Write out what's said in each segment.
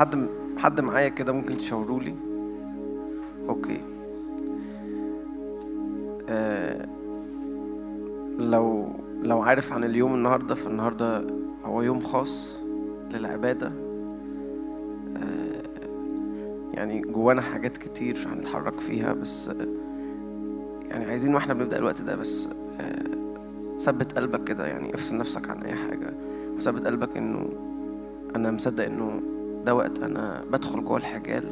حد حد معايا كده ممكن تشاوروا لي أوكي. آه لو لو عارف عن اليوم النهارده فالنهاردة هو يوم خاص للعبادة. آه يعني جوانا حاجات كتير هنتحرك فيها بس يعني عايزين وإحنا بنبدأ الوقت ده بس آه ثبت قلبك كده يعني افصل نفسك عن أي حاجة. وثبت قلبك إنه أنا مصدق إنه ده وقت أنا بدخل جوه الحجال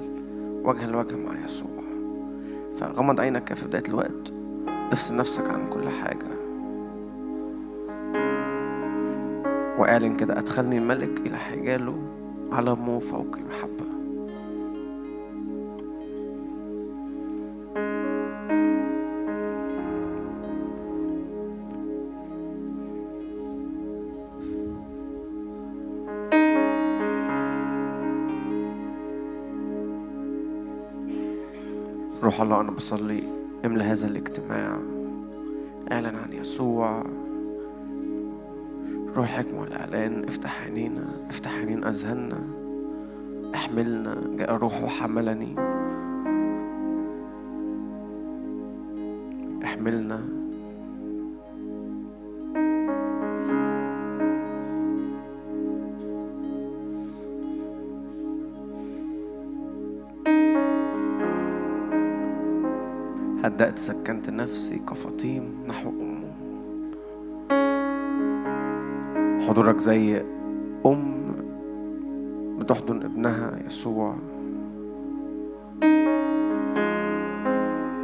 وجها لوجه مع يسوع. فغمض عينك كده في بداية الوقت. افصل نفسك عن كل حاجة. وأعلن كده أدخلني الملك إلى حجاله علمه فوق محبه روح الله أنا بصلي املى هذا الاجتماع. أعلن عن يسوع. روح الحكمة والإعلان افتح عينينا. افتح عينين أذهاننا. احملنا. جاء الروح وحملني. احملنا. هدأت سكنت نفسي كفطيم نحو أمه. حضورك زي أم بتحضن ابنها يسوع.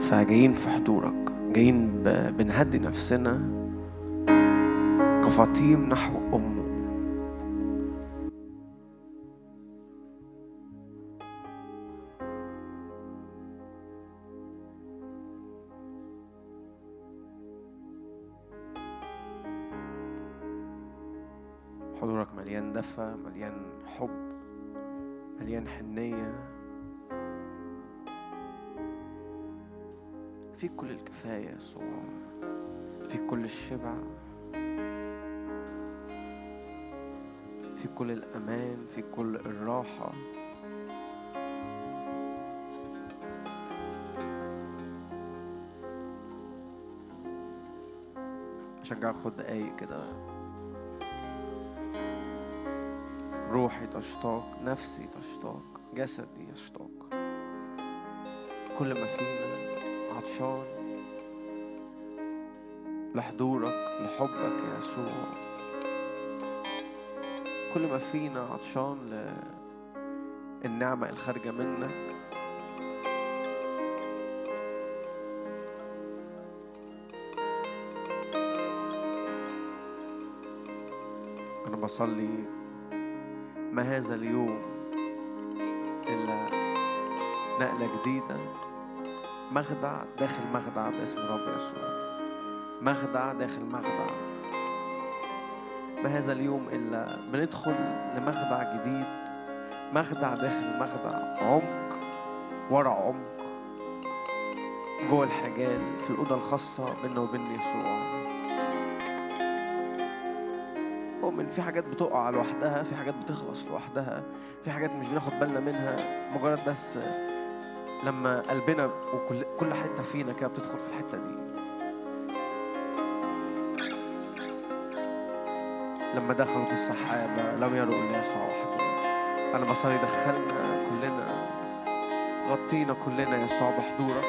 فجايين في حضورك جايين بنهدي نفسنا كفطيم نحو فيك كل الراحة. أشجعك خد دقايق كده. روحي تشتاق نفسي تشتاق جسدي يشتاق. كل ما فينا عطشان. لحضورك لحبك يا يسوع. كل ما فينا عطشان للنعمة الخارجة منك. أنا بصلي ما هذا اليوم إلا نقلة جديدة. مخدع داخل مخدع باسم رب يسوع. مخدع داخل مخدع. ما هذا اليوم إلا بندخل لمخدع جديد مخدع داخل مخدع عمق ورا عمق جوه الحجال في الأوضة الخاصة بيننا وبين يسوع. أؤمن في حاجات بتقع لوحدها في حاجات بتخلص لوحدها في حاجات مش بناخد بالنا منها. مجرد بس لما قلبنا وكل كل حتة فينا كده بتدخل في الحتة دي. لما دخلوا في السحابة لم يروا إلا يسوع وحده أنا بصلي دخلنا كلنا غطينا كلنا يسوع بحضورك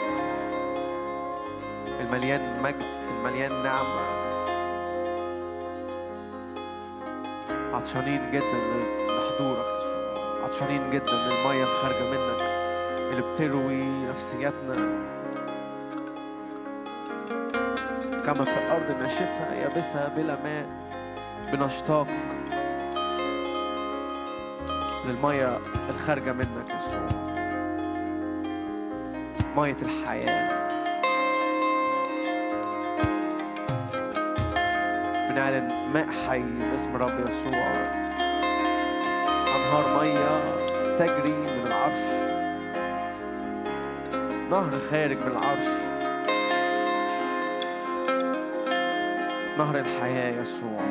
المليان مجد المليان نعمة. عطشانين جدا لحضورك يسوع عطشانين جدا للمية الخارجة منك اللي بتروي نفسياتنا. كما في الأرض ناشفة يابسة بلا ماء. بنشتاق للمية الخارجة منك يا يسوع. مية الحياة. بنعلن ماء حي باسم رب يسوع. أنهار مية تجري من العرش. نهر خارج من العرش. نهر الحياة يسوع.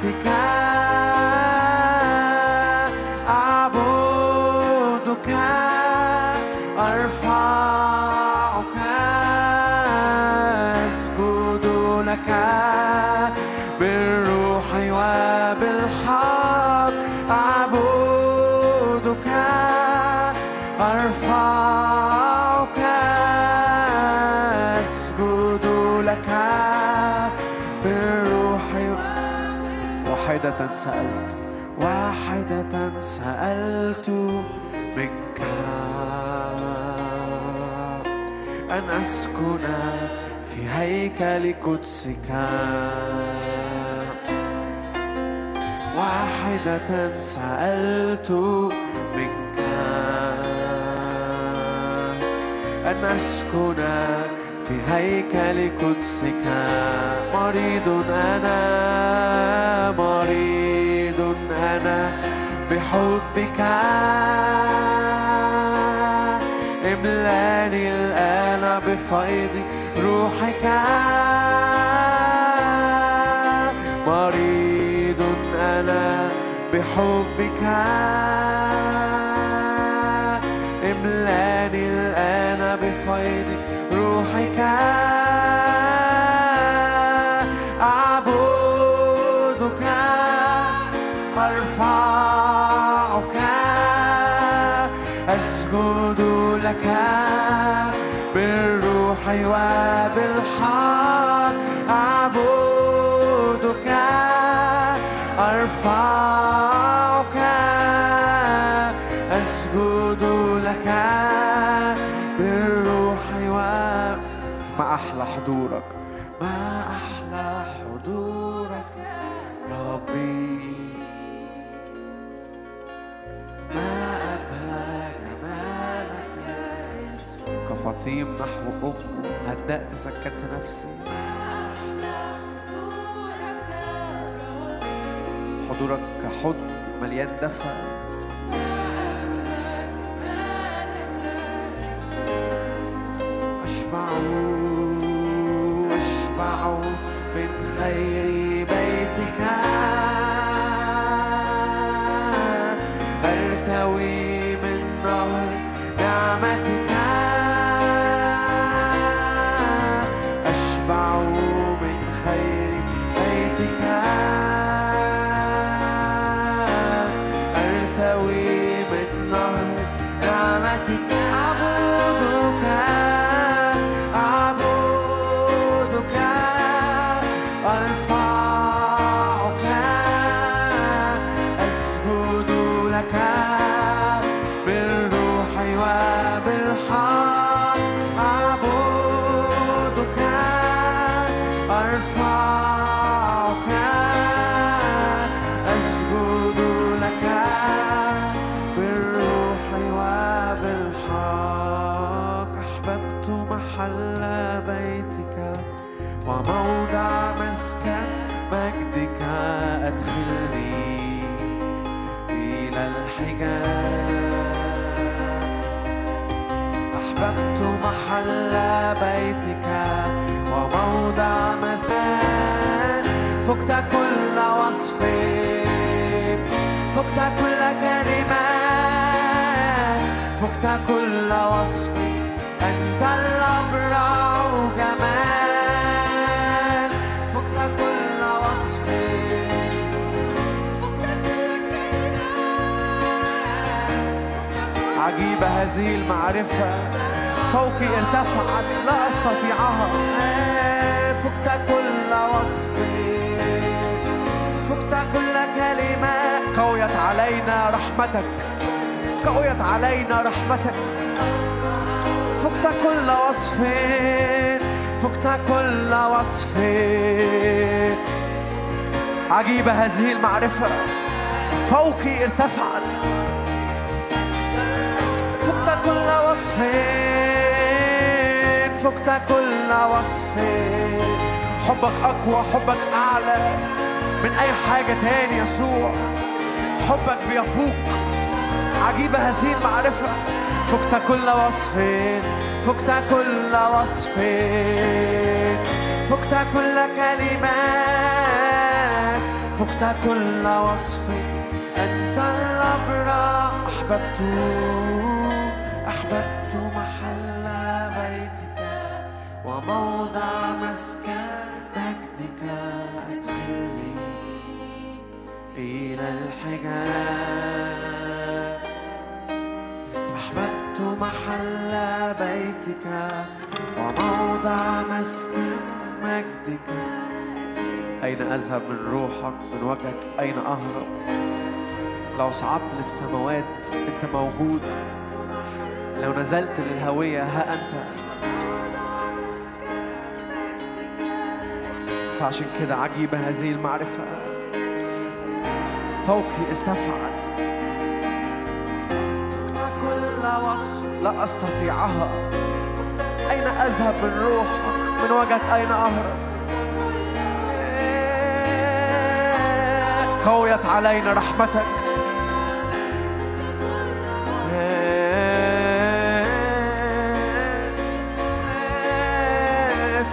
practica سألت واحدة سألت منك أن أسكن في هيكل قدسك. واحدة سألت منك أن أسكن في هيكل قدسك. مريض أنا مريض أنا بحبك. املأني الآن بفيض روحك. مريض أنا بحبك. لك بالروح وبالحق أعبدك أرفعك كفطيم نحو أمه. هدأت سكت نفسي. حضورك كحضن مليان دفى أشبعه أشبع من خير مسان فقت كل وصف فقت كل كلمة فقت كل وصف أنت الأبرع جمال فقت كل وصف عجيبة هذه المعرفة. فوقي ارتفعت لا أستطيعها. فقت كل وصف. فقت كل كلمة قويت علينا رحمتك. قويت علينا رحمتك. فقت كل وصف. فقت كل وصف. عجيبة هذه المعرفة. فوقي ارتفعت. فقت كل وصف. فقت كل وصف. حبك أقوى حبك أعلى. من أي حاجة تاني يسوع؟ حبك بيفوق. عجيبة هذه المعرفة. فقت كل وصف. فقت كل وصف. فقت كل كلمات فقت كل وصف. أنت الأبرع أحببت أحببت وموضع مسكن مجدك أدخلني إلى الحجاب. أحببت محل بيتك وموضع مسكن مجدك. أين أذهب من روحك؟ من وجهك؟ أين أهرب؟ لو صعدت للسماوات أنت موجود. لو نزلت للهوية ها أنت. فعشان كده عجيبة هذه المعرفة. فوقي ارتفعت. فقت كل وصف لا أستطيعها. أين أذهب من روحك؟ من وجهك أين أهرب؟ قويت علينا رحمتك.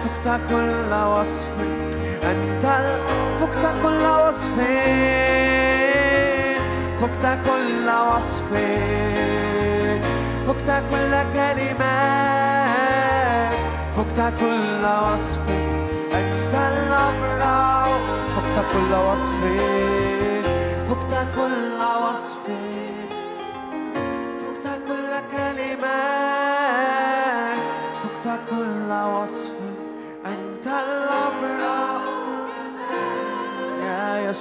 فقت كل وصف أنت فقت كل وصف فقت كل وصف فقت كل كلمات فقت كل وصف أنت الأبرع فقت كل وصف فقت كل وصف فقت كل كلمات فقت كل وصف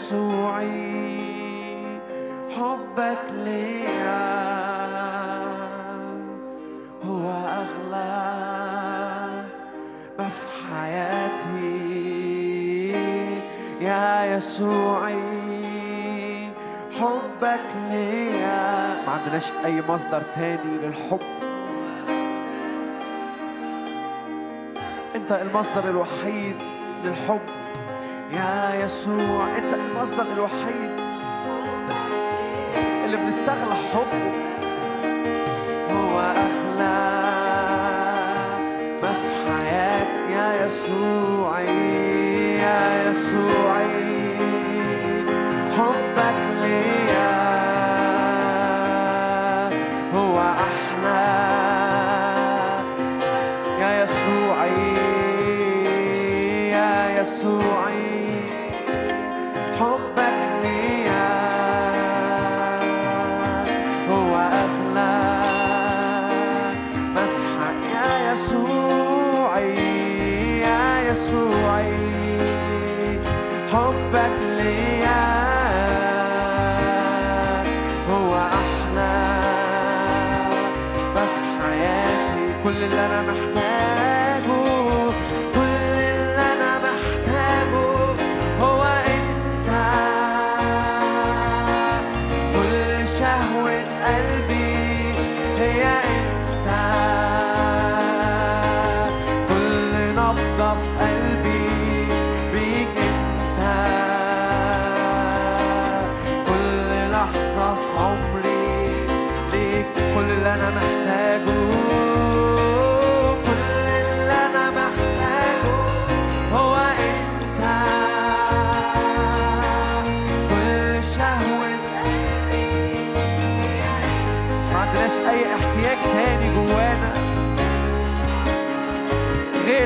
يسوعي حبك ليا هو أغلى ما في حياتي. يا يسوعي حبك ليا. ما عندناش أي مصدر تاني للحب. أنت المصدر الوحيد للحب. يا يسوع أنت المصدر الوحيد اللي بنستغلى حبه. هو أغلى ما في حياتي يا يسوعي يا يسوعي حبك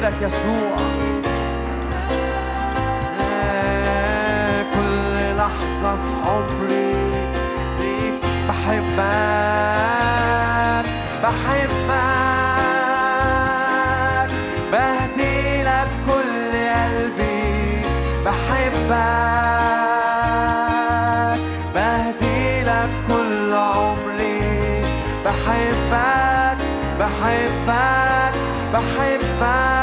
غيرك يسوع. كل لحظة في عمري بحبك بحبك بحبك بهدي لك كل عمري بحبك بحبك بحبك.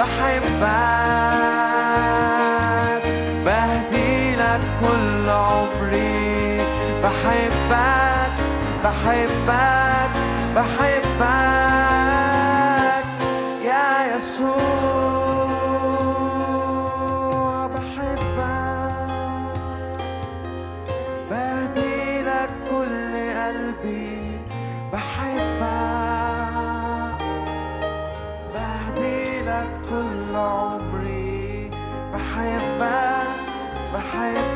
بحبك بهدي لك كل عمري. بحبك بحبك بحبك.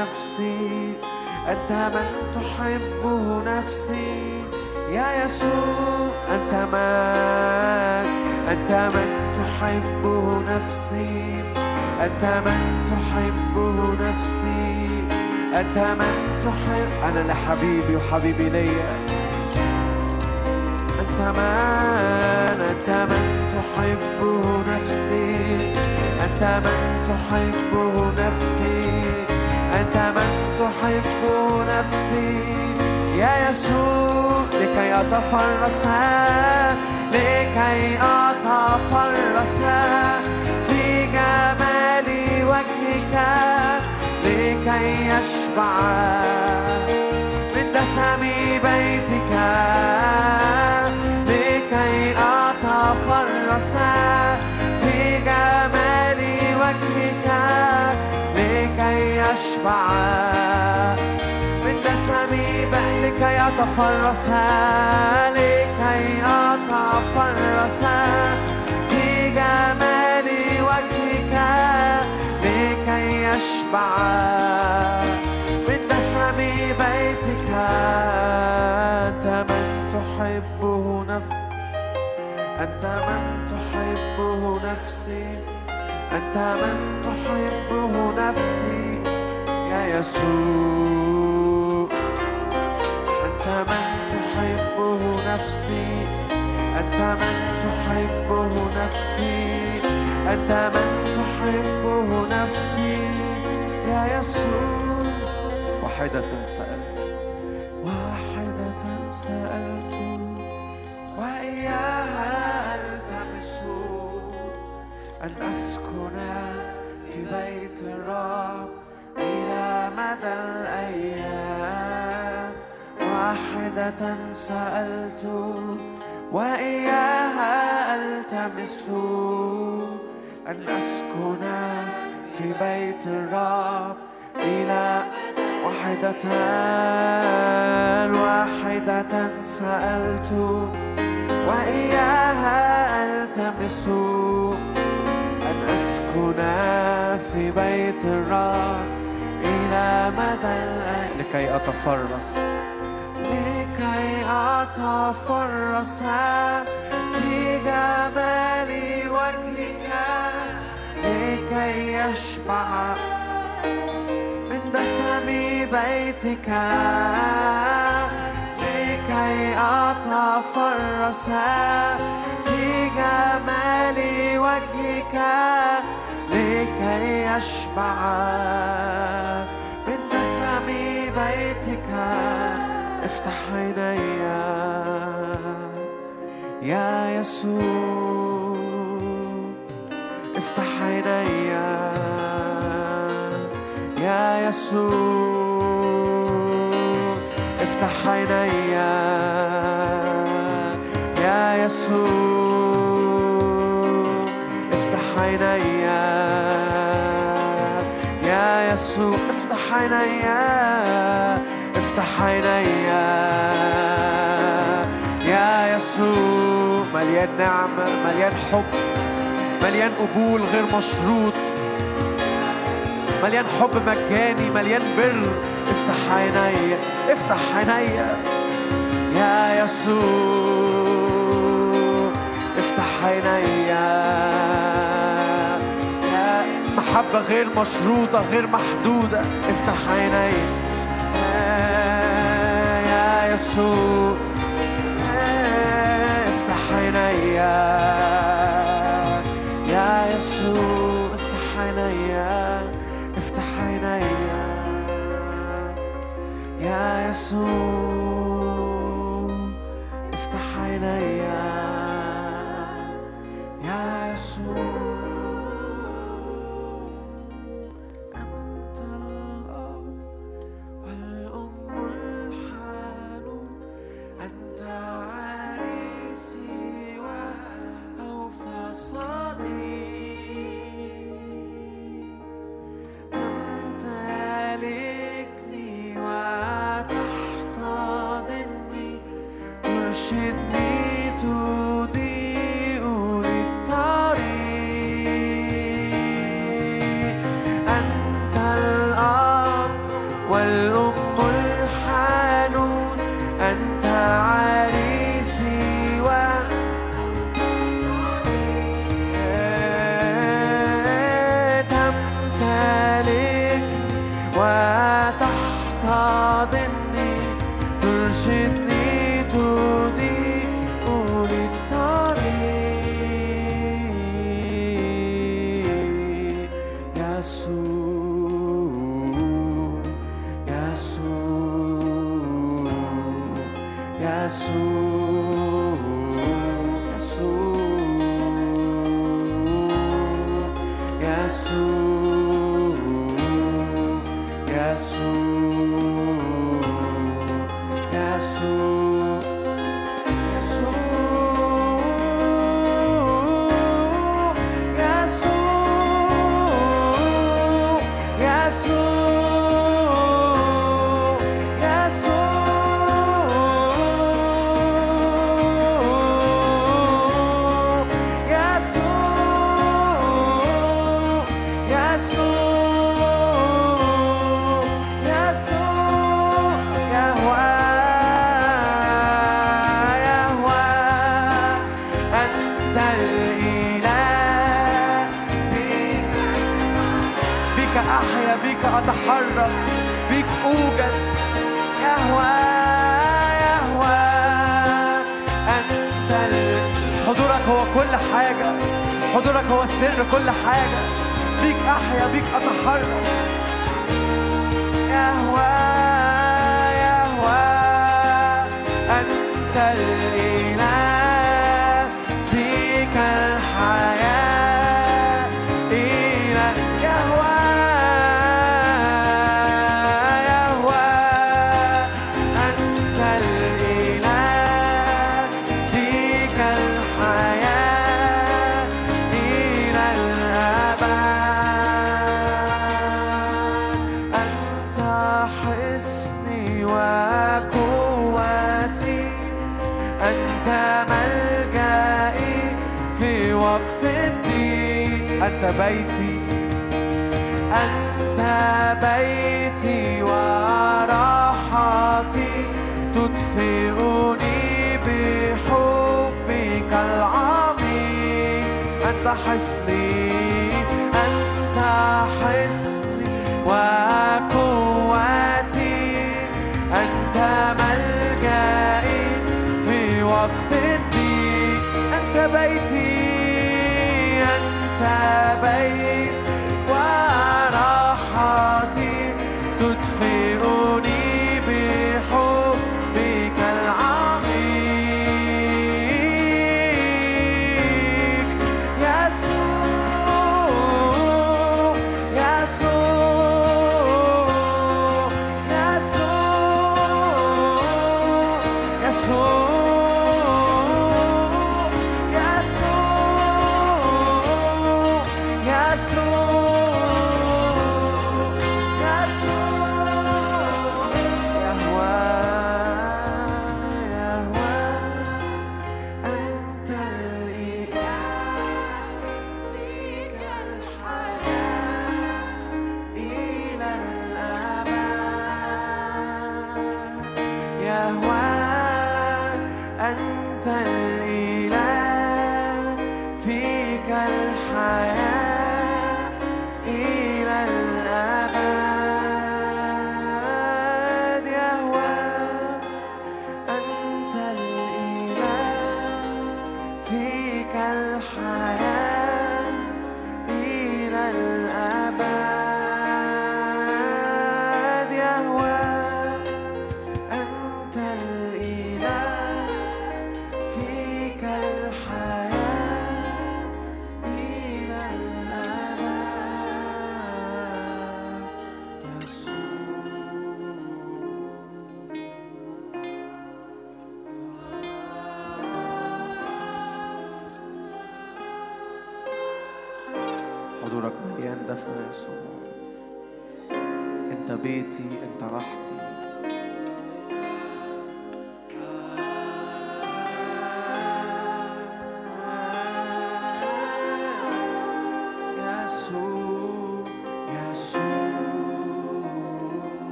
نفسي أنت من تحبه نفسي. يا يسوع أنت من أنت من تحبه نفسي. أنت من تحبه نفسي. أنت من تحب أنا لحبيبي وحبيبي ليا. أنت من أنت من تحبه نفسي. أنت من تحبه نفسي. أنت من تحبه نفسي؟ يا يسوع لكي أتفرس. لكي أتفرس. في جمال وجهك. لكي يشبع من دسم بيتك. تفرس في يشبع من دسم لكي يتفرس لكي أتفرس في جمال وجهك لكي يشبع من دسم بيتك أنت من تحبه نفسك أنت من تحبه نفسي. أنت من تحبه نفسي. يسوع أنت من تحبه نفسي. أنت من تحبه نفسي. أنت من تحبه نفسي. يا يسوع واحدة سألت. واحدة سألت. وإياها ألتمس. أن أسكن في بيت الرب. إلى مدى الأيام. واحدة سألت وإياها ألتمس أن أسكن في بيت الرب. إلى واحدة واحدة سألت وإياها ألتمس أن أسكن في بيت الرب. إلى مدى الأيام لكي أتفرس. لكي أتفرس في جمال وجهك. لكي يشبع من دسم بيتك. لكي أتفرس في جمال وجهك. لكي يشبع من نسم بيتك. افتح عيني يا يسوع. افتح عيني يا يسوع. افتح عيني يا يسوع. عيني افتح عيني يا يسوع مليان نعمة مليان حب مليان قبول غير مشروط. مليان حب مجاني مليان بر. افتح عيني افتح عيني يا يسوع افتح عيني محبة غير مشروطة غير محدودة. افتح عيني. يا يسوع. افتح عيني. يا يسوع. افتح عيني. افتح عيني. يا يسوع. افتح عيني. يا يسوع.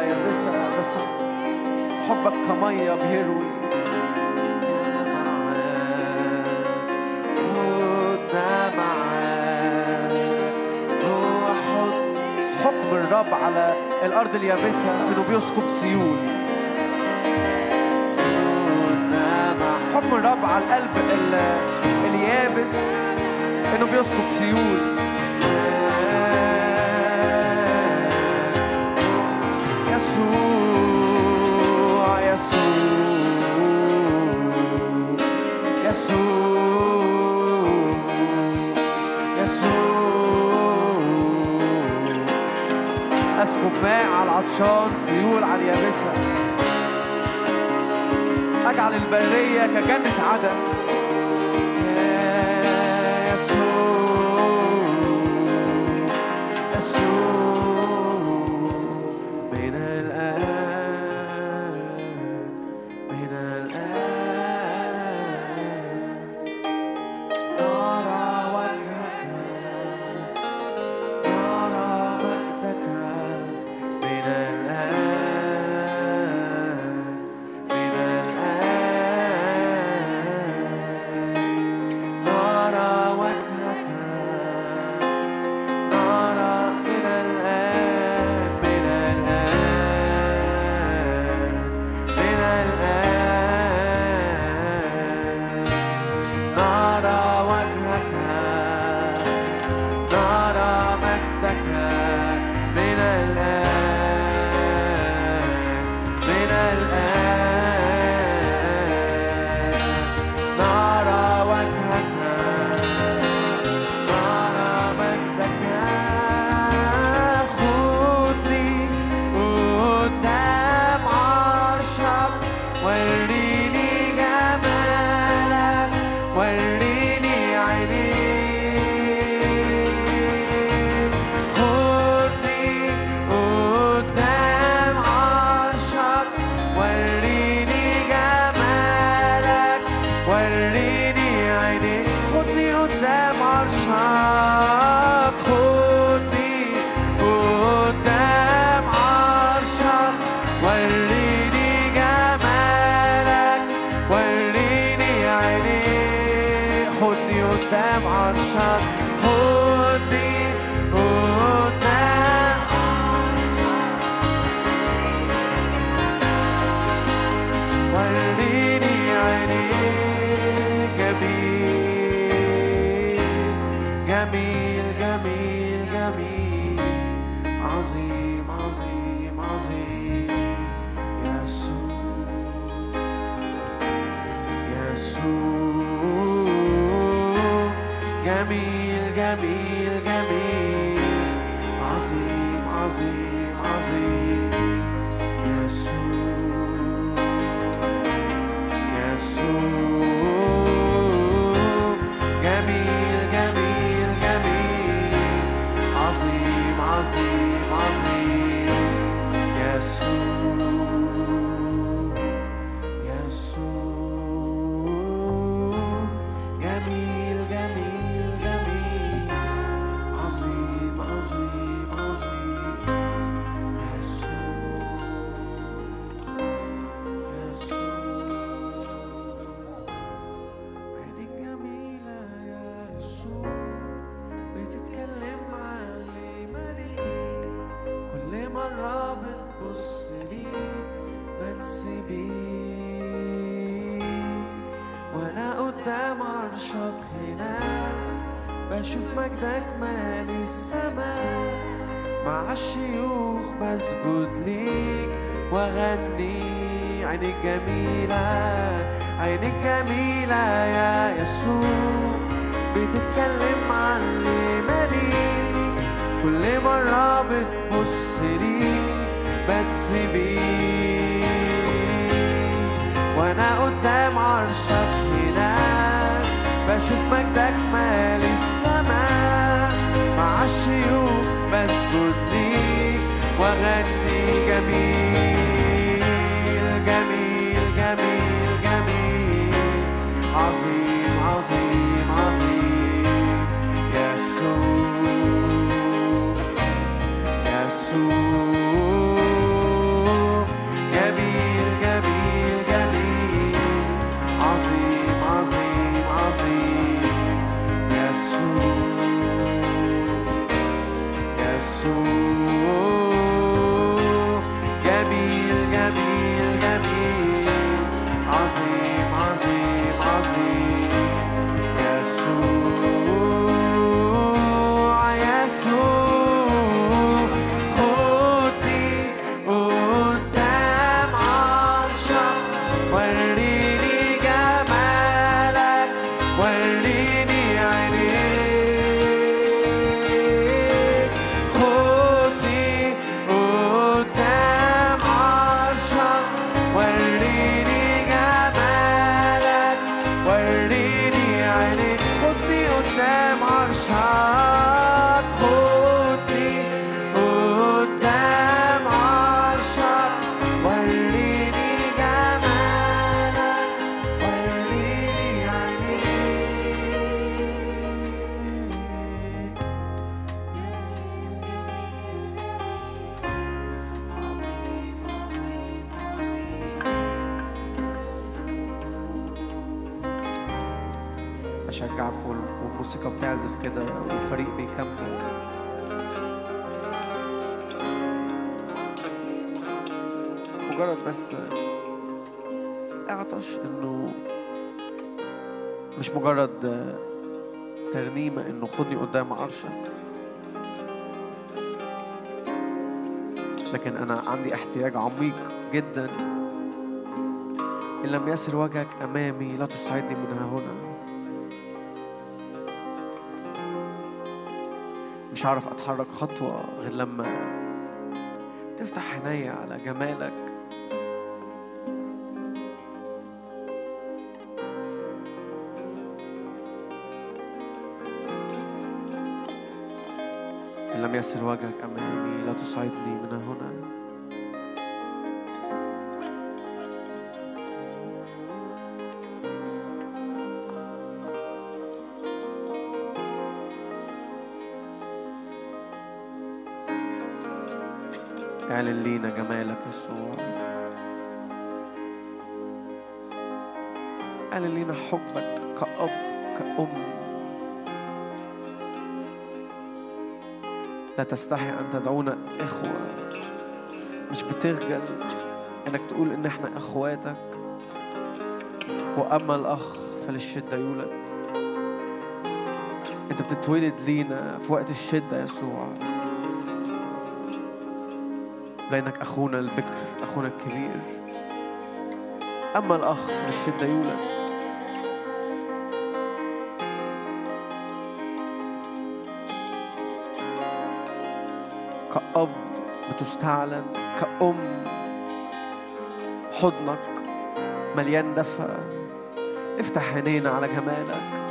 يابسة بس حبك كمية بيروي. الرب على الأرض اليابسة إنه بيسكب سيول. حكم الرب على القلب اليابس إنه بيسكب سيول. عطشان سيول على اليابسة. أجعل البرية كجنة عدن. احتياج عميق جدا. إن لم يسر وجهك أمامي لا تصعدني من ها هنا. مش عارف أتحرك خطوة غير لما تفتح عينيا على جمالك. إن لم يسر وجهك أمامي لا تصعدني اعلن لينا جمالك يسوع. اعلن لينا حبك كأب كأم. لا تستحي أن تدعونا إخوة. مش بتخجل إنك تقول إن إحنا إخواتك. وأما الأخ فللشدة يولد. أنت بتتولد لينا في وقت الشدة يسوع. لأنك أخونا البكر أخونا الكبير. أما الأخ فللشدة يولد. كأب بتستعلن كأم حضنك مليان دفى. افتح عينينا على جمالك.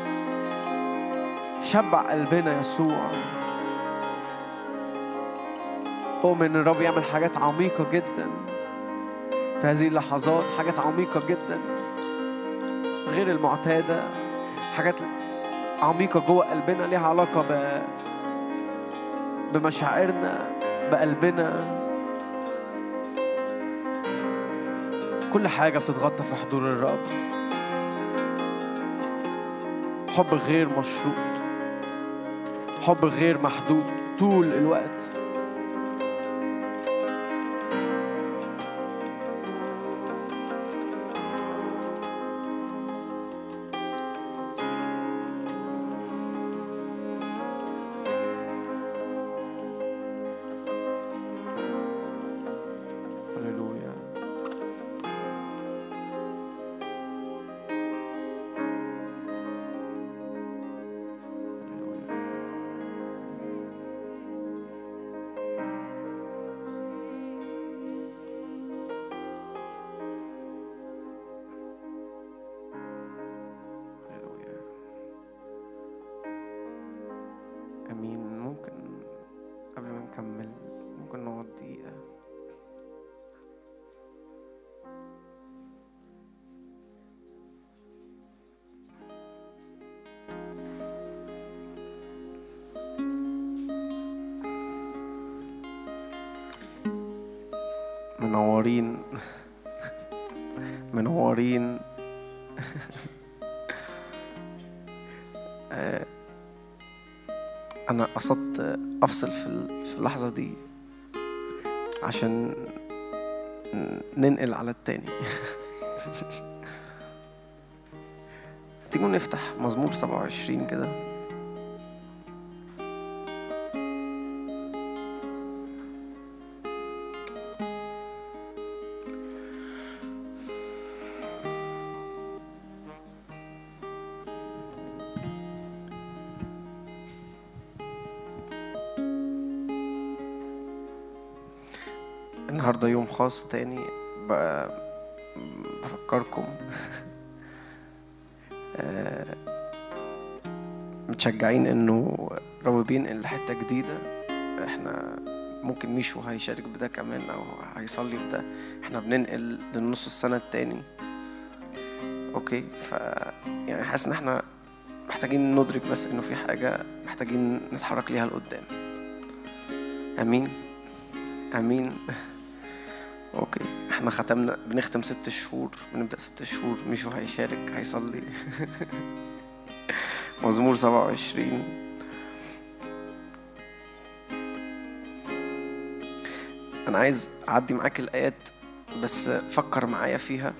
شبع قلبنا يسوع. أؤمن إن الرب يعمل حاجات عميقة جدا. في هذه اللحظات حاجات عميقة جدا. غير المعتادة حاجات عميقة جوه قلبنا ليها علاقة ب بمشاعرنا بقلبنا. كل حاجة بتتغطى في حضور الرب. حب غير مشروط. حب غير محدود طول الوقت. أنا قصدت أفصل في ال- في اللحظة دي عشان ننقل على التاني. تيجوا نفتح مزمور 27 كده. خاص تاني بفكركم. آه، متشجعين إنه رب بينقل لحتة جديدة. إحنا ممكن ميشو هيشارك بعده كمان أو هيصلي بعده. إحنا بننقل للنص السنة التاني. okay ف يعني حاسس إن إحنا محتاجين ندرك بس إنه في حاجة محتاجين نتحرك ليها لقدام. آمين. آمين. إحنا ختمنا بنختم ست شهور بنبدأ ست شهور ميشو هيشارك هيصلي. مزمور سبعة وعشرين. أنا عايز أعدي معاك الآيات بس فكر معايا فيها.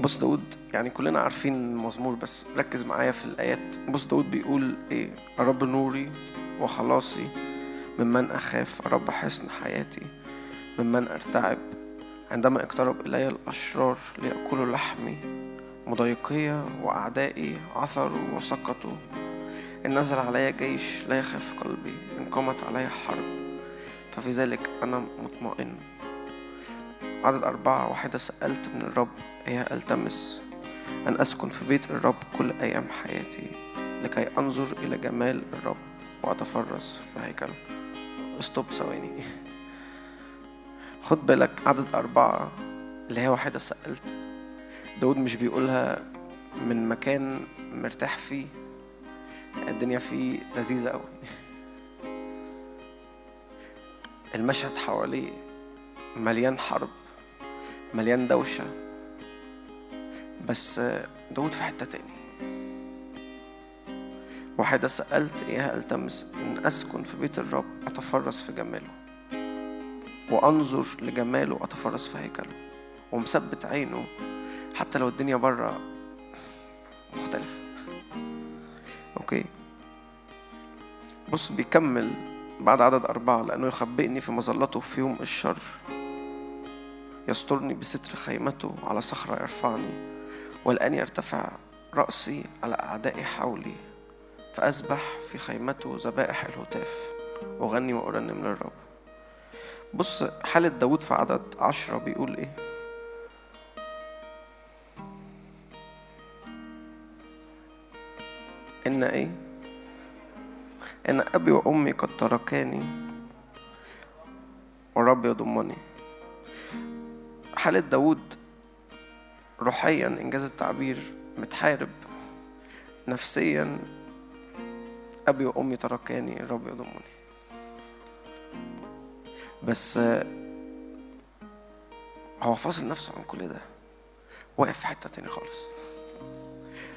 بص داود يعني كلنا عارفين المزمور بس ركز معايا في الآيات. بص داود بيقول إيه؟ الرب نوري وخلاصي ممن أخاف الرب حصن حياتي. ممن أرتعب عندما اقترب إلي الأشرار ليأكلوا لحمي مضايقية وأعدائي عثروا وسقطوا. إن نزل علي جيش لا يخاف قلبي إن قامت علي حرب ففي ذلك أنا مطمئن. عدد أربعة واحدة سألت من الرب هي ألتمس أن أسكن في بيت الرب كل أيام حياتي لكي أنظر إلى جمال الرب وأتفرس في هيكله استوب ثواني. خد بالك عدد أربعة اللي هي واحدة سألت. داود مش بيقولها من مكان مرتاح فيه. الدنيا فيه لذيذة أوي. المشهد حواليه مليان حرب مليان دوشة. بس داود في حتة تاني. واحدة سألت إياها ألتمس إن أسكن في بيت الرب أتفرس في جماله. وأنظر لجماله أتفرس في هيكله ومثبت عينه حتى لو الدنيا بره مختلفة. أوكي؟ بص بيكمل بعد عدد أربعة لأنه يخبئني في مظلته في يوم الشر. يسترني بستر خيمته على صخرة يرفعني والآن يرتفع رأسي على أعدائي حولي فأسبح في خيمته ذبائح الهتاف أغني وأرنم للرب. بص حالة داود في عدد عشرة بيقول إيه؟ إن إيه؟ إن أبي وأمي قد تركاني والرب يضمني. حالة داود روحيا إنجاز التعبير متحارب نفسيا أبي وأمي تركاني الرب يضمني. بس هو فاصل نفسه عن كل ده. واقف في حتة تاني خالص.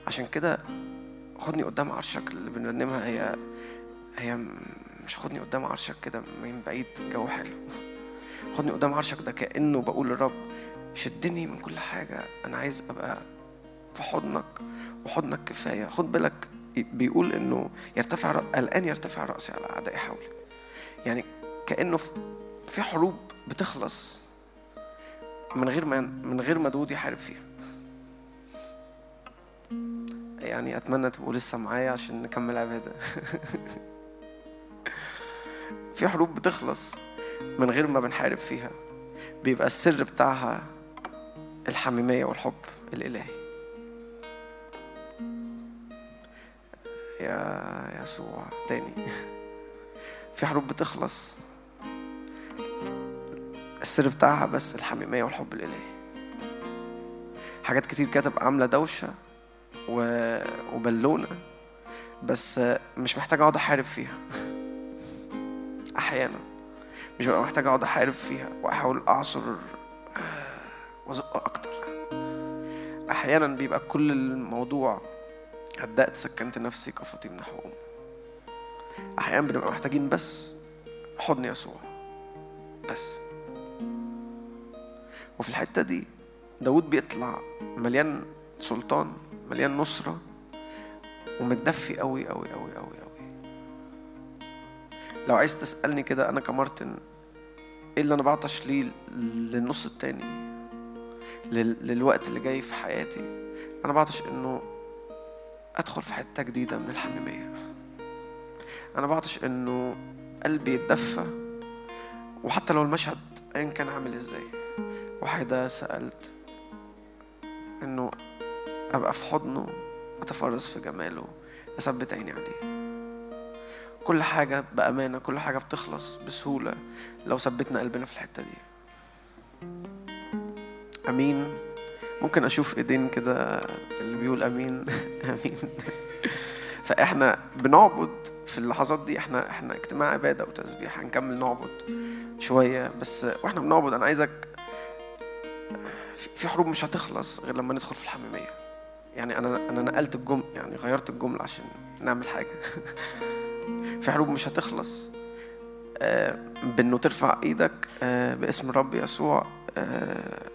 عشان كده خدني قدام عرشك اللي بنرنمها. هي هي مش خدني قدام عرشك كده من بعيد جو حلو. خدني قدام عرشك ده كأنه بقول للرب شدني من كل حاجة. أنا عايز أبقى في حضنك وحضنك كفاية. خد بالك بيقول إنه يرتفع الآن يرتفع رأسي على أعدائي حولي. يعني كأنه في حروب بتخلص من غير ما من غير ما داود يحارب فيها. يعني أتمنى تبقوا لسه معايا عشان نكمل عبادة في حروب بتخلص من غير ما بنحارب فيها. بيبقى السر بتاعها الحميمية والحب الإلهي. يا يسوع تاني. في حروب بتخلص السر بتاعها بس الحميمية والحب الإلهي. حاجات كتير تبقى عاملة دوشة وبالونة بس مش محتاج أقعد أحارب فيها. أحيانا مش ببقى محتاج أقعد أحارب فيها وأحاول أعصر وأزق أكتر. أحيانا بيبقى كل الموضوع هدأت سكنت نفسي كفتي نحو أم أحيانا بنبقى محتاجين بس حضن يسوع بس. وفي الحتة دي داود بيطلع مليان سلطان مليان نصرة ومتدفي قوي قوي قوي قوي قوي لو عايز تسألني كده أنا كمارتن إيه اللي أنا بعطش ليه للنص التاني؟ للوقت اللي جاي في حياتي. أنا بعطش إنه أدخل في حتة جديدة من الحميمية. أنا بعطش إنه قلبي يتدفى وحتى لو المشهد أيا كان عامل إزاي. واحدة سألت إنه أبقى في حضنه أتفرس في جماله أثبت عيني عليه. كل حاجة بأمانة كل حاجة بتخلص بسهولة لو ثبتنا قلبنا في الحتة دي. أمين. ممكن أشوف إيدين كده اللي بيقول أمين؟ أمين. فإحنا بنعبد في اللحظات دي إحنا إحنا اجتماع عبادة وتسبيح هنكمل نعبد شوية. بس وإحنا بنعبد أنا عايزك في حروب مش هتخلص غير لما ندخل في الحميميه يعني أنا أنا نقلت الجمله يعني غيرت الجملة عشان نعمل حاجة. في حروب مش هتخلص. آه بإنه ترفع إيدك آه باسم الرب يسوع آه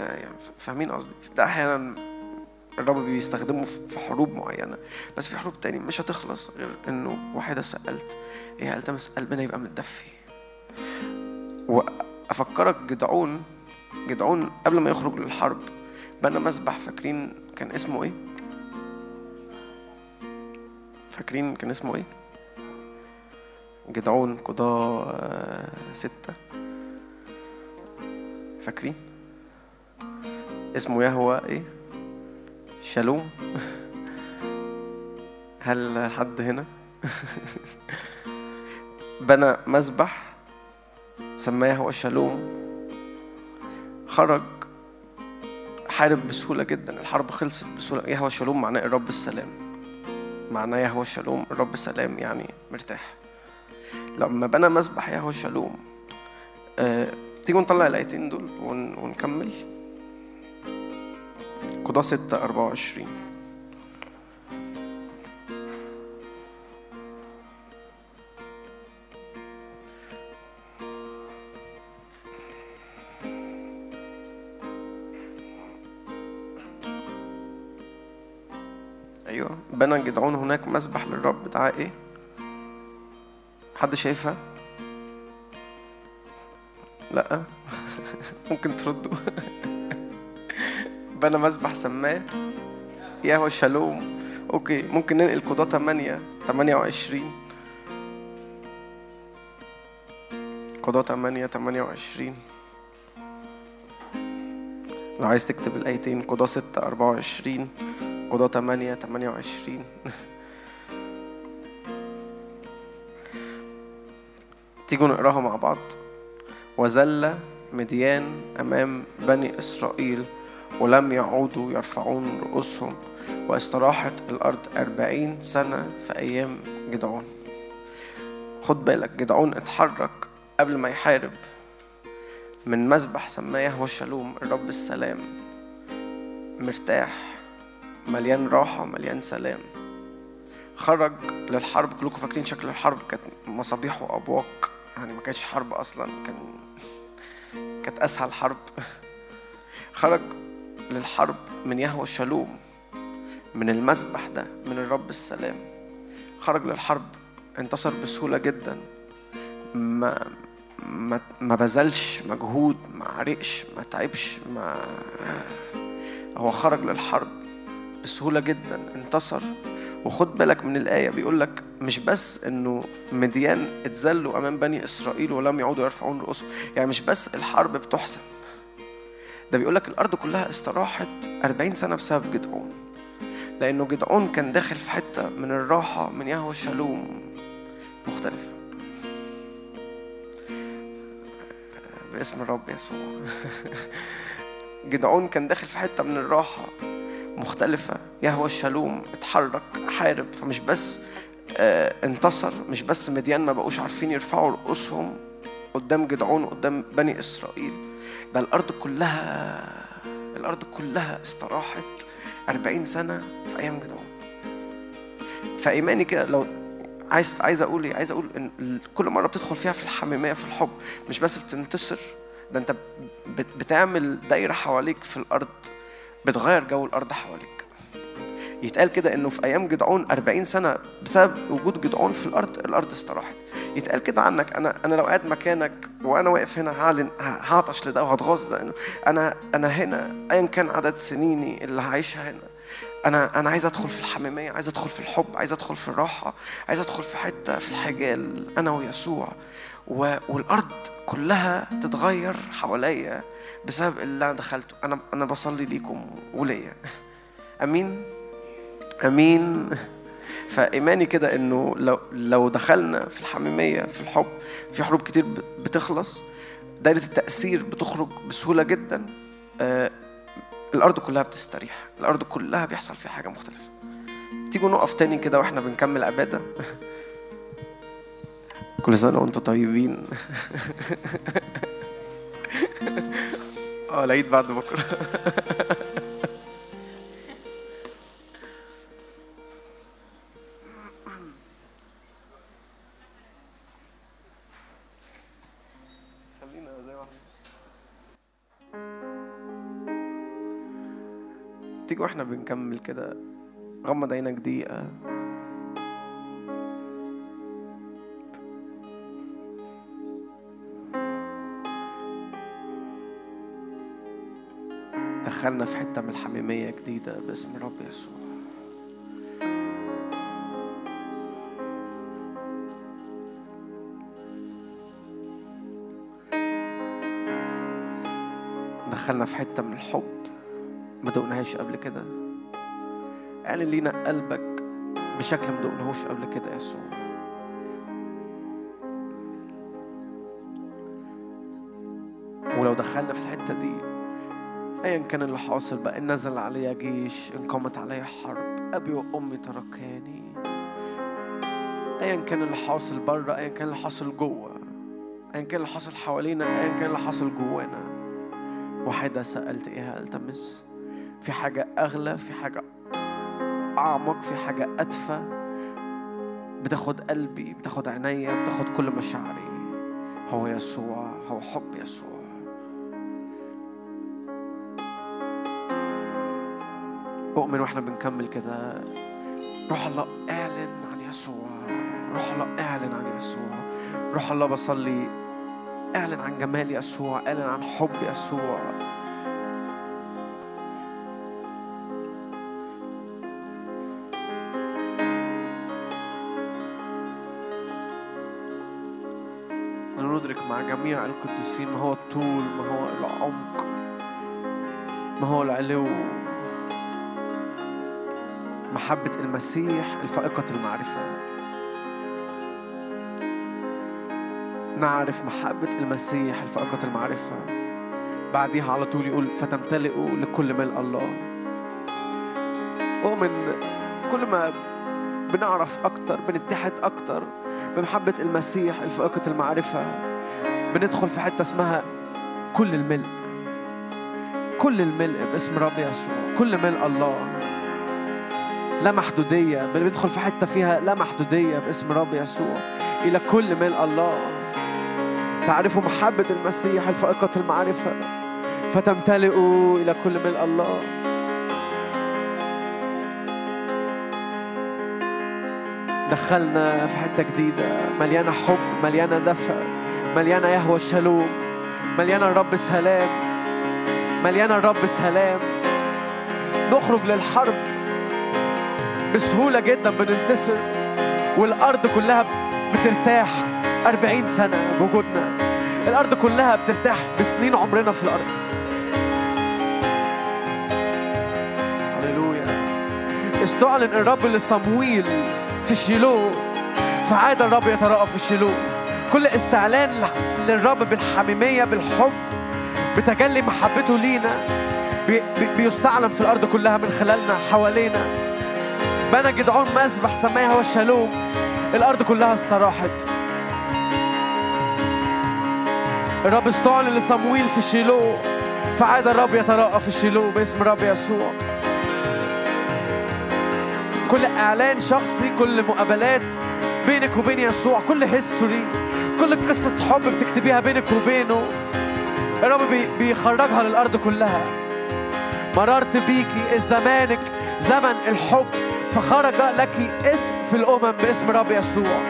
يعني فاهمين قصدي؟ ده أحيانا الرب بيستخدمه في حروب معينة. بس في حروب تاني مش هتخلص غير إنه واحدة سألت إيه التمس قلبنا يبقى متدفي. وأفكرك جدعون جدعون قبل ما يخرج للحرب. بنى مسبح فاكرين كان اسمه إيه؟ فاكرين كان اسمه إيه؟ جدعون قضاء ستة. فاكرين؟ اسمه يهوى إيه؟ شالوم. هل حد هنا؟ بنى مذبح سماه هو شالوم. خرج حارب بسهولة جدا. الحرب خلصت بسهولة. يهوى شالوم معناه الرب السلام. معناه يهوى شالوم الرب سلام يعني مرتاح. لما بنى مسبح يهوى شالوم أه تيجوا نطلع الآيتين دول ونكمل. قضاة 6 24 بنى جدعون هناك مسبح للرب. دعاء إيه؟ حد شايفها؟ لا. ممكن تردوا. بنى مسبح سماه يهوى شالوم. أوكي ممكن ننقل قضاء 8 28 قضاء 8 28 لو عايز تكتب الآيتين قضاء 6 24 قضاء 8 28 تيجوا نقراها مع بعض. وزل مديان أمام بني إسرائيل ولم يعودوا يرفعون رؤوسهم واستراحت الأرض أربعين سنة في أيام جدعون. خد بالك جدعون اتحرك قبل ما يحارب. من مذبح سماه يهوى شالوم الرب السلام. مرتاح. مليان راحة مليان سلام. خرج للحرب كلكم فاكرين شكل الحرب كانت مصابيح وأبواق. يعني ما كانتش حرب أصلا كان كانت أسهل حرب. خرج للحرب من يهوى شالوم من المذبح ده من الرب السلام. خرج للحرب انتصر بسهولة جدا. ما ما ما بذلش مجهود ما عرقش ما تعبش ما هو خرج للحرب بسهولة جدا انتصر. وخد بالك من الآية بيقول لك مش بس إنه مديان اتذلوا أمام بني إسرائيل ولم يعودوا يرفعون رؤوسهم يعني مش بس الحرب بتحسم. ده بيقول لك الأرض كلها استراحت 40 سنة بسبب جدعون. لأنه جدعون كان داخل في حتة من الراحة من يهوى شالوم. مختلفة باسم الرب يسوع. جدعون كان داخل في حتة من الراحة. مختلفة يهوى الشالوم اتحرك حارب فمش بس آه انتصر مش بس مديان ما بقوش عارفين يرفعوا رؤوسهم قدام جدعون قدام بني إسرائيل ده الأرض كلها الأرض كلها استراحت أربعين سنة في أيام جدعون فإيماني كده لو عايز عايز أقول إيه؟ عايز أقول إن كل مرة بتدخل فيها في الحميمية في الحب مش بس بتنتصر ده أنت بتعمل دايرة حواليك في الأرض بتغير جو الأرض حواليك. يتقال كده إنه في أيام جدعون 40 سنة بسبب وجود جدعون في الأرض الأرض استراحت. يتقال كده عنك أنا أنا لو قاعد مكانك وأنا واقف هنا هعلن هعطش لده وهتغاظ ده أنا أنا هنا ايا كان عدد سنيني اللي هعيشها هنا. أنا أنا عايز أدخل في الحميمية عايز أدخل في الحب عايز أدخل في الراحة عايز أدخل في حتة في الحجال أنا ويسوع. والأرض كلها تتغير حواليا. بسبب اللي أنا دخلته. أنا أنا بصلي ليكم وليا. أمين؟ أمين. فإيماني كده إنه لو لو دخلنا في الحميمية في الحب في حروب كتير بتخلص دايرة التأثير بتخرج بسهولة جدا آه الأرض كلها بتستريح. الأرض كلها بيحصل فيها حاجة مختلفة. تيجوا نقف تاني كده وإحنا بنكمل عبادة؟ كل سنة وإنتم طيبين. آه العيد بعد بكرة. تيجي وإحنا بنكمل كده غمض عينك دقيقة. دخلنا في حتة من الحميمية جديدة باسم الرب يسوع. دخلنا في حتة من الحب ما دقناهاش قبل كده. اعلن لينا قلبك بشكل مدقناهوش قبل كده يسوع. ولو دخلنا في الحتة دي أيا كان اللي حاصل بقى إن نزل عليا جيش إن قامت عليا حرب. أبي وأمي تركاني. أيا كان اللي حاصل بره أيا كان اللي حاصل جوه. أيا كان اللي حاصل حوالينا أيا كان اللي حاصل جوانا. واحدة سألت إيه ألتمس؟ في حاجة أغلى في حاجة أعمق في حاجة أدفى؟ بتاخد قلبي بتاخد عينيا بتاخد كل مشاعري. هو يسوع هو حب يسوع. أؤمن وإحنا بنكمل كده. روح الله اعلن عن يسوع. روح الله اعلن عن يسوع. روح الله بصلي. اعلن عن جمال يسوع. اعلن عن حب يسوع. ندرك مع جميع القديسين. ما هو الطول ما هو العمق ما هو العلو. محبة المسيح الفائقة المعرفة. نعرف محبة المسيح الفائقة المعرفة. بعديها على طول يقول فتمتلئوا لكل ملء الله. أؤمن كل ما بنعرف أكتر بنتحد أكتر بمحبة المسيح الفائقة المعرفة بندخل في حتة اسمها كل الملء. كل الملء باسم رب يسوع. كل ملء الله. لا محدودية بندخل في حتة فيها لا محدودية باسم رب يسوع إلى كل ملء الله. تعرفوا محبة المسيح الفائقة المعرفة فتمتلئوا إلى كل ملء الله. دخلنا في حتة جديدة مليانة حب مليانة دفء مليانة يهوى الشالوم مليانة الرب سلام مليانة الرب سلام. نخرج للحرب. بسهولة جدا بننتصر والأرض كلها بترتاح أربعين سنة بوجودنا. الأرض كلها بترتاح بسنين عمرنا في الأرض. هللويا. استعلن الرب لصمويل في شيلو. فعاد الرب يتراءى في شيلو. كل استعلان للرب بالحميمية بالحب بتجلي محبته لينا بيستعلن في الأرض كلها من خلالنا حوالينا. بنى جدعون مذبح سماها هو الشالوم الأرض كلها استراحت. الرب استعلن لصمويل في شيلو فعاد الرب يتراءى في شيلو باسم الرب يسوع. كل إعلان شخصي كل مقابلات بينك وبين يسوع كل هيستوري كل قصة حب بتكتبيها بينك وبينه. الرب بيخرجها للأرض كلها. مررت بيكي زمانك زمن الحب. فخرج لك اسم في الأمم باسم رب يسوع.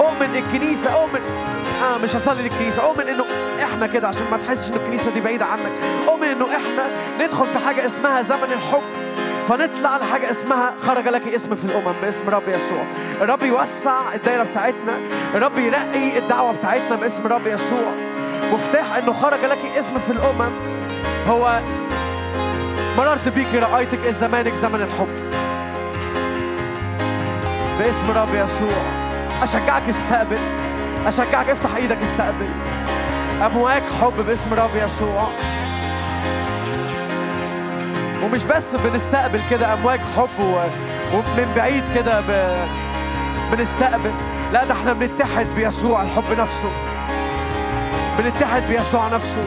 أؤمن الكنيسة أؤمن آه مش هصلي للكنيسة. أؤمن إنه إحنا كده عشان ما تحسش إن الكنيسة دي بعيدة عنك. أؤمن إنه إحنا ندخل في حاجة اسمها زمن الحب. فنطلع على حاجة اسمها خرج لك اسم في الأمم باسم رب يسوع. الرب يوسع الدايرة بتاعتنا. الرب يرقي الدعوة بتاعتنا باسم رب يسوع. مفتاح إنه خرج لك اسم في الأمم. هو مررت بيك رأيتك زمانك زمن الحب؟ باسم رب يسوع. أشجعك استقبل. أشجعك افتح إيدك استقبل. أمواج حب باسم رب يسوع. ومش بس بنستقبل كده أمواج حب ومن بعيد كده ب... بنستقبل. لا ده إحنا بنتحد بيسوع الحب نفسه. بنتحد بيسوع نفسه.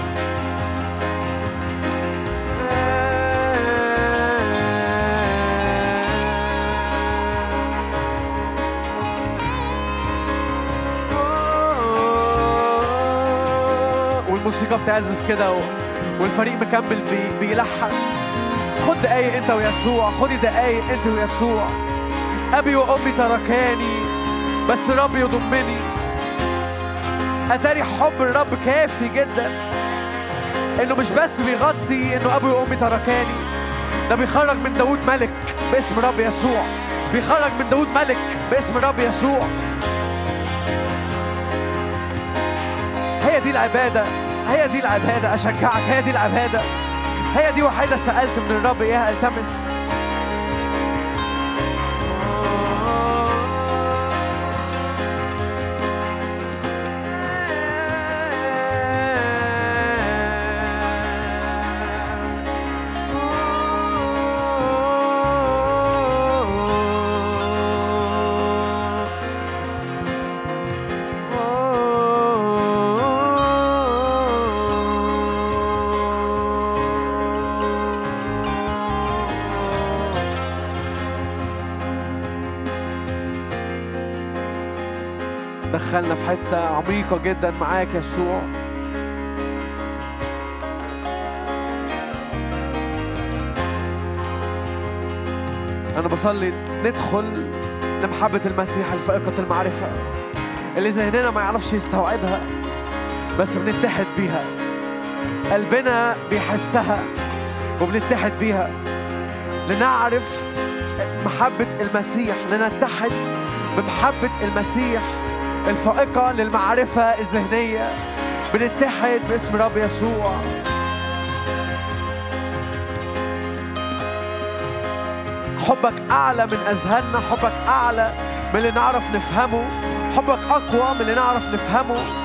والموسيقى بتعزف كده والفريق مكمل بي... بيلحن. خد دقايق انت ويسوع خدي دقايق انت ويسوع. أبي وأمي تركاني بس الرب يضمني. أتاري حب الرب كافي جدا. إنه مش بس بيغطي إنه أبي وأمي تركاني. ده بيخرج من داود ملك باسم رب يسوع. بيخرج من داود ملك باسم رب يسوع. هي دي العبادة. هي دي العبادة أشجعك هي دي العبادة. هي دي وحيدة سألت من الرب إياها التمس. دخلنا في حتة عميقة جدا معاك يسوع. أنا بصلي ندخل لمحبة المسيح الفائقة المعرفة اللي ذهننا ما يعرفش يستوعبها بس بنتحد بيها. قلبنا بيحسها وبنتحد بيها. لنعرف محبة المسيح لنتحد بمحبة المسيح. الفائقة للمعرفة الذهنية. بنتحد باسم رب يسوع. حبك أعلى من أذهاننا حبك أعلى من اللي نعرف نفهمه. حبك أقوى من اللي نعرف نفهمه.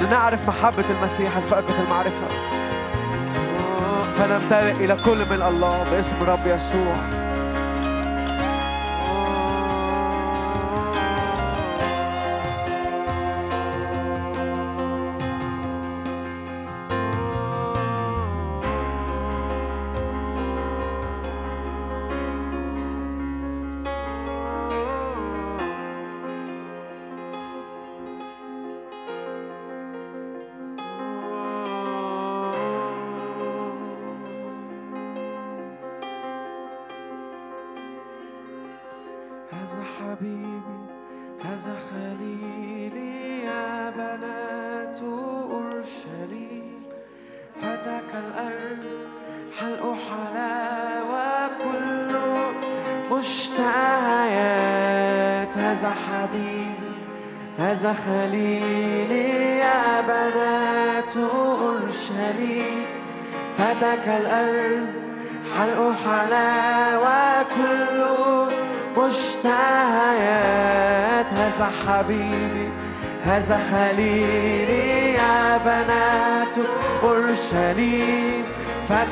لنعرف محبة المسيح الفائقة المعرفة. فنمتلئ إلى كل من الله باسم رب يسوع.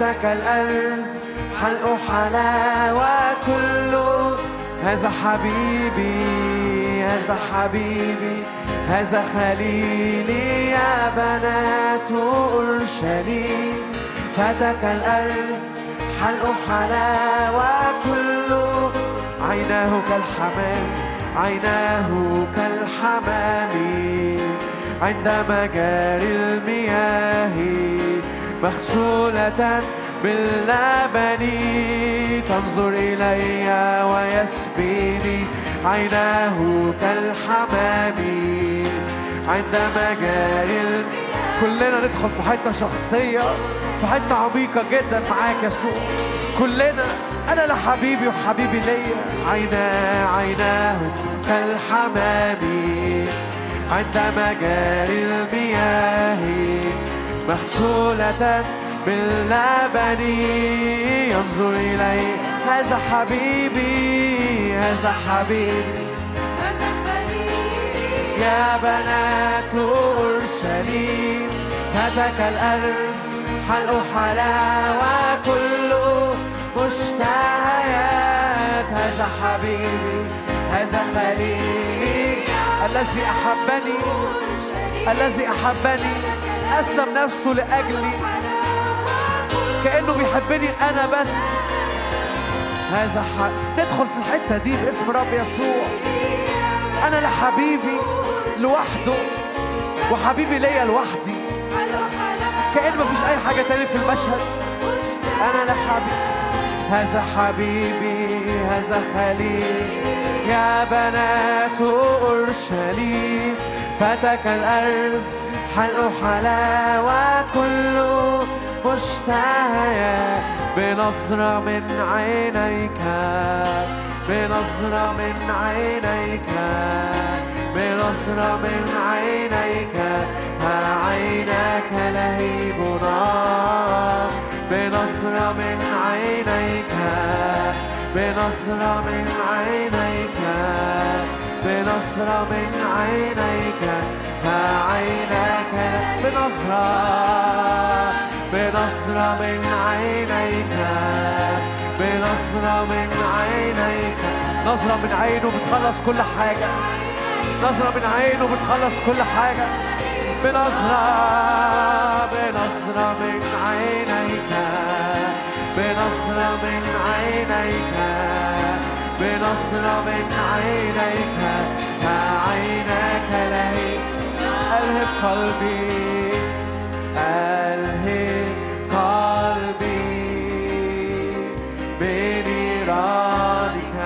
فتك الأرض حلق حلاوة كل هذا حبيبي هذا حبيبي هذا خليلي يا بنات أورشليم فتك الأرز حلق حلاوة كله. عيناه كالحمام عيناه كالحمام. عند مجاري المياه مغسولة باللبن تنظر إلي ويسبيني. عيناه كالحمام عند مجاري كلنا ندخل في حتة شخصية في حتة عميقة جدا معاك يسوع كلنا أنا لحبيبي وحبيبي ليا. عيناه عيناه كالحمام عند مجاري المياه. مغسولة باللبن ينظر إلي. هذا حبيبي هذا حبيبي هذا خليلي يا بنات أورشليم فتك الأرز حلق حلاوة كله مشتهيات. هذا حبيبي هذا خليلي الذي أحبني الذي أحبني. أسلم نفسه لأجلي. كأنه بيحبني أنا بس. هذا حق ندخل في الحتة دي باسم رب يسوع. أنا لحبيبي لوحده وحبيبي ليا لوحدي. كأن مفيش أي حاجة تاني في المشهد. أنا لحبيبي. هذا حبيبي هذا خليل. يا بنات أورشليم فتك الأرز حلق حلاوة كله مشتهية. بنظرة من عينيك بنظرة من عينيك بنظرة من عينيك. ها عينك لهيبنا بنظرة من عينيك بنظرة من عينيك. بنظرة من عينيك ها عينك بنظرة بنظرة من عينيك بنظرة من عينيك. نظرة من عينه بتخلص كل حاجة. نظرة من عينه بتخلص كل حاجة. بنظرة بنظرة من عينيك بنظرة من عينيك. بنظرة من عينيك ها عيناك لهيب ألهب قلبي ألهب قلبي بنيرانك.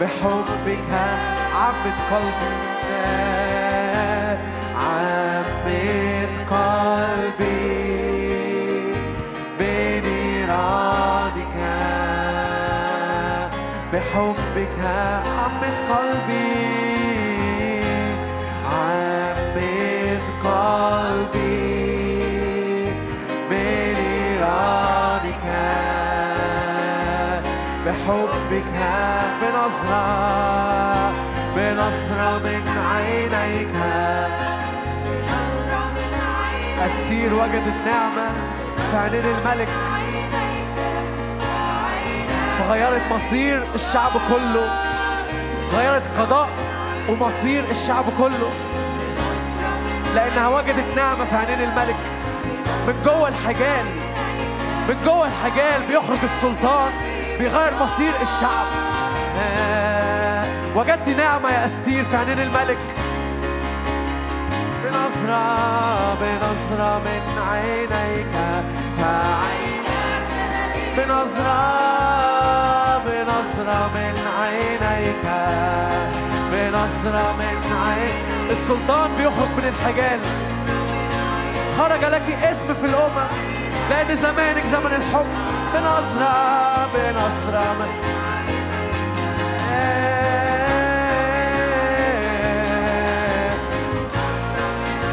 بحبك عمت قلبي عمت بحبك عمت قلبي. عمت قلبي. بنيرانك بحبك بنظرة بنظرة من عينيك. أستير وجدت نعمة في عينين الملك. فغيرت مصير الشعب كله. غيرت قضاء ومصير الشعب كله. لأنها وجدت نعمة في عينين الملك. من جوه الحجال من جوه الحجال بيخرج السلطان بيغير مصير الشعب. آه، وجدت نعمة يا أستير في عينين الملك. بنظرة بنظرة من عينيك ها بنظرة. بنظرة من عينيك بنظرة من عين السلطان بيخرج من الحجال. خرج لك اسم في الأمم لأن زمانك زمن الحب. بنظرة بنظرة من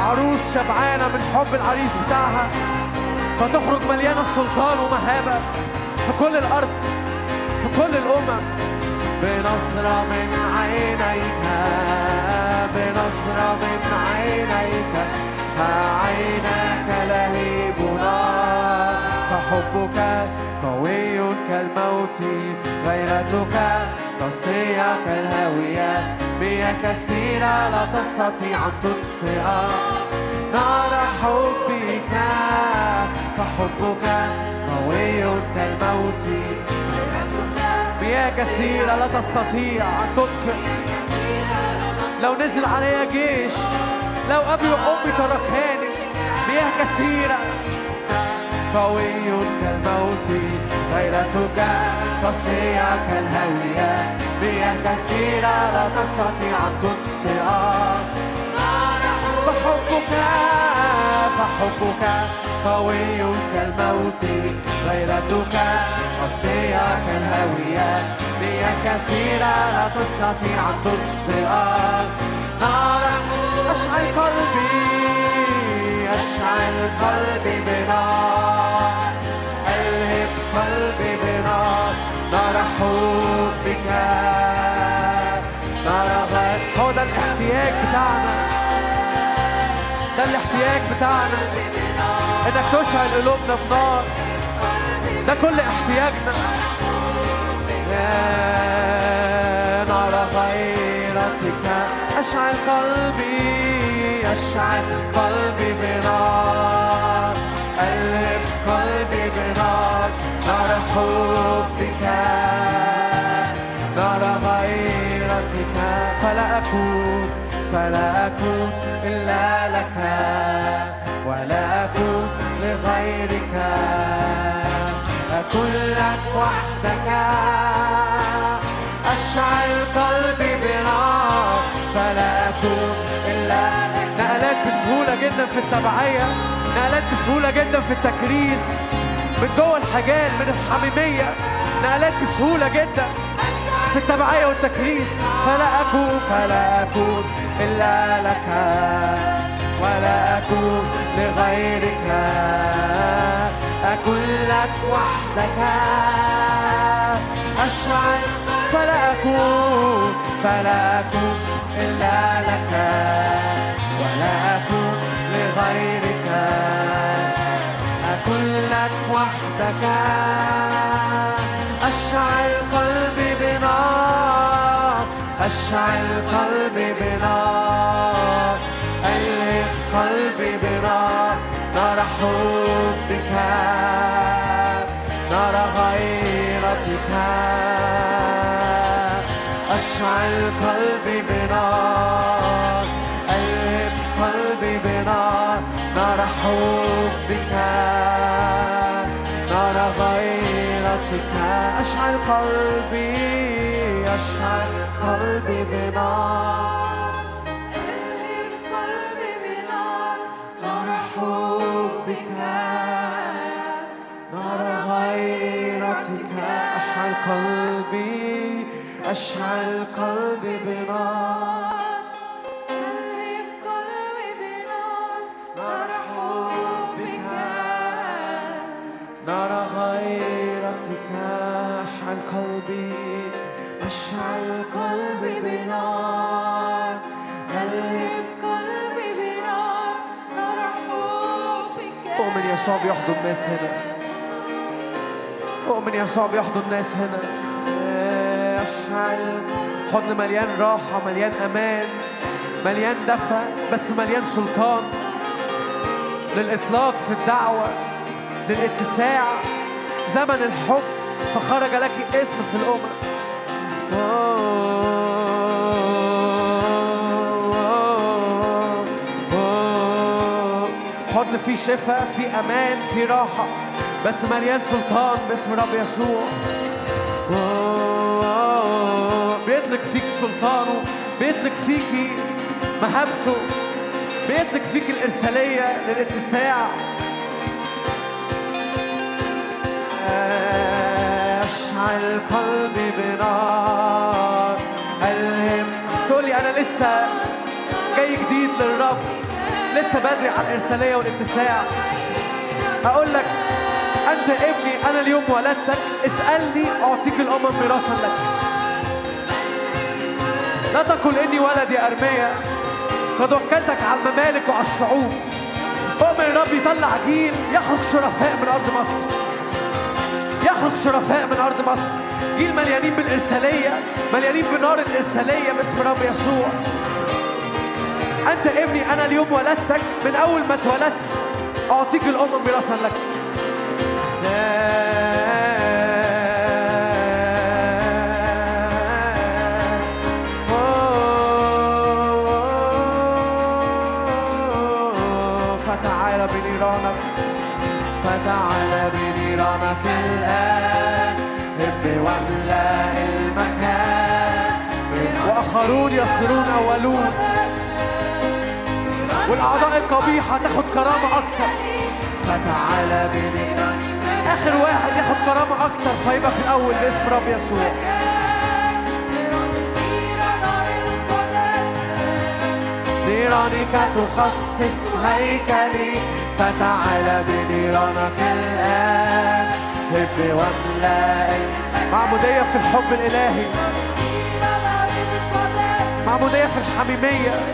عروس شبعانة من حب العريس بتاعها فتخرج مليانة سلطان ومهابة في كل الأرض. كل الأمم. بنظرة من عينيك بنظرة من عينيك. عيناك لهيب نار فحبك قوي كالموت غيرتك قاسية كالهاوية. مياه كثيرة لا تستطيع أن تطفئ. نار حبك فحبك قوي كالموت. مياه كثيرة لا تستطيع أن تطفئ. لو نزل عليا جيش لو أبي وأمي تركاني مياه كثيرة. قوي كالموت غيرتك قاسية كالهاوية مياه كثيرة لا تستطيع أن تطفئ. فحبك فحبك قوي كالموت. غيرتك قاسية كالهاوية مياه كثيرة لا تستطيع أن تطفئ نار أشعل قلبي أشعل قلبي بنار. ألهب قلبي بنار. نار حبك. نار غير ده الاحتياج بتاعنا. ده الاحتياج بتاعنا. إنك تشعل قلوبنا بنار. ده كل احتياجنا. يا نار غيرتك. أشعل قلبي أشعل قلبي بنار. قلب قلبي بنار. نار حبك. نار غيرتك. فلا أكون فلا أكون إلا لك ولا أكون لغيرك. أكون لك وحدك. أشعل قلبي بنار فلا أكون إلا نقلات بسهولة جدا في التبعية نقلات بسهولة جدا في التكريس. من جوه الحجال من الحميمية. نقلات بسهولة جدا. في التبعية والتكريس. فلا أكون فلا أكون إلا لك ولا أكون لغيرك. أكون لك وحدك. أشعل فلا أكون فلا أكون إلا لك ولا أكون لغيرك. أكون لك وحدك. أشعل أشعل قلبي بنار ألهب قلبي بنار نار حبك. نار غيرتك. أشعل قلبي بنار ألهب قلبي بنار نار حبك. نار غيرتك. أشعل قلبي. قلبي بنار. ألهب قلبي بنار نار حبك نار غيرتك أشعل قلبي أشعل قلبي بنار. يسوع بيحضن الناس هنا. أؤمن يسوع بيحضن الناس هنا. أشعل حضن مليان راحة مليان أمان مليان دفى بس مليان سلطان. للإطلاق في الدعوة للاتساع. زمن الحب فخرج لك اسم في الأمم. فيه شفاء فيه أمان فيه راحة. بس مليان سلطان باسم رب يسوع. بيطلق فيك سلطانه بيطلق فيك مهابته بيطلق فيك الإرسالية للاتساع. أشعل قلبي بنار ألهم. تقولي أنا لسه جاي جديد للرب. لسه بدري على الإرسالية والاتساع أقول لك أنت ابني أنا اليوم ولدتك. اسألني أعطيك الأمم ميراثا لك. لا تقل إني ولد يا أرميا قد وكلتك على الممالك وعلى الشعوب. أؤمن الرب يطلع جيل يخرج شرفاء من أرض مصر. يخرج شرفاء من أرض مصر. جيل مليانين بالإرسالية مليانين بنار الإرسالية باسم رب يسوع. أنت ابني أنا اليوم ولدتك. من أول ما اتولدت أعطيك الأمم ميراثا لك. فتعال بنيرانك. فتعال بنيرانك الآن. هب واملأ المكان. وآخرون يصيرون أولون والأعضاء القبيحة تاخد كرامة أكتر. فتعال بنيرانك آخر واحد ياخد كرامة أكتر فيبقى في الأول باسم رب يسوع. نيرانك تخصص هيكلي. فتعال بنيرانك الآن. هب واملأ معمودية في الحب الإلهي. معمودية في الحميمية.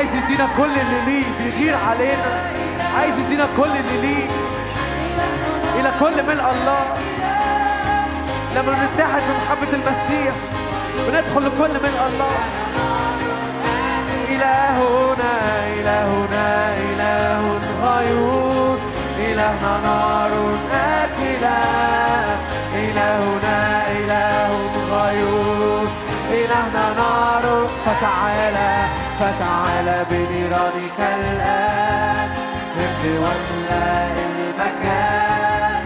عايز يدينا كل اللي ليه بيغير علينا. عايز يدينا كل اللي ليه. إلى كل ملء الله. لما بنتحد بمحبة المسيح بندخل لكل ملء الله. إلهنا إلهنا إله غيور. إلهنا نار آكلة. إلهنا إله غيور. إلهنا نار فتعالى فتعالى بنيرانك الآن. هب واملأ المكان.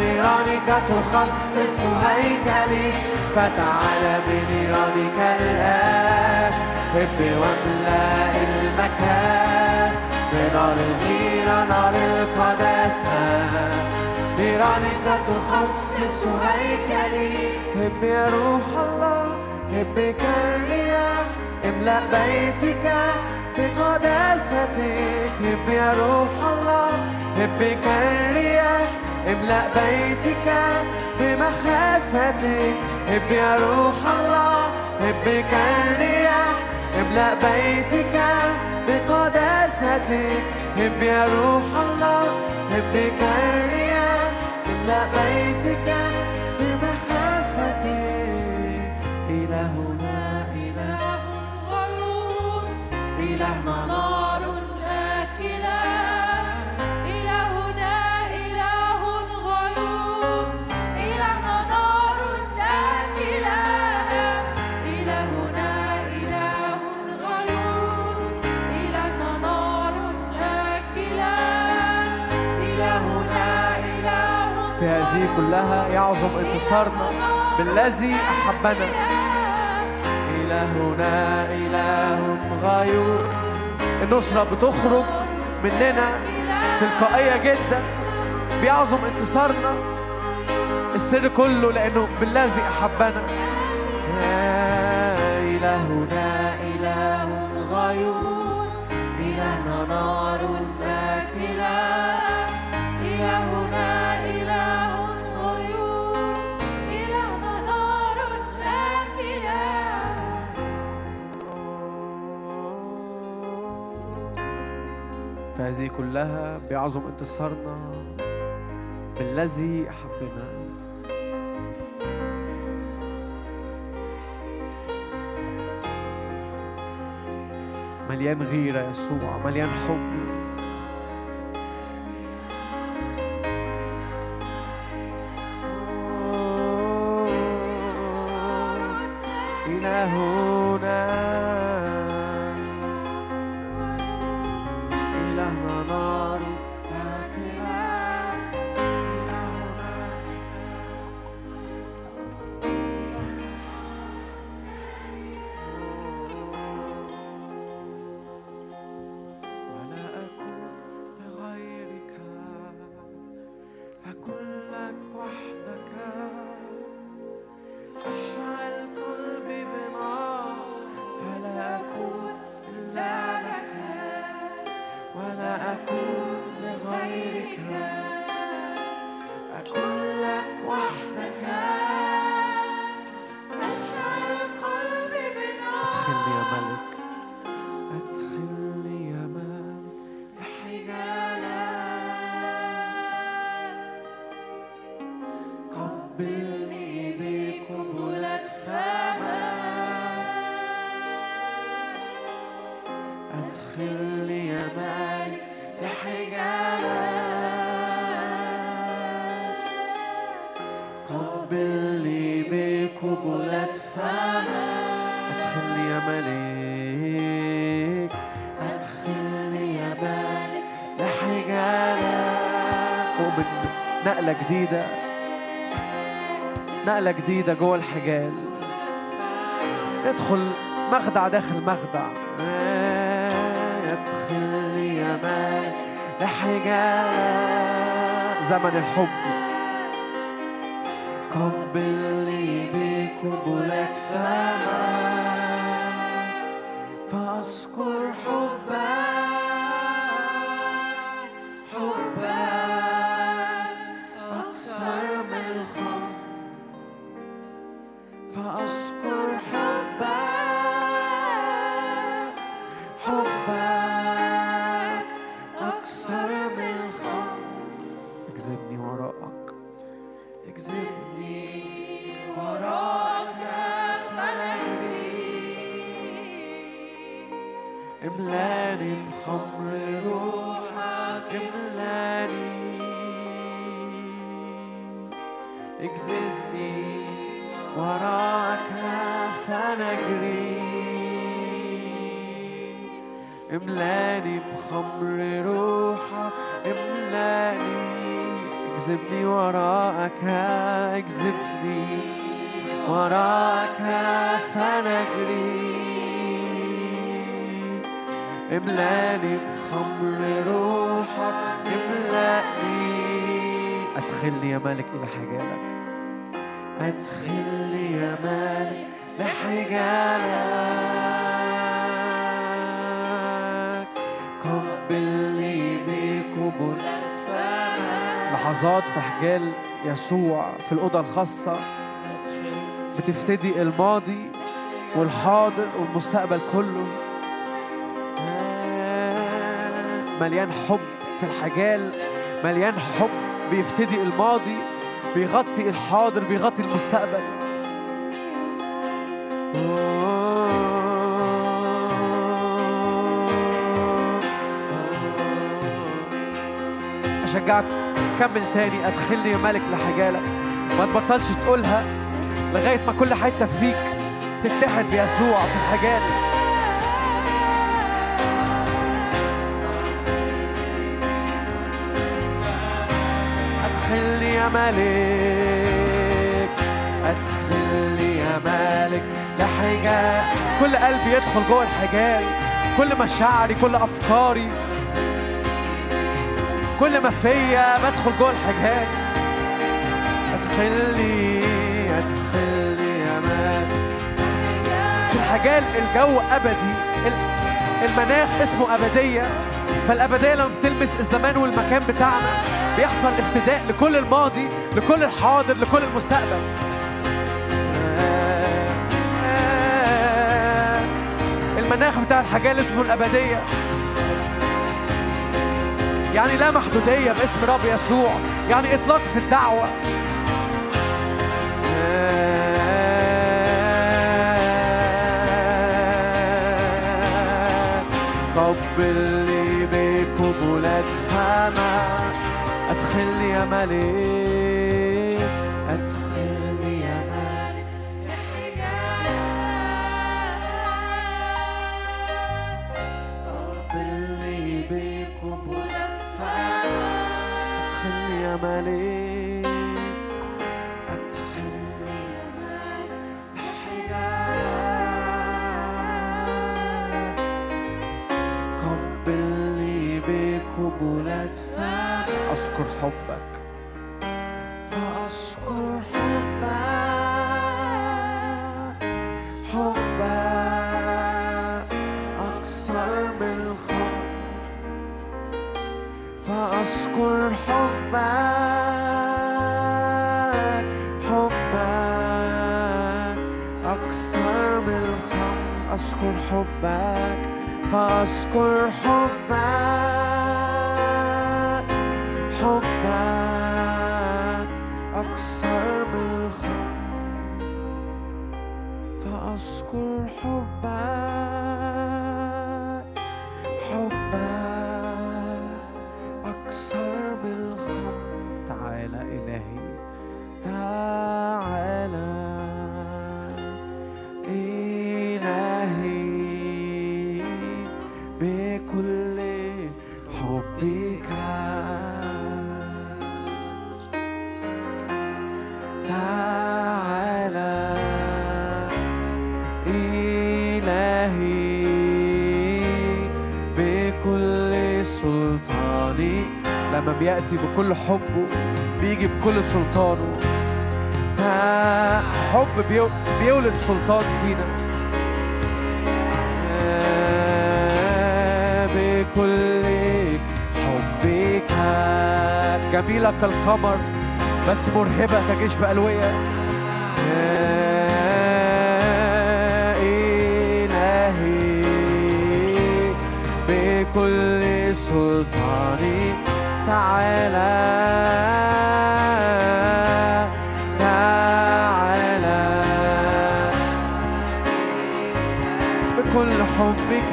نيرانك تخصص هيكلي. فتعالى بنيرانك الآن. هب واملأ المكان. بنار الغيرة نار القداسة. نيرانك تخصص هيكلي. هب يا روح الله هب كالرياح املأ بيتك بقداستك. هب يا روح الله هب كالرياح املأ بيتك بمخافتك. هب يا روح الله هب كالرياح املأ بيتك بقداستك. هب يا روح الله هب كالرياح املأ بيتك بمخافتك إلهنا إله إله غيور إلهنا نار هذه كلها يعظم انتصارنا بالذي أحبنا. إلهنا إله غيور. النصرة بتخرج مننا تلقائية جدا بيعظم انتصارنا السر كله لأنه بالذي أحبنا. إلهنا إله غيور. إلهنا نار فهذه كلها بيعظم انتصارنا بالذي أحبنا مليان غيرة يسوع مليان حب إلهنا نقلة جديدة جوه الحجال. ادخل مخدع داخل مخدع. ادخل يا مال لحجالة زمن الحب. قبلني بقبلة فمك فأذكر حبك. وراك فنجري. املاني بخمر روحك املاني. اجذبني وراءك اجذبني. وراءك فنجري. املاني بخمر روحك املاني. أدخلني يا مالك إلى حجالك يا لحجالك لحظات في حجال يسوع في الأوضة الخاصة. بتفتدي الماضي والحاضر والمستقبل كله. مليان حب في الحجال. مليان حب بيفتدي الماضي. بيغطي الحاضر بيغطي المستقبل. أشجعك كمل تاني أدخلني يا ملك لحجالك. ما تبطلش تقولها لغاية ما كل حتة فيك تتحد بيسوع في الحجال. يا ملك أدخلني يا ملك لحجال كل قلبي يدخل جوه الحجال كل مشاعري كل أفكاري. كل ما فيا بدخل جوه الحجال ادخلي ادخلي يا مان في الحجال الجو أبدي. ال- المناخ اسمه أبدية. فالأبدية لما بتلمس الزمان والمكان بتاعنا بيحصل افتداء لكل الماضي لكل الحاضر لكل المستقبل. المناخ بتاع الحجال اسمه الأبدية. يعني لا محدودية باسم رب يسوع يعني إطلاق في الدعوة. قبلني بقبلة فما أدخلني يا ملك. حبك. فأذكر حبك حبك أكثر من الخمر فأذكر حبك حبك أكثر من الخمر أذكر حبك فأذكر حبك. بيجي بكل سلطانه. حب بيو- بيولد سلطان فينا. آه، بكل حبك جميلة كالقمر بس مرهبة كجيش بألوية. يا إلهي بكل تعالى حبك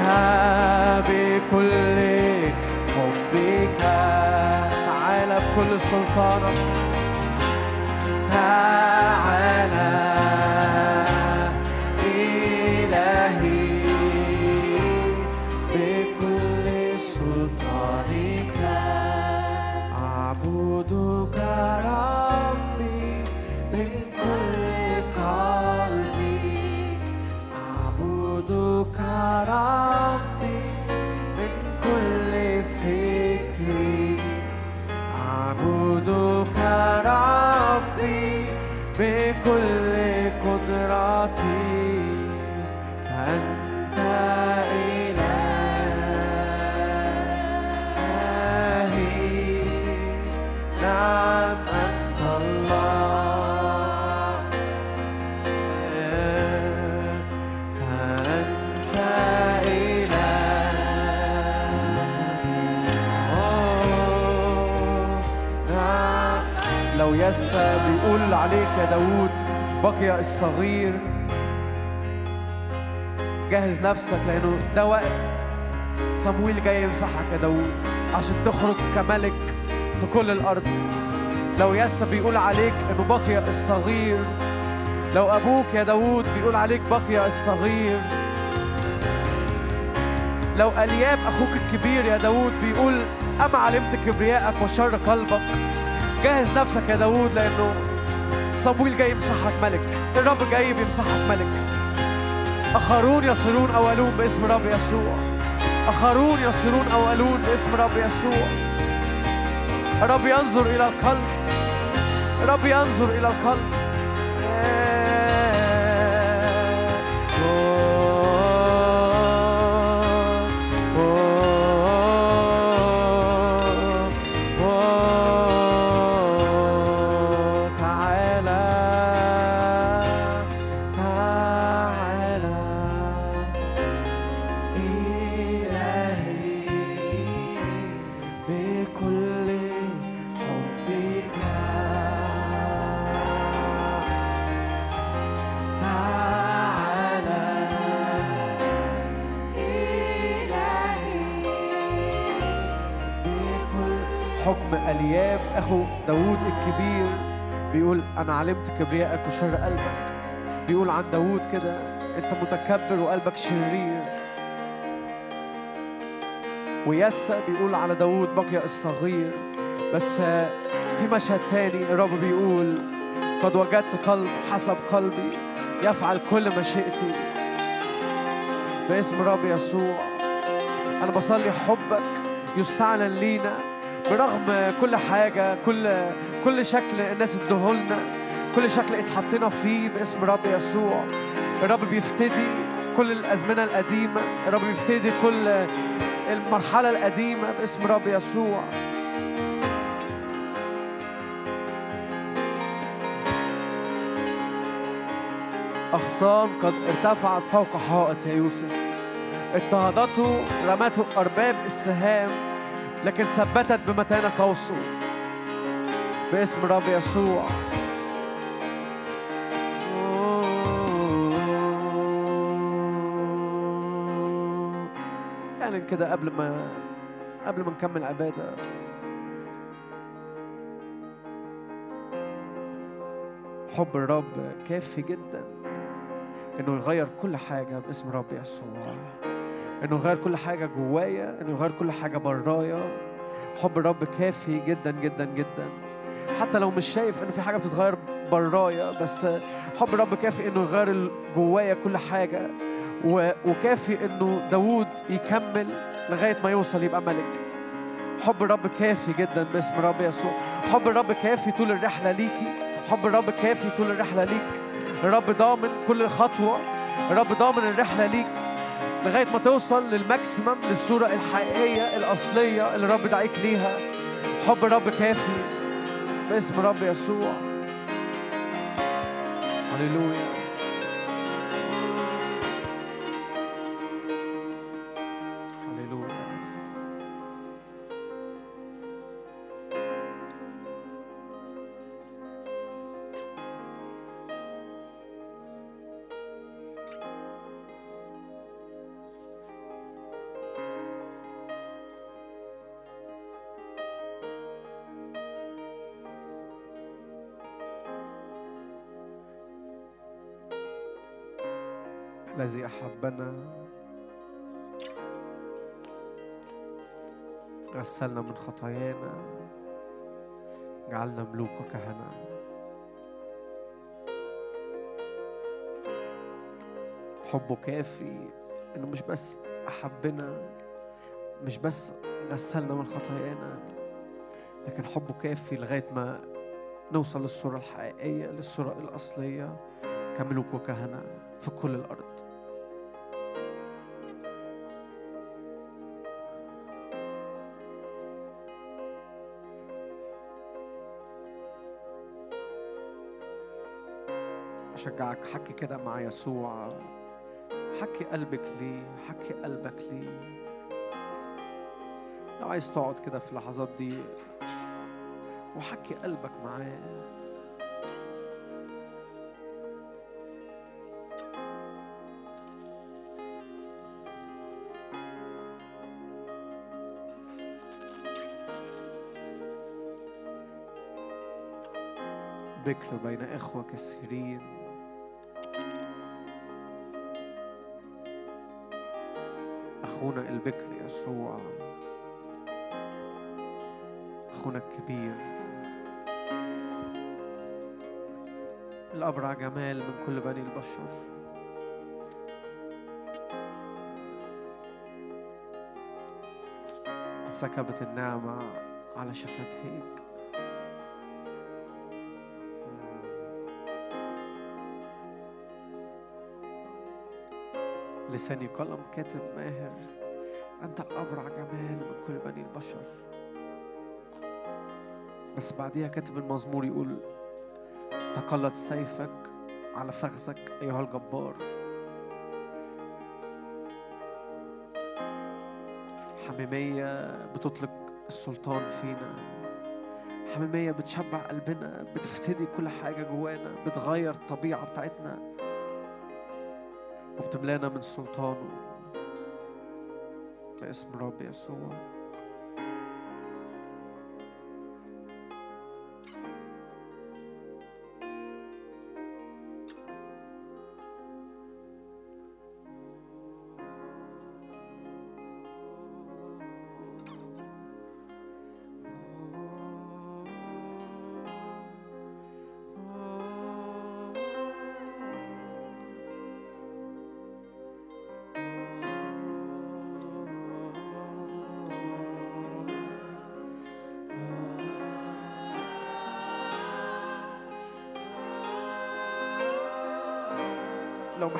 بكل حبك تعالى بكل سلطانك. بكل قدرتي بقي الصغير. جهز نفسك لأنه ده وقت صمويل جاي يمسحك يا داوود عشان تخرج كملك في كل الأرض. لو يسا بيقول عليك إنه بقي الصغير لو أبوك يا داوود بيقول عليك بقي الصغير لو ألياب أخوك الكبير يا داوود بيقول أما علمت كبريائك وشر قلبك جهز نفسك يا داوود لأنه صمويل جاي يمسحك ملك. الرب جاي بيمسحك ملك. آخرون يصيرون أولون باسم رب يسوع. آخرون يصيرون أولون باسم رب يسوع. الرب ينظر إلى القلب. الرب ينظر إلى القلب. علمت كبريائك وشر قلبك. بيقول عن داوود كده أنت متكبر وقلبك شرير. ويسا بيقول على داوود بقي الصغير. بس في مشهد تاني الرب بيقول قد وجدت قلب حسب قلبي يفعل كل مشيئتي باسم رب يسوع. أنا بصلي حبك يستعلن لينا برغم كل حاجة كل كل شكل الناس ادهولنا كل شكل اتحطينا فيه باسم رب يسوع. الرب بيفتدي كل الأزمنة القديمة. الرب بيفتدي كل المرحلة القديمة باسم رب يسوع. أغصان قد ارتفعت فوق حائط يا يوسف. اضطهدته رمته أرباب السهام لكن ثبتت بمتانة قوسه. باسم رب يسوع. كده قبل ما قبل ما نكمل عبادة. حب الرب كافي جدا. إنه يغير كل حاجة باسم رب يسوع. إنه يغير كل حاجة جوايا. إنه يغير كل حاجة برايا. حب الرب كافي جدا جدا جدا. حتى لو مش شايف ان في حاجة بتتغير برايا بس حب الرب كافي إنه يغير جوايا كل حاجة و- وكافي إنه داوود يكمل لغاية ما يوصل يبقى ملك. حب الرب كافي جدا باسم رب يسوع. حب الرب كافي طول الرحلة ليكي. حب الرب كافي طول الرحلة ليك. الرب ضامن كل خطوة. الرب ضامن الرحلة ليك لغاية ما توصل لل maximum للصورة الحقيقية الأصلية اللي الرب دعيك ليها. حب الرب كافي باسم رب يسوع. هللويا الذي أحبنا. غسلنا من خطايانا. جعلنا ملوك وكهنة حبه كافي. إنه مش بس أحبنا مش بس غسلنا من خطايانا لكن حبه كافي لغاية ما نوصل للصورة الحقيقية للصورة الأصلية. كملوك وكهنة في كل الأرض. بشجعك. حكي كده مع يسوع. حكي قلبك ليه. حكي قلبك ليه. لو عايز تقعد كده في اللحظات دي وحكي قلبك معاه. بكر بين إخوة كثيرين. أخونا البكر يسوع أخونا الكبير. الأبرع جمال من كل بني البشر. سكبت النعمة على شفتيك. لساني قلم كاتب ماهر. أنت الأبرع جمال من كل بني البشر. بس بعديها كاتب المزمور يقول تقلد سيفك على فخذك أيها الجبار. حميمية بتطلق السلطان فينا. حميمية بتشبع قلبنا بتفتدي كل حاجة جوانا بتغير الطبيعة بتاعتنا. وبتملانا من سلطانه. باسم الرب يسوع.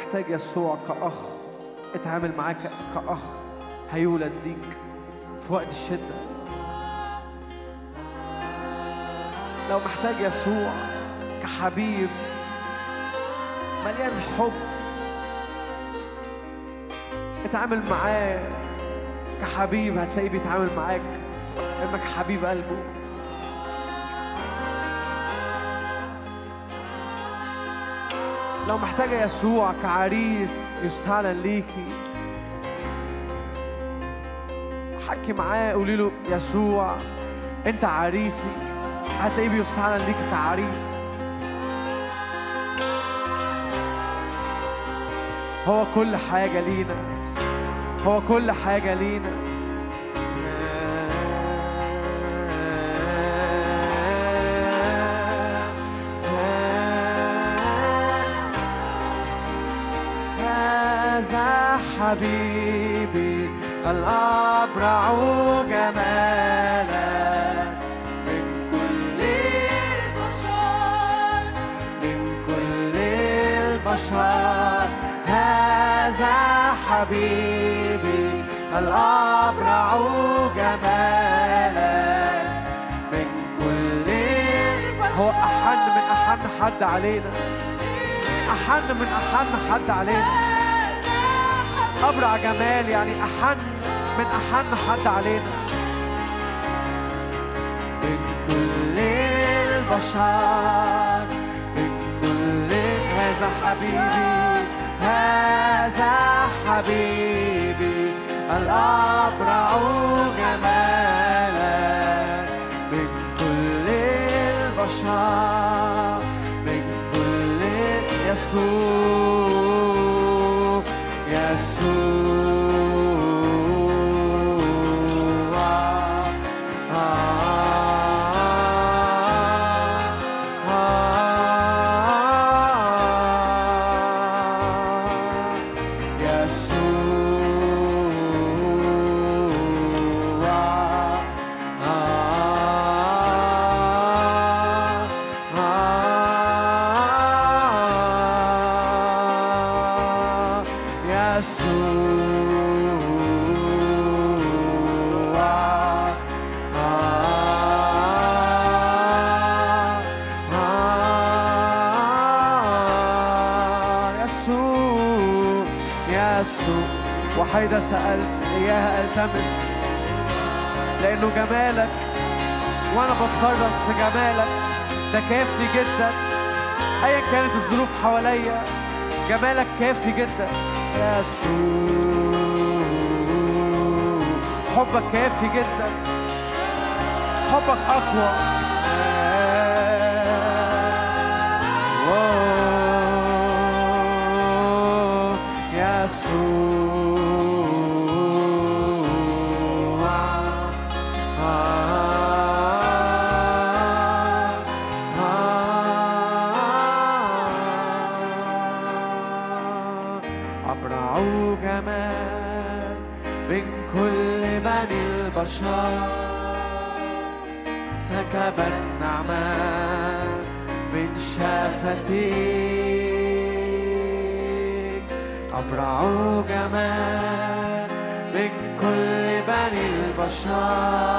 محتاج يسوع كأخ اتعامل معاه كأخ هيولد ليك في وقت الشدة. لو محتاج يسوع كحبيب مليان حب اتعامل معاه كحبيب هتلاقيه بيتعامل معاك انك حبيب قلبه. لو محتاجة يسوع كعريس يستعلن ليكي. حكي معاه قولي له يسوع أنت عريسي. هتلاقيه بيستعلن ليكي كعريس. هو كل حاجة لينا. هو كل حاجة لينا. حبيبي الأبرع جمالا من كل البشر من كل البشر. هذا حبيبي الأبرع جمالا من كل هو أحن من أحن حد علينا أحن من أحن حد علينا. أبرع جمال يعني أحن من أحن حد علينا. من كل البشر من كل هذا حبيبي هذا حبيبي الأبرع جمالا. من كل البشر من كل يسوع. سألت إياها ألتمس. لأنه جمالك وأنا بتفرس في جمالك. ده كافي جدا. أيا كانت الظروف حواليا جمالك كافي جدا. يسوع حبك كافي جدا. حبك أقوى. يسوع كل بني البشر سكب النعمان من شفتيك أبرع جمال من كل بني البشر.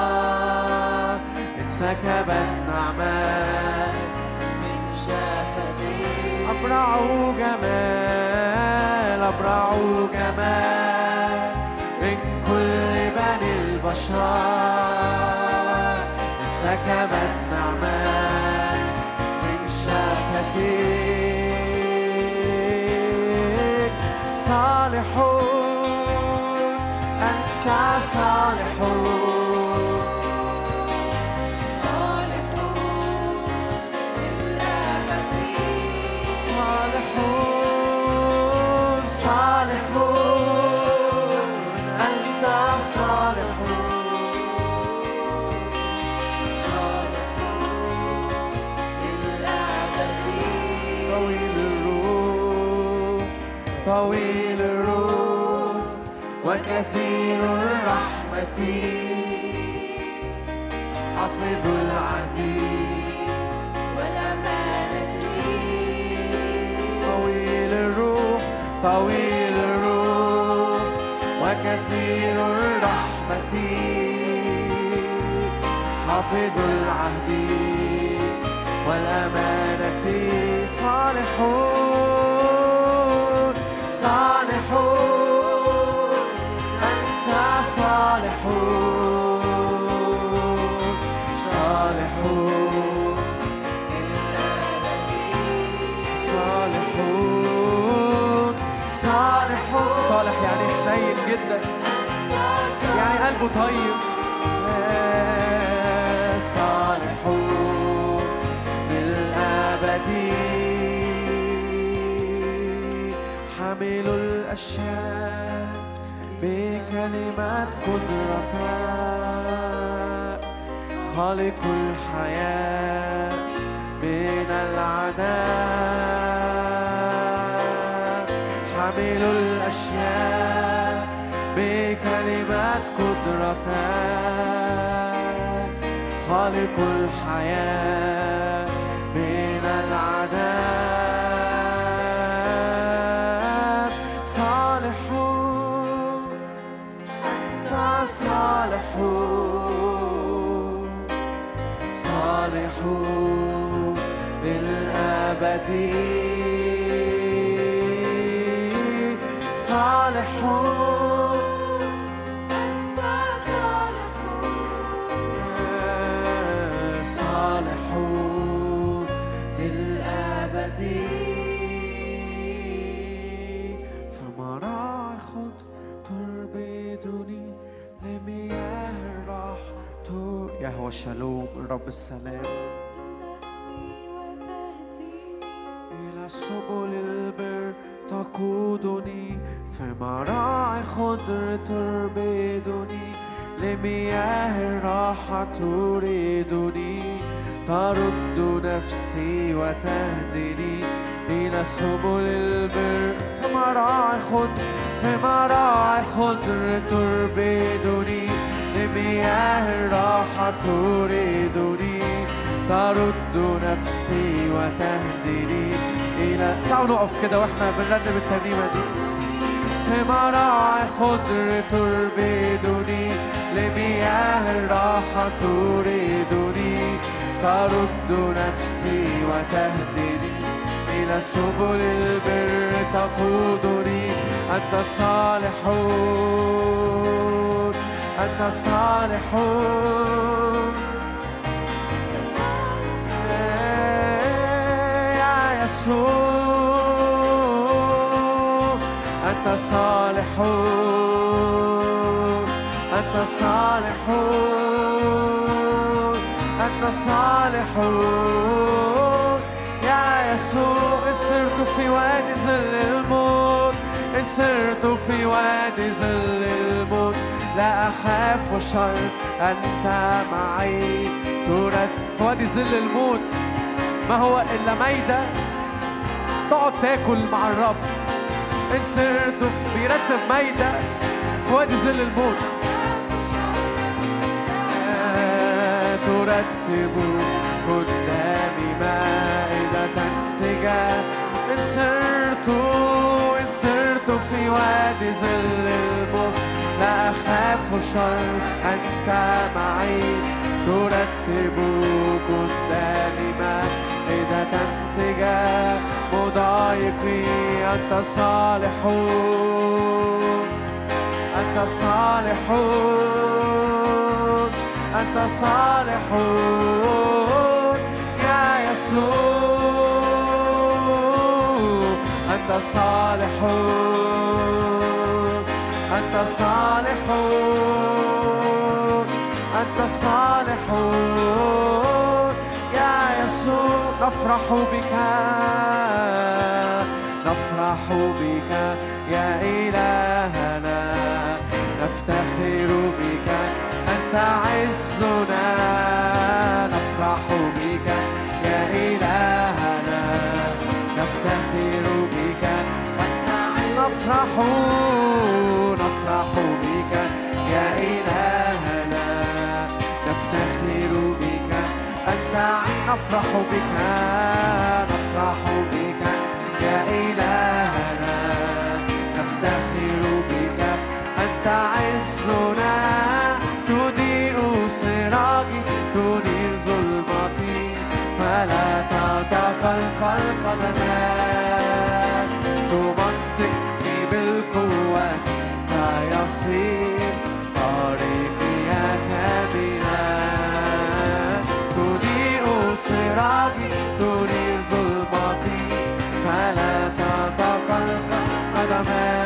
انسكب النعمان من شفتيك أبرع جمال أبرع جمال بني البشر انسكب النعمان من شفتيك صالحون أنت صالحون وكثير الرحمة. حفظ العديد. والأمانة طويل الروح طويل الروح وكثير الرحمة. حافظ العهد والأمانة صالحون صالحون قلبه طيب. صالحون للأبد حامل الأشياء. بكلمات قدرتك. خالق الحياة من العداء. حامل الأشياء بكلمات قدرتك. خالق الحياة صالحون للأبد صالحون أنت صالحون للأبد. يهوى الشالوم الرب السلام. إلى سبل البر تقودني في مراعي خضر تربدني. لمياه الراحة تريدني. ترد نفسي وتهدني. إلى سبل البر في مراعي خضر في مراعي خضر تربدني. لمياه الراحة تريدني ترد نفسي وتهدني إلى تعالوا نقف كده وإحنا بنرنم الترنيمة دي في مراعي خضر تربدني لمياه الراحة تريدني ترد نفسي وتهدني إلى سبل البر تقودني أنت صالحون أنت صالحون يا يسوع أنت صالحون أنت صالحون أنت صالحون يا يسوع سرت في وادي ظل الموت. سرت في وادي ظل الموت. لا أخاف شر أنت معي. ترد. في وادي ظل الموت. ما هو إلا ميدة تقعد تاكل مع الرب. إن سرت بيرتب ميدة في وادي ظل الموت ترتب قدامي مائدة تجاه. إن سرت إن سرت في وادي ظل الموت لا أخاف شر أنت معي. ترتب قدامي مائدة تجاه مضايقي. أنت صالح. أنت صالح. أنت صالح. يا يسوع أنت صالح. أنت صالح. أنت صالح. يا يسوع نفرح بك. نفرح بك يا إلهنا. نفتخر بك. أنت عزنا. نفرح بك يا إلهنا. نفتخر بك. أنت نفرح نفرح. نفرح بك نفرح بك يا إلهنا. نفتخر بك أنت عزنا. تضيء سراجي تنير ظلمتي فلا تتقلق القدمان تمنطقني بالقوة فيصير come out.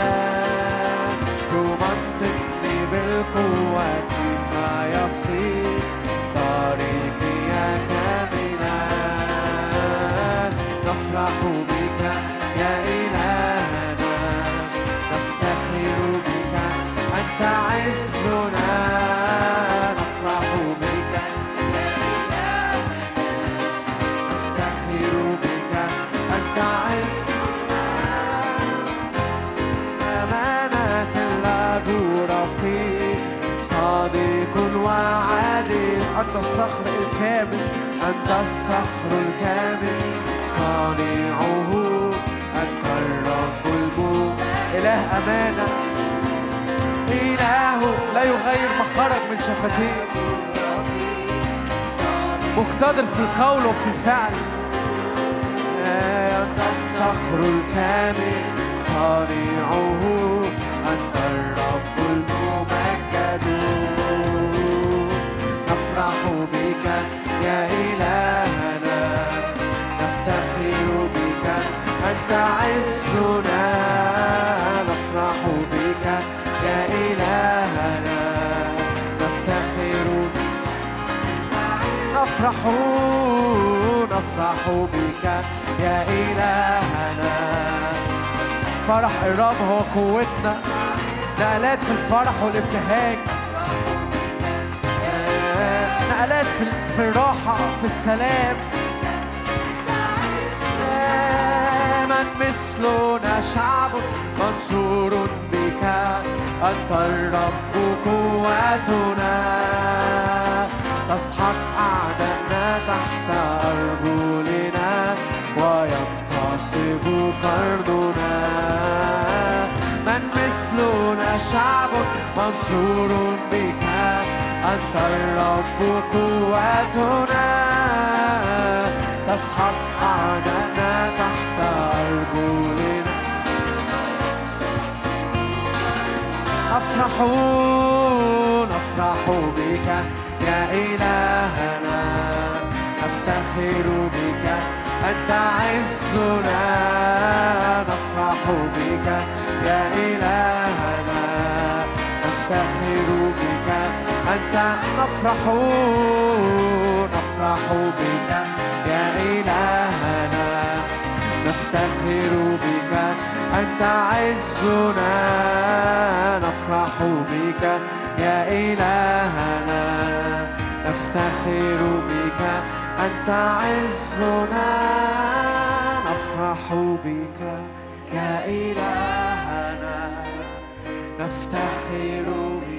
أنت الصخر الكامل أنت الصخر الكامل. صانعه أنت الرب المؤمن إله أمانة. إله لا يغير ما خرج من شفتيه. مقتدر في القول وفي الفعل. أنت الصخر الكامل. صانعه أنت نفرح بك يا إلهنا فرح الرب هو قوتنا نقلات في الفرح والابتهاج. نقلات في الراحة في السلام. من مثلنا شعب منصور بك. أنت الرب قوتنا تسحق أعدائنا تحت أرجلنا وينتصب قرننا من مثلنا شعب منصور بك. أنت الرب قوتنا تسحق أعدائنا تحت أرجلنا. نفرح نفرح بك يا إلهنا. نفتخر بك أنت عزنا. نفرح بك يا إلهنا. نفتخر بك أنت نفرح نفرح بك يا إلهنا. نفتخر بك أنت عزنا. نفرح بك يا إلهنا. نفتخر بك أنت عزنا. نفرح بك يا إلهنا. نفتخر بك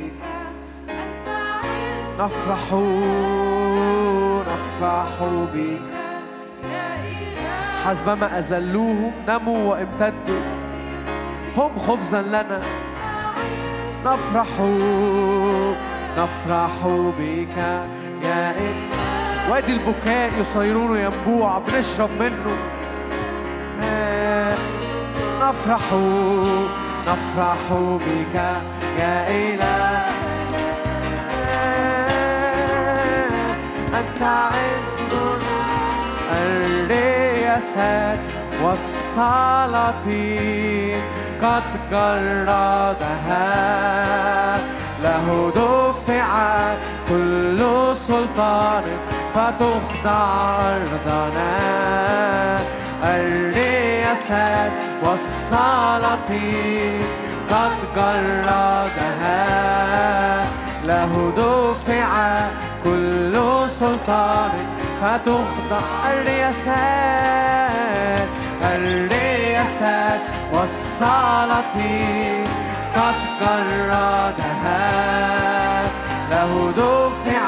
نفرح نفرح بك حسبما أذلوهم نموا وامتدوا. هم خبزا لنا. نفرح نفرح بك يا إله وادي البكاء يصيرون ينبوع بنشرب منه. نفرح نفرح بك يا إله. أنت الرياسات والسلاطين قد جردها له دفع كل سلطان فتخضع أرضنا الرياسات والسلاطين قد جردها له دفع كل سلطان فتخضع الرياسات. الرياسات والسلاطين قد جردها له دفع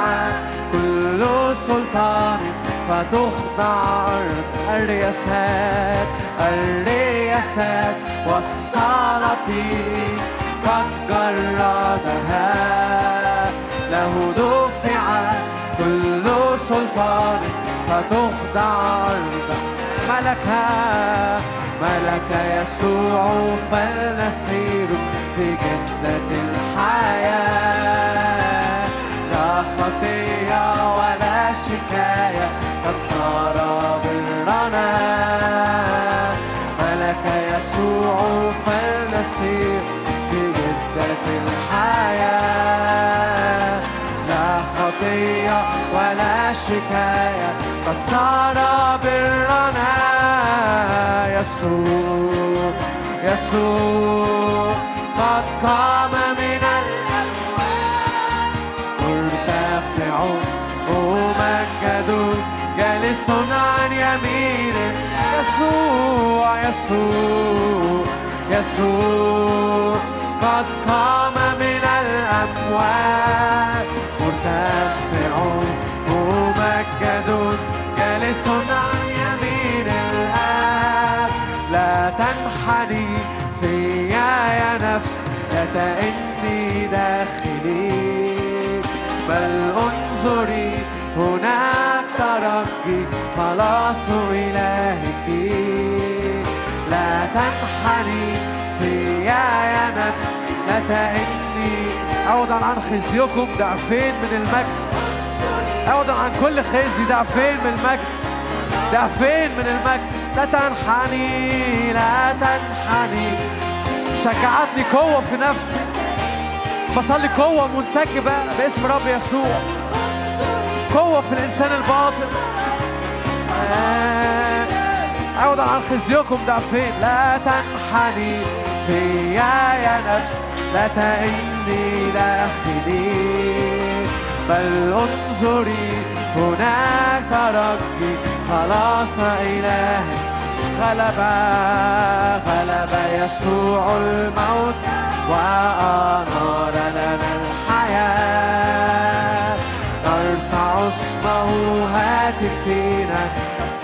كل سلطان فتخضع الرياسات. الرياسات والسلاطين قد جردها له دفع كل سلطان فتخضع أرضا ملك ملك يسوع فلنسير في جدة الحياة. لا خطية ولا شكاية قد صار برنا ملك يسوع فلنسير في جدة الحياة. لا خطية ولا شكاية قد صار برنا يسوع يسوع قد قام من الأموات مرتفع ممجد جالس عن يمين يسوع يسوع يسوع قد قام من الأموات مرتفع ممجد جالس عن يمين الآب. لا تنحني فيا يا نفس لا تئني داخلي. بل انظري هناك ترقي خلاص إلهك. لا تنحني فيا يا نفس لا تئني عوضا عن خزيكم ضعفين من المجد. عوضا عن كل خزي ضعفين من المجد. ضعفين من المجد. لا تنحني لا تنحني. شجعتني قوة في نفسي. بصلي قوة منسكبة باسم رب يسوع. قوة في الإنسان الباطن. آه. عوضا عن خزيكم ضعفين. لا تنحني فيا يا نفس لا تئني داخلي. بل انظري هناك ترقي خلاص إلهي غلب غلب يسوع الموت. وأنار لنا الحياة نرفع اسمه هاتفينا.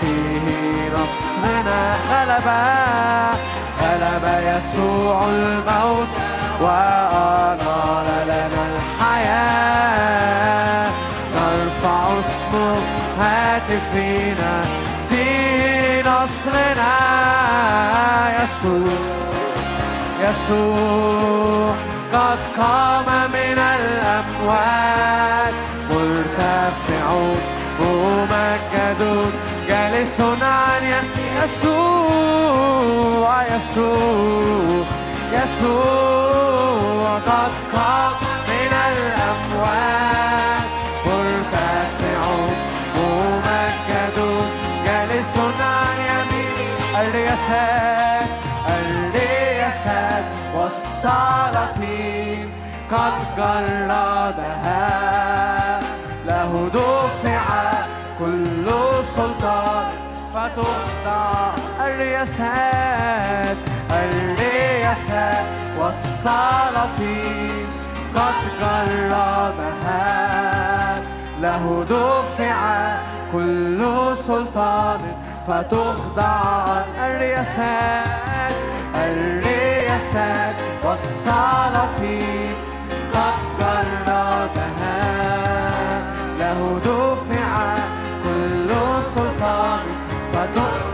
فيه نصرنا. غلب غلب يسوع الموت. وأنار لنا الحياة. نرفع اسمه هاتفينا فيه نصرنا. يسوع يسوع قد قام من الأموات مرتفع ممجد جالس عن يسوع يسوع. يسوع قد قام من الأموات مرتفع ممجد جالس عن يمين. الرياسات الرياسات والسلاطين. قد جردها له دفع كل سلطان. فتخضع الرياسات الرياسات والسلاطين قد جردها له دفع كل سلطان فتخضع الرياسات الرياسات والسلاطين قد جردها له دفع كل سلطان فتخضع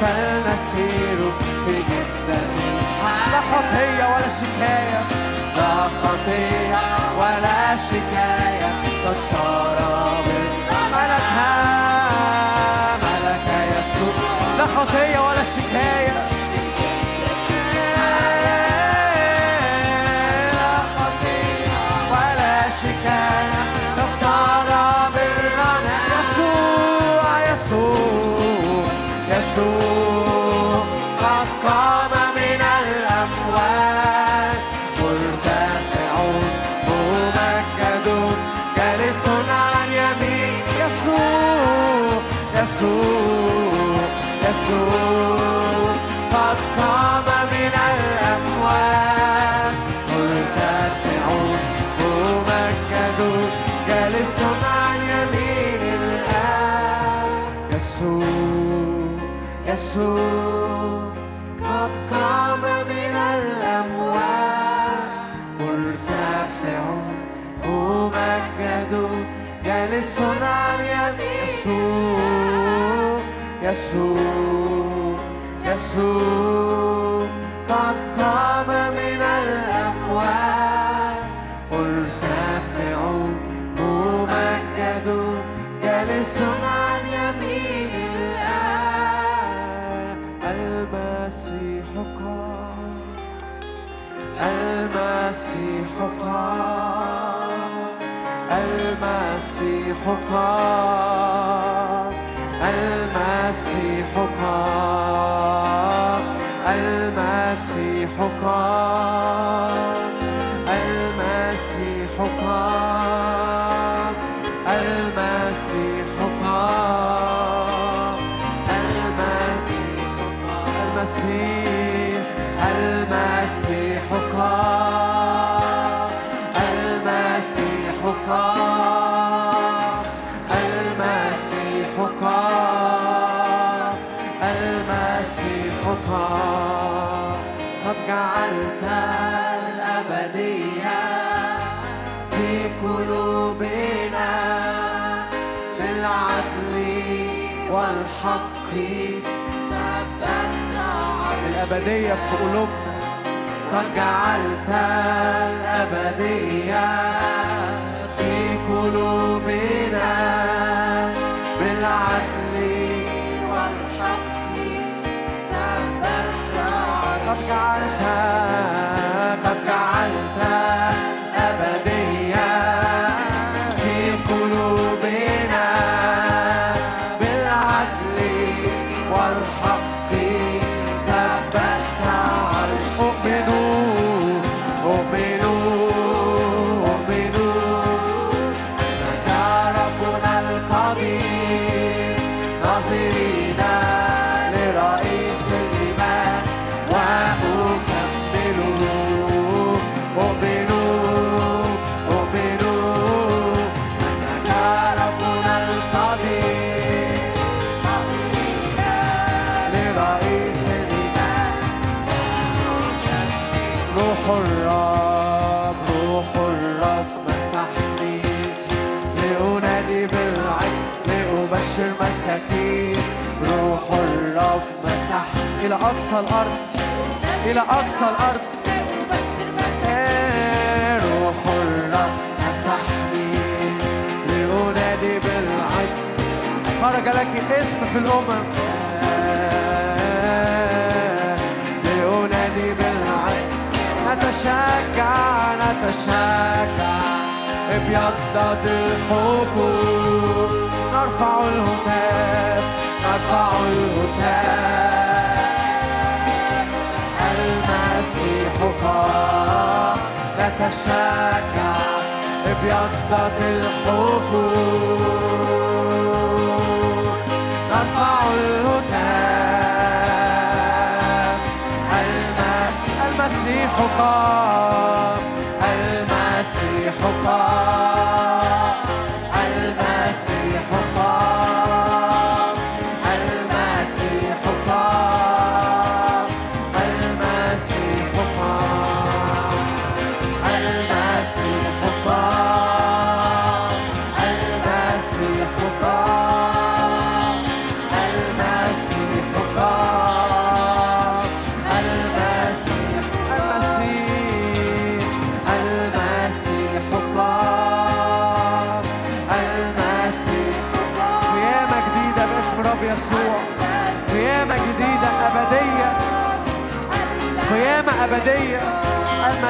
فلنسير في جدة لا خطية ولا شكاية لا خطية ولا شكاية قد صار بالملكة ملك يسوع لا خطية ولا شكاية. يسوع قد قام من الأموات مرتفع ممجد جالس عن يمين يسوع يسوع يسوع قد قام من الأموات مرتفع ممجد جالس عن يمين الآب. المسيح قام المسيح قام المسيح قام. المسيح قام المسيح قام الأبدية في قلوبنا قد جعلت الأبدية في قلوبنا بالعدل قد جعلت قد جعلت إلى أقصى الأرض إلى أقصى الأرض. روح الرب مسحني لأنادي بالعلم خرج لك اسم في الأمم. نتشجع نتشجع. ابيضت الحقوق نرفع الهتاف نرفع الهتاف. المسيح قام نتشجع ابيضت الحقوق نرفع الهتاف المس- المسيح قام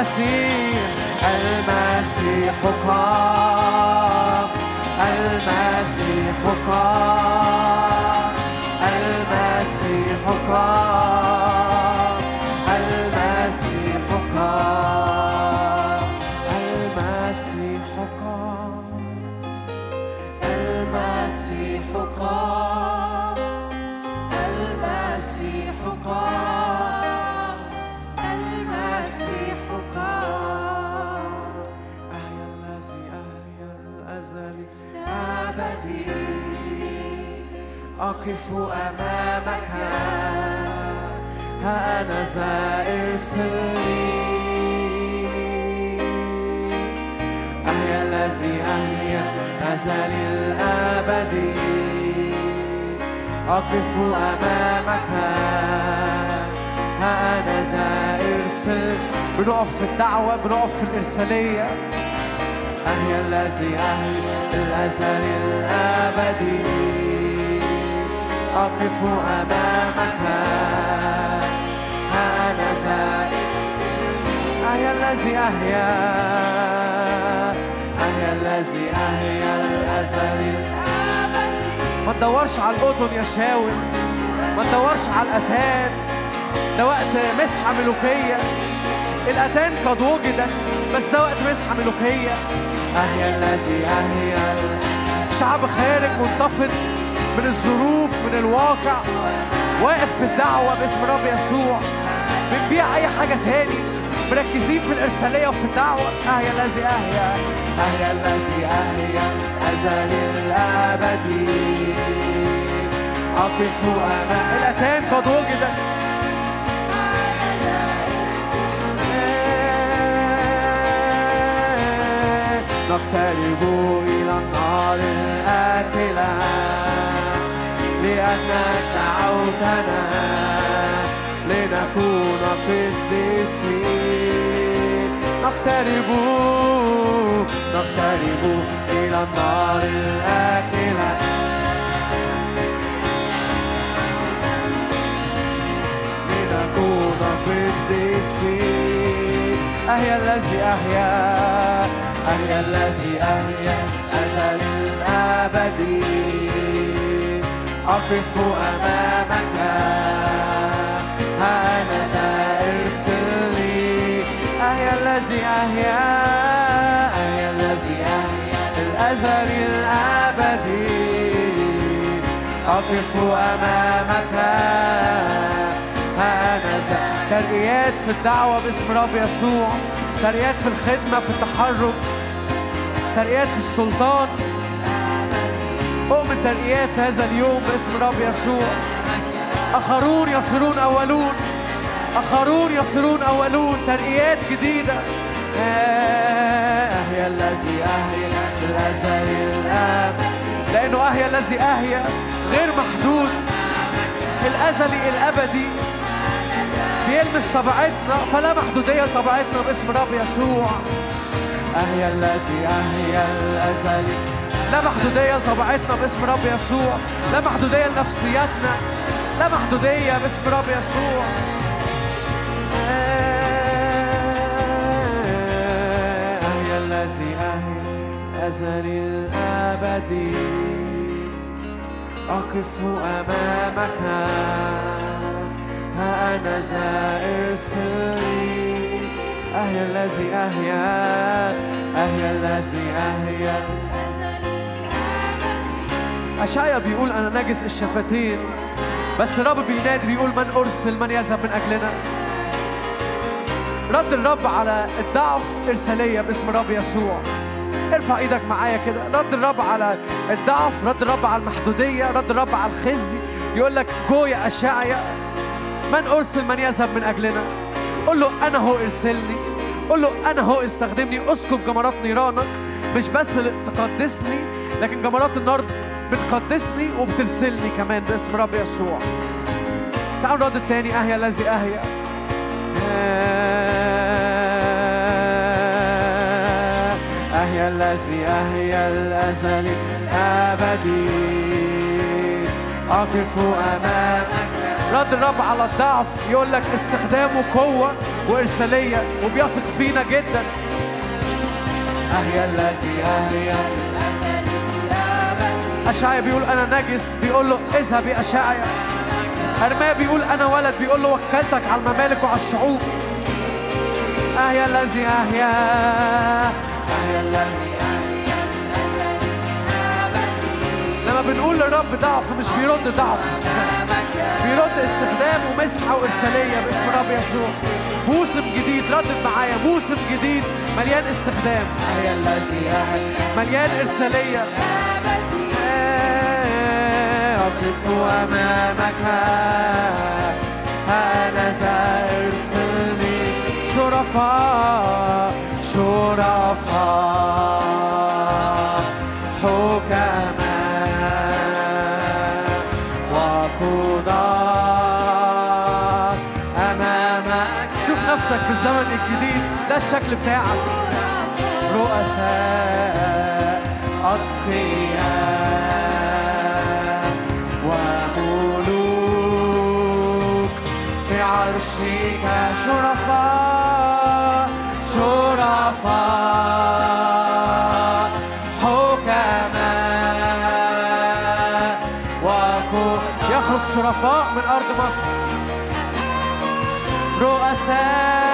المسيح المسيح قام المسيح قام المسيح قام. أقف أمامك. ها أنا ذا ارسلني أحيا الذي أحيا أزل الأبدي أقف أمامك. ها أنا ذا ارسل بنقف في الدعوة بنقف في الإرسالية. أحيا الذي أحيا الأزل الأبدي أقف أمامك. ها أنا ذا أحيا الذي أحيا أحيا الذي أحيا الأزل. ما تدورش على القطن يا شاول ما تدورش على الأتان. ده وقت مسحة ملوكية. الأتان قد وجدت بس ده وقت مسحة ملوكية. أحيا الذي أحيا ال- شعب خارج منتفض. من الظروف من الواقع. واقف في الدعوة باسم رب يسوع. بنبيع أي حاجة تاني. مركزين في الإرسالية وفي الدعوة. أحيا الذي أحيا أحيا الذي أحيا الأزل الأبدي. أقف أمام الأتان قد وجدت نقترب إلى النار الآكلة. لأنك دعوتنا لنكون قديسين. نقترب نقترب إلى النار الآكلة لنكون قديسين. أهيا الذي أحيا أهيا الذي أحيا أزل الأبدي أقف أمامك. أنا سأرسلني أهيا الذي أحيا؟ أهيا الذي أحيا الأزل الأبدي أقف أمامك. أنا ذا ترقيات في الدعوة باسم رب يسوع. ترقيات في الخدمة في التحرك. ترقيات في السلطان. أؤمن ترقيات في هذا اليوم باسم رب يسوع. آخرون يصيرون أولون. آخرون يصيرون أولون. ترقيات جديدة. أهيا الذي أهيأ الأزل الأبدي لأنه أهيأ الذي أهيأ غير محدود. الأزلي الأبدي. بيلمس طبيعتنا. فلا محدودية لطبيعتنا باسم رب يسوع. أهيأ الذي أهيأ الأزلي لا محدودية لطبيعتنا باسم رب يسوع. لا محدودية لنفسياتنا. لا محدودية باسم رب يسوع. أهي الذي أهي أزل الأبد. أقف أمامك. ها أنا ذا إرسلني أهي الذي أهيا. أهي الذي أهيا. أشعيا بيقول أنا نجس الشفتين بس الرب بينادي بيقول من أرسل من يذهب من أجلنا. رد الرب على الضعف إرسالية باسم الرب يسوع. ارفع إيدك معايا كده. رد الرب على الضعف رد الرب على المحدودية رد الرب على الخزي. يقول لك جو يا أشعيا من أرسل من يذهب من أجلنا. قل له أنا هو إرسلني. قل له أنا هو استخدمني. أسكب جمرات نيرانك مش بس تقدسني لكن جمرات النار بتقدسني وبترسلني كمان باسم رب يسوع. تعالوا نرد التاني أهيا الذي أهيا. أهيا الذي أهيا الأزل الأبدي. أقف أمامك. رد الرب على الضعف. يقول لك استخدامه قوة وإرسالية وبيثق فينا جدا. أهيا الذي أهيا. أشعيا بيقول أنا نجس بيقول له اذهب يا أشعيا أرميا بيقول أنا ولد بيقول له وكلتك على الممالك وعلى الشعوب. أهيا الذي أهيا أهيا الذي لما بنقول للرب ضعف مش بيرد ضعف. بيرد استخدام ومسحة وإرسالية باسم الرب يسوع. موسم جديد ردد معايا موسم جديد مليان استخدام. الذي أهيا مليان إرسالية. أقف أمامك. هذا ارسلني شرفاء شرفاء حكماء وقضاء. أمامك شوف نفسك في الزمن الجديد ده الشكل بتاعك. رؤساء أتقياء. شرفاء شرفاء حكماء يخرج شرفاء من أرض مصر. رؤساء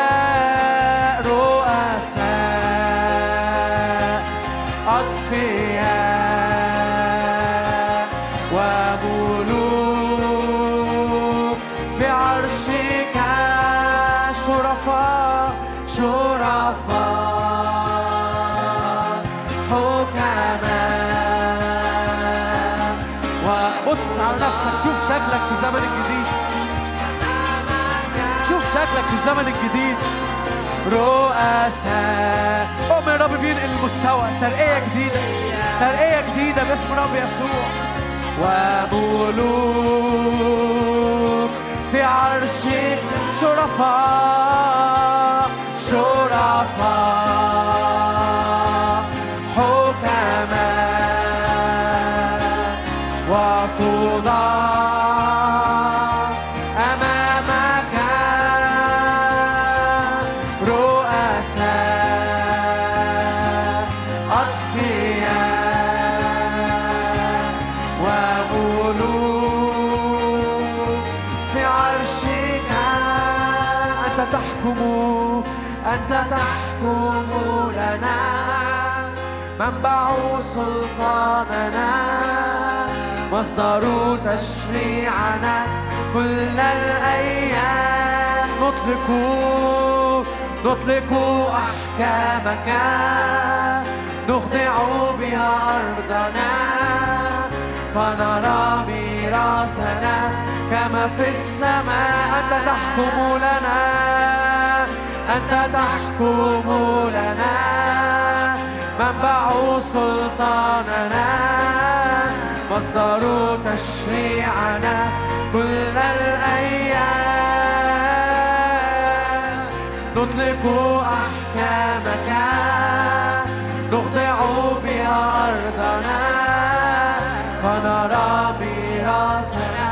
حكماء وبص على نفسك شوف شكلك في الزمن الجديد. شوف شكلك في الزمن الجديد. رؤساء. قوم يا رب بينقل المستوى. ترقية جديدة. ترقية جديدة باسم رب يسوع. وملوك في عرشك شرفاء. شرفاء منبع سلطاننا مصدر تشريعنا كل الأيام. نطلق نطلق أحكامك. نخضع بها أرضنا. فنرى ميراثنا كما في السماء. أنت تحكم لنا. أنت تحكم لنا. منبع سلطاننا مصدر تشريعنا كل الأيام. نطلق أحكامك نخضع بها أرضنا فنرى ميراثنا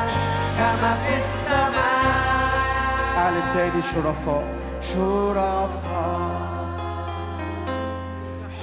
كما في السماء. أعلن تاني شرفاء شرفاء.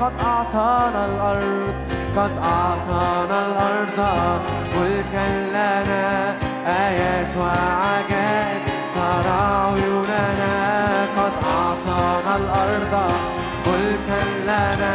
قد أعطانا الأرض قد أعطانا الأرض. ملكا لنا آيات وعجائب ترى عيوننا. قد أعطانا الأرض ملكا لنا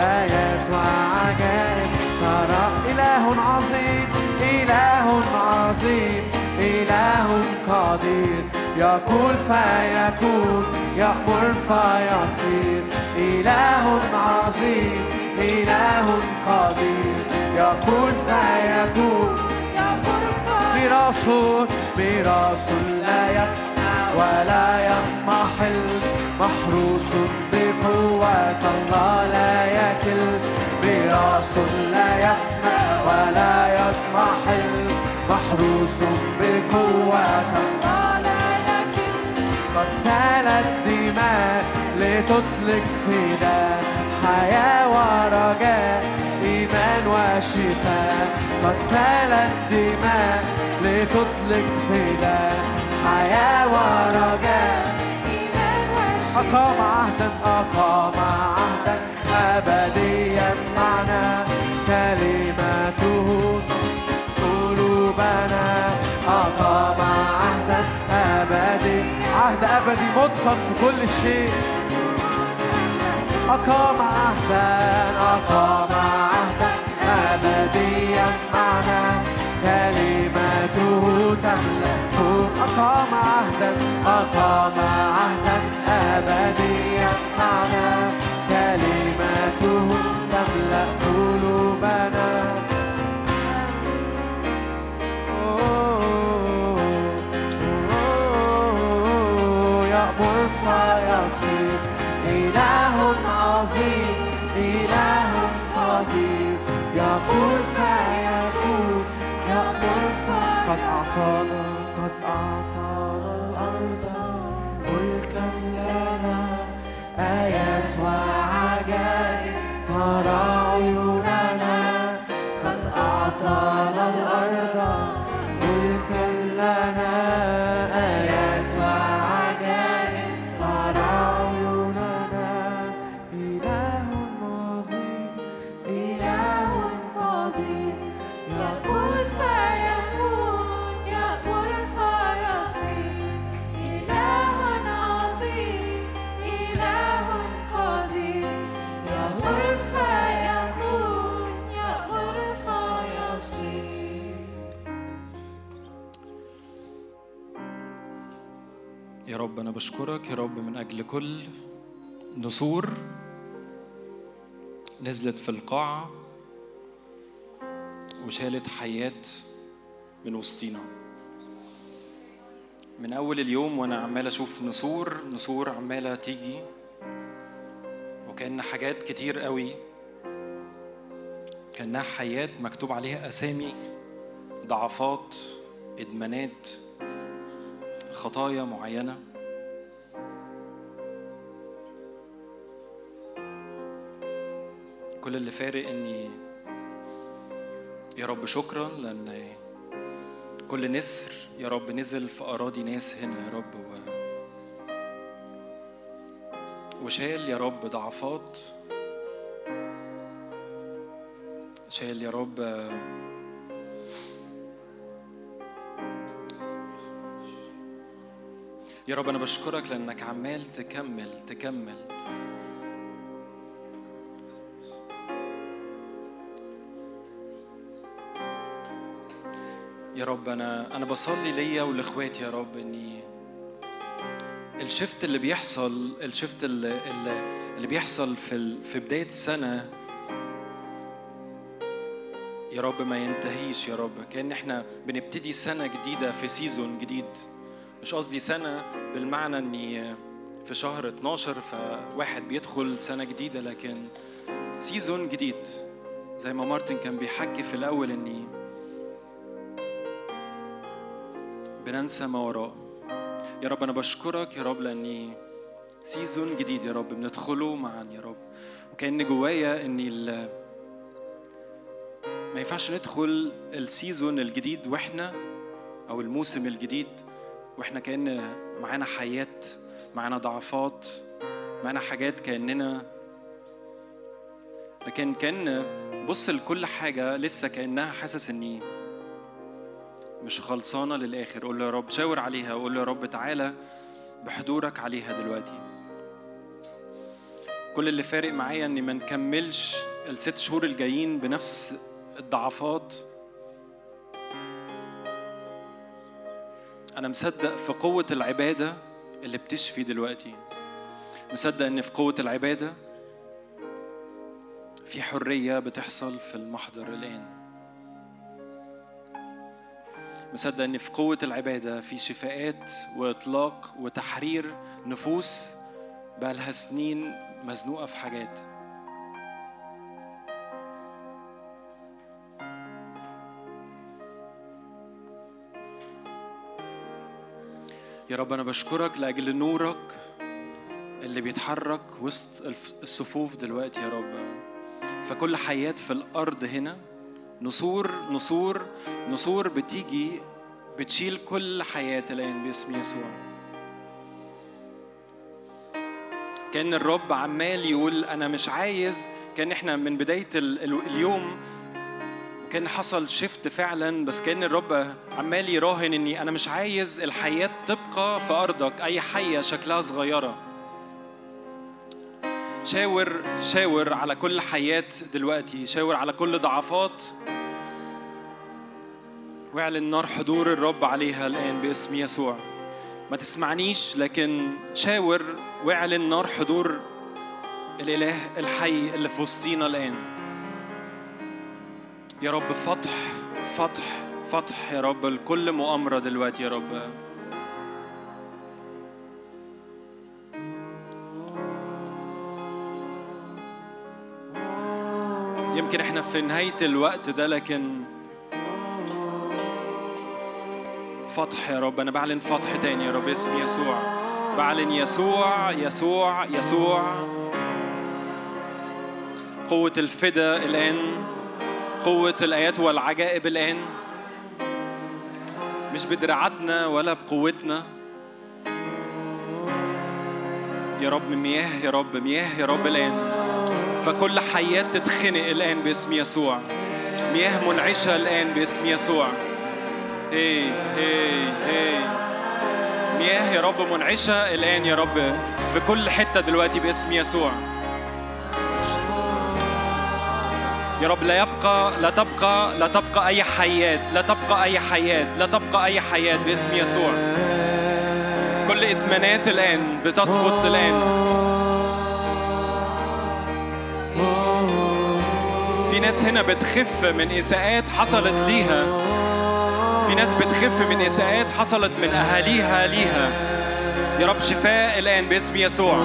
آيات وعجائب ترى. إله عظيم إله عظيم إله قدير يقول فيكون يأمر فيصير. إله عظيم إله قدير. يقول فيكون. ميراث ميراث لا يفنى ولا يضمحل محروس بقوة الله لا يكل. ميراث لا يفنى ولا يضمحل محروس بقوة قد سالت دماء لتطلق فداء حياة ورجاء إيمان وشفاء قد سالت دماء لتطلق فداء حياة ورجاء أقام عهدا أقام عهدا أبديا معنا كلمته قلوبنا أقام عهدا أبدي عهد أبدي متقن في كل شيء أقام عهدا أقام عهدا. أبديا معنا كلمته تملأ أقام عهدا أقام عهدا. أبديا فيكون يأمر فيصير قد أعطانا قد أعطانا بشكرك يا رب من أجل كل نسور نزلت في القاعة وشالت حياة من وسطينا. من أول اليوم وأنا عمال أشوف نسور نسور عمالة تيجي وكأن حاجات كتير قوي. كأنها حياة مكتوب عليها أسامي ضعفات إدمانات خطايا معينة. كل اللي فارق إني يا رب شكرا لأن كل نسر يا رب نزل في أراضي ناس هنا يا رب و... وشال يا رب ضعفات شال يا رب يا رب أنا بشكرك لأنك عمال تكمل تكمل. يا رب أنا أنا بصلي ليا ولإخواتي يا رب إني الشفت اللي بيحصل الشفت اللي, اللي, بيحصل في في بداية السنة يا رب ما ينتهيش يا رب. كأن إحنا بنبتدي سنة جديدة في season جديد. مش قصدي سنة بالمعنى إني في شهر 12 فواحد بيدخل سنة جديدة لكن season جديد. زي ما مارتن كان بيحكي في الأول إني بننسى ما وراء يا رب أنا بشكرك يا رب لأني season جديد يا رب بندخله معا يا رب. وكأن جوايا إني ما ينفعش ندخل ال season الجديد وإحنا أو الموسم الجديد وإحنا كأن معانا حياة معانا ضعفات معانا حاجات كأننا لكن كأن بص لكل حاجة لسه كأنها حاسس إني مش خلصانة للآخر. قول له يا رب شاور عليها قول له يا رب تعالى بحضورك عليها دلوقتي. كل اللي فارق معايا إني ما نكملش الست شهور الجايين بنفس الضعفات. أنا مصدق في قوة العبادة اللي بتشفي دلوقتي. مصدق إن في قوة العبادة في حرية بتحصل في المحضر الآن. مصدق ان في قوة العبادة في شفاءات وإطلاق وتحرير نفوس بقالها سنين مزنوقة في حاجات. يا رب أنا بشكرك لأجل نورك اللي بيتحرك وسط الصفوف دلوقتي يا رب. فكل حياة في الأرض هنا نسور نسور نسور بتيجي بتشيل كل حياة الآن باسم يسوع. كان الرب عمال يقول أنا مش عايز كان إحنا من بداية ال- ال- اليوم وكان حصل شفت فعلا بس كان الرب عمال يراهن إني أنا مش عايز الحياة تبقى في أرضك أي حية شكلها صغيرة. شاور شاور على كل حياه دلوقتي شاور على كل ضعفات. واعلن نار حضور الرب عليها الآن باسم يسوع. ما تسمعنيش لكن شاور واعلن نار حضور الإله الحي اللي في وسطينا الآن. يا رب فتح فتح فتح يا رب لكل مؤامرة دلوقتي يا رب. يمكن إحنا في نهاية الوقت ده لكن فتح يا رب. أنا بعلن فتح تاني يا رب اسم يسوع. بعلن يسوع يسوع يسوع. قوة الفدا الآن قوة الآيات والعجائب الآن. مش بدراعاتنا ولا بقوتنا. يا رب مياه يا رب مياه يا رب الآن. فكل حياة تتخنق الآن باسم يسوع. مياه منعشة الآن باسم يسوع. هي هي هي مياه يا رب منعشة الآن يا رب في كل حتة دلوقتي باسم يسوع. يا رب لا يبقى لا تبقى لا تبقى أي حياة لا تبقى أي حياة لا تبقى أي حياة باسم يسوع. كل إدمانات الآن بتسقط الآن. ناس هنا بتخف من إساءات حصلت ليها. في ناس بتخف من إساءات حصلت من أهاليها ليها. يا رب شفاء الآن باسم يسوع.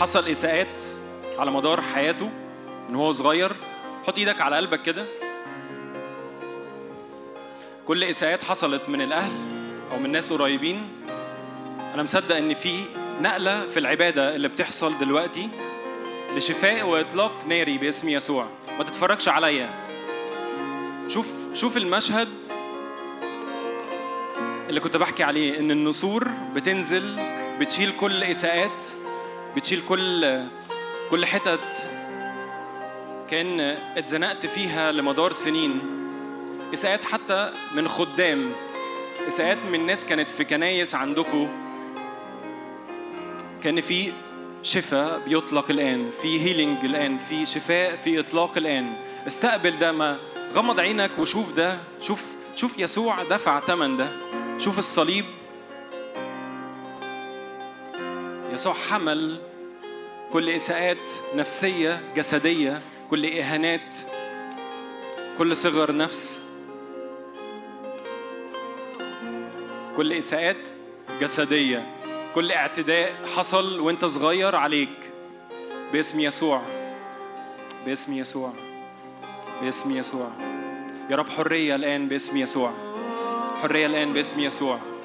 حصل إساءات على مدار حياته من هو صغير. حط إيدك على قلبك كده. كل إساءات حصلت من الأهل أو من ناس قريبين. أنا مصدق إن في نقلة في العبادة اللي بتحصل دلوقتي لشفاء وإطلاق ناري باسم يسوع. ما تتفرجش عليا. شوف شوف المشهد اللي كنت بحكي عليه إن النسور بتنزل بتشيل كل إساءات بتشيل كل كل حتت كان اتزنقت فيها لمدار سنين. إساءات حتى من خدام إساءات من ناس كانت في كنايس عندكم كان في شفاء بيطلق الآن في هيلينج الآن في شفاء في إطلاق الآن. استقبل ده ما غمض عينك وشوف ده شوف شوف يسوع دفع ثمن ده. شوف الصليب يسوع حمل كل إساءات نفسية جسدية كل إهانات كل صغر نفس كل إساءات جسدية كل اعتداء حصل وانت صغير عليك. باسم يسوع باسم يسوع باسم يسوع. يا رب حرية الآن باسم يسوع. حرية الآن باسم يسوع.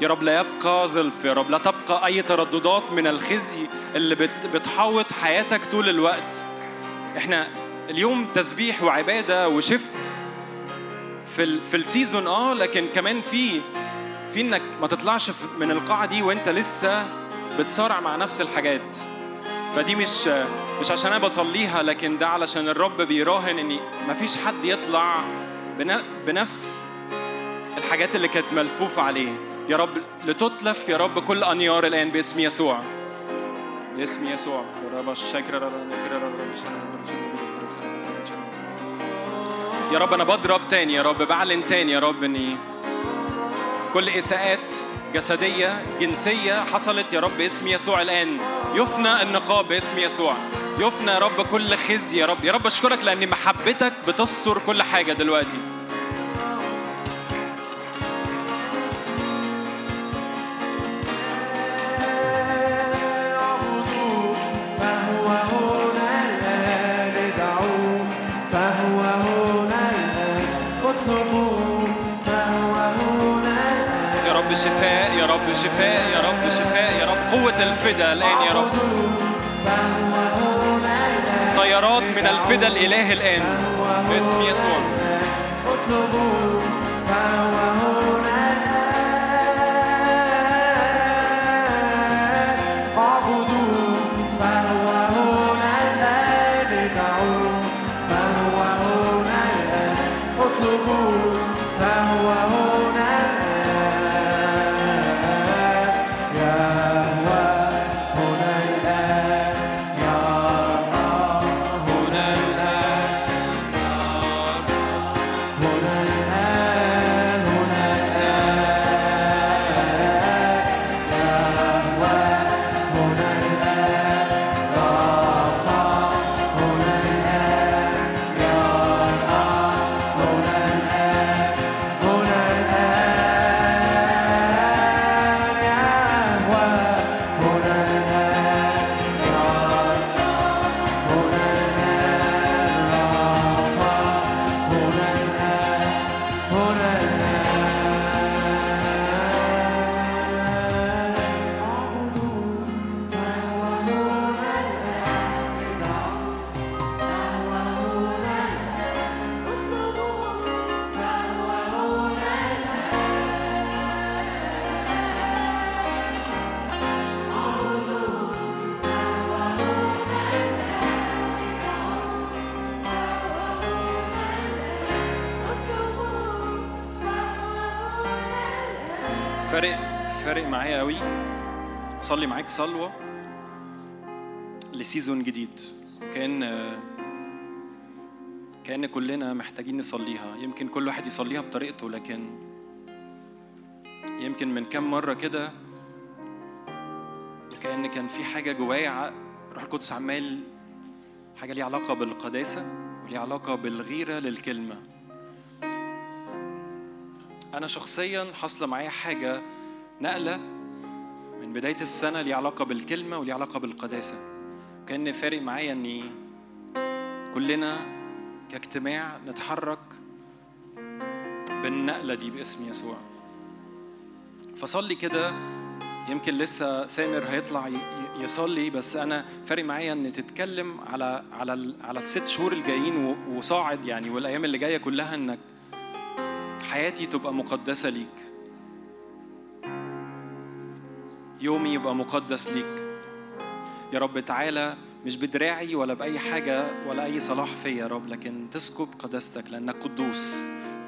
يا رب لا يبقى ظلف يا رب لا تبقى أي ترددات من الخزي اللي بت بتحوط حياتك طول الوقت. إحنا اليوم تسبيح وعبادة وشفت في ال في السيزون آه لكن كمان في في إنك ما تطلعش من القاعة دي وإنت لسه بتصارع مع نفس الحاجات. فدي مش مش عشان أنا بصليها لكن ده علشان الرب بيراهن ان مفيش حد يطلع بن- بنفس الحاجات اللي كانت ملفوفة عليه. يا رب لتتلف يا رب كل أنيار الآن باسم يسوع. باسم يسوع. يا رب أنا بضرب تاني يا رب بعلن تاني يا رب إني كل إساءات جسدية جنسية حصلت يا رب باسم يسوع الآن. يفنى النقاب باسم يسوع. يفنى يا رب كل خزي يا رب. يا رب أشكرك لأن محبتك بتستر كل حاجة دلوقتي. شفاء يا رب شفاء يا رب شفاء يا رب. قوة الفدا الآن يا رب. طيارات من الفدا الإله الآن. باسم يسوع. اطلبوا فهو لسيزون جديد. كان كأن كلنا محتاجين نصليها. يمكن كل واحد يصليها بطريقته لكن يمكن من كام مرة كده كأن كان في حاجة جوايا روح القدس عمال حاجة ليها علاقة بالقداسة وليها علاقة بالغيرة للكلمة. أنا شخصيا حاصلة معايا حاجة نقلة من بداية السنة ليها علاقة بالكلمة وليها علاقة بالقداسة. كأن فارق معايا إني كلنا كاجتماع نتحرك بالنقلة دي باسم يسوع. فصلي كده يمكن لسه سامر هيطلع يصلي بس أنا فارق معايا إن تتكلم على على على الست شهور الجايين وصاعد يعني والأيام اللي جاية كلها إنك حياتي تبقى مقدسة ليك. يومي يبقى مقدس ليك. يا رب تعالى مش بدراعي ولا بأي حاجة ولا أي صلاح فيا يا رب لكن تسكب قداستك لأنك قدوس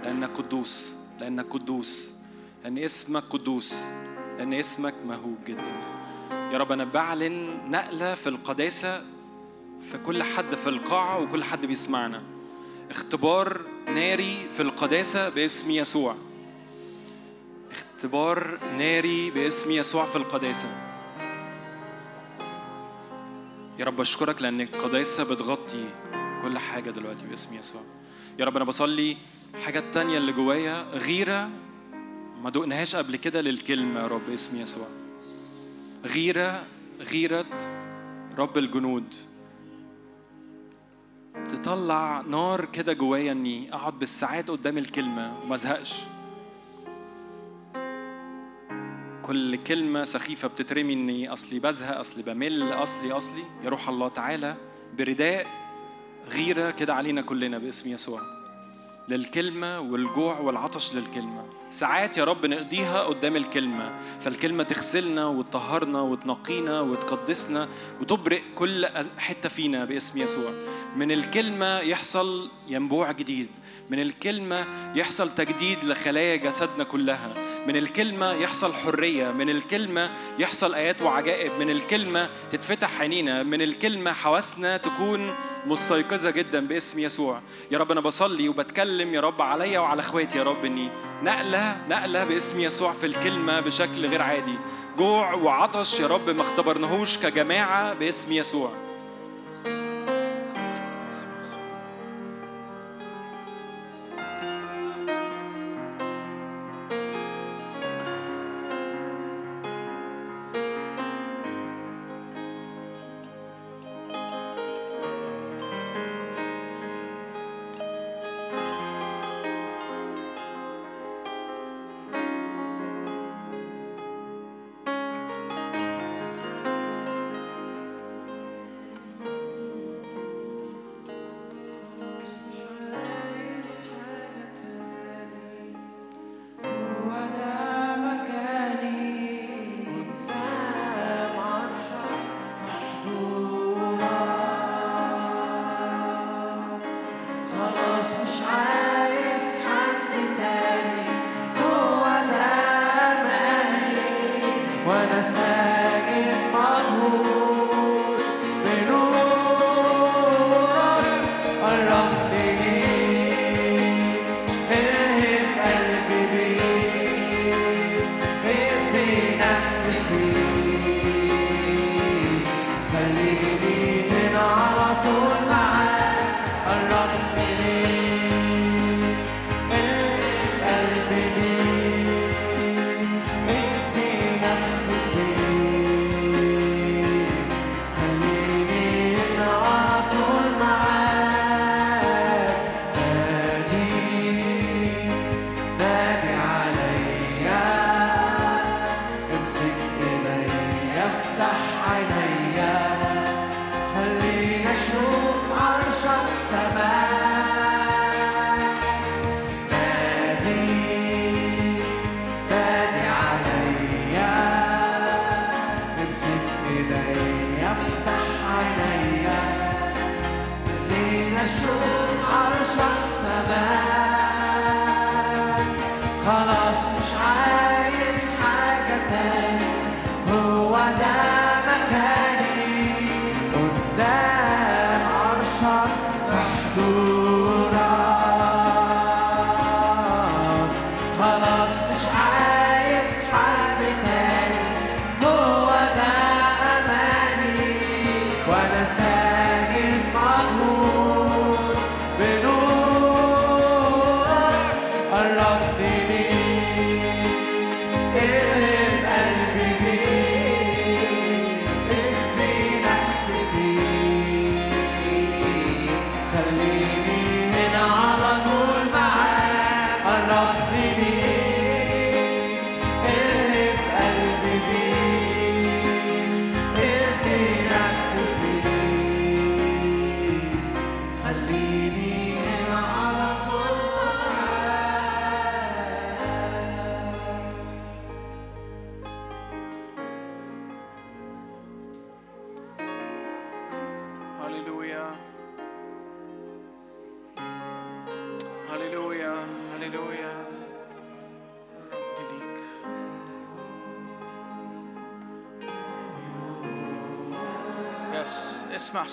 لأنك قدوس لأنك قدوس لأن اسمك قدوس لأن اسمك مهوب جدا. يا رب أنا بعلن نقلة في القداسة في كل حد في القاعة وكل حد بيسمعنا. اختبار ناري في القداسة باسم يسوع. اختبار ناري باسم يسوع في القداسة. يا رب أشكرك لأن القداسة بتغطي كل حاجة دلوقتي باسم يسوع. يا رب أنا بصلي حاجة تانية اللي جوايا غيرة ما دقناهاش قبل كده للكلمة يا رب باسم يسوع. غيرة غيرة رب الجنود. تطلع نار كده جوايا إني أقعد بالساعات قدام الكلمة وما أزهقش. كل كلمة سخيفة بتترمي إني أصلي بزهق أصلي بمل أصلي أصلي. يا روح الله تعالى برداء غيرة كده علينا كلنا باسم يسوع. للكلمة والجوع والعطش للكلمة. ساعات يا رب نقضيها قدام الكلمة فالكلمة تغسلنا وتطهرنا وتنقينا وتقدسنا وتبرئ كل حتة فينا باسم يسوع. من الكلمة يحصل ينبوع جديد من الكلمة يحصل تجديد لخلايا جسدنا كلها من الكلمة يحصل حرية من الكلمة يحصل آيات وعجائب من الكلمة تتفتح عينينا من الكلمة حواسنا تكون مستيقظة جدا باسم يسوع. يا رب أنا بصلي وبتكلم يا رب عليا وعلى إخواتي يا رب إني نقلة نقلة باسم يسوع في الكلمة بشكل غير عادي. جوع وعطش يا رب ما اختبرناهوش كجماعة باسم يسوع.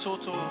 Soto.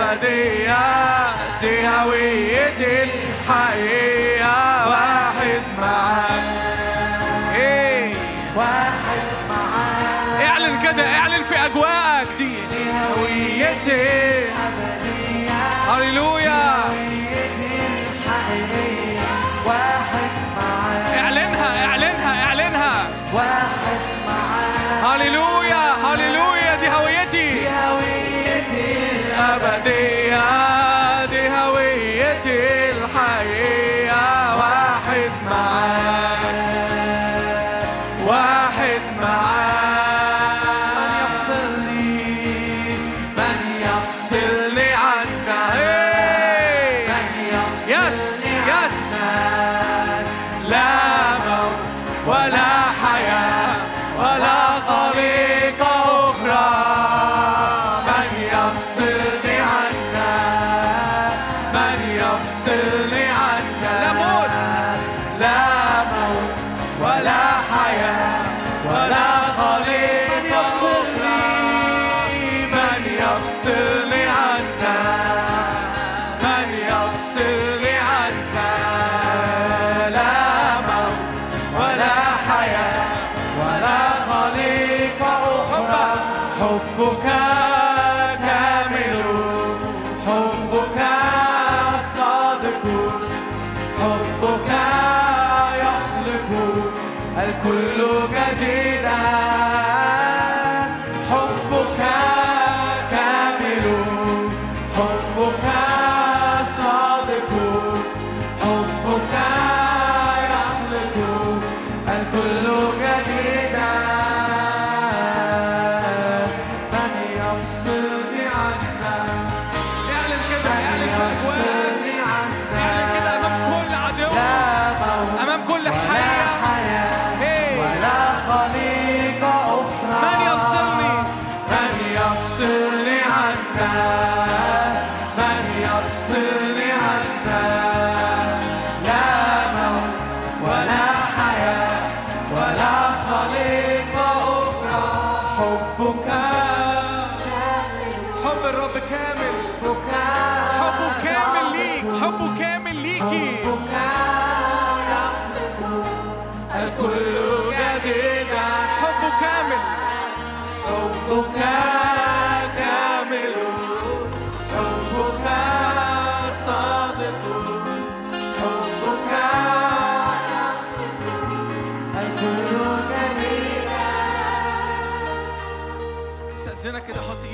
الأبدية دي هويتي الحقيقة. واحد معاك. إيه واحد معاك. اعلن كده اعلن في أجواءك. دي دي هويتي الأبدية هللويا. هويتي الحقيقية واحد معاك. اعلنها اعلنها اعلنها. واحد معاك. هللويا.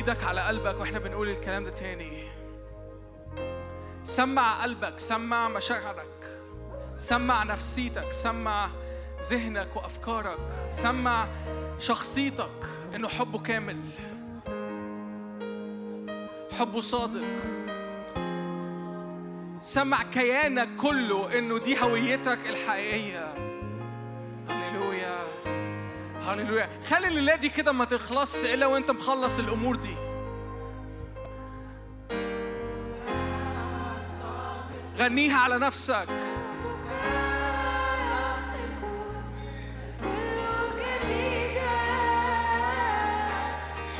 إيدك على قلبك وإحنا بنقول الكلام ده تاني. سمع قلبك سمع مشاعرك سمع نفسيتك سمع ذهنك وأفكارك سمع شخصيتك إنه حبه كامل حبه صادق. سمع كيانك كله إنه دي هويتك الحقيقية. هللويا. هللويا. خلي الليلة دي كده ما تخلصش إلا وأنت مخلص الأمور دي. غنيها على نفسك.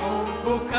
حبك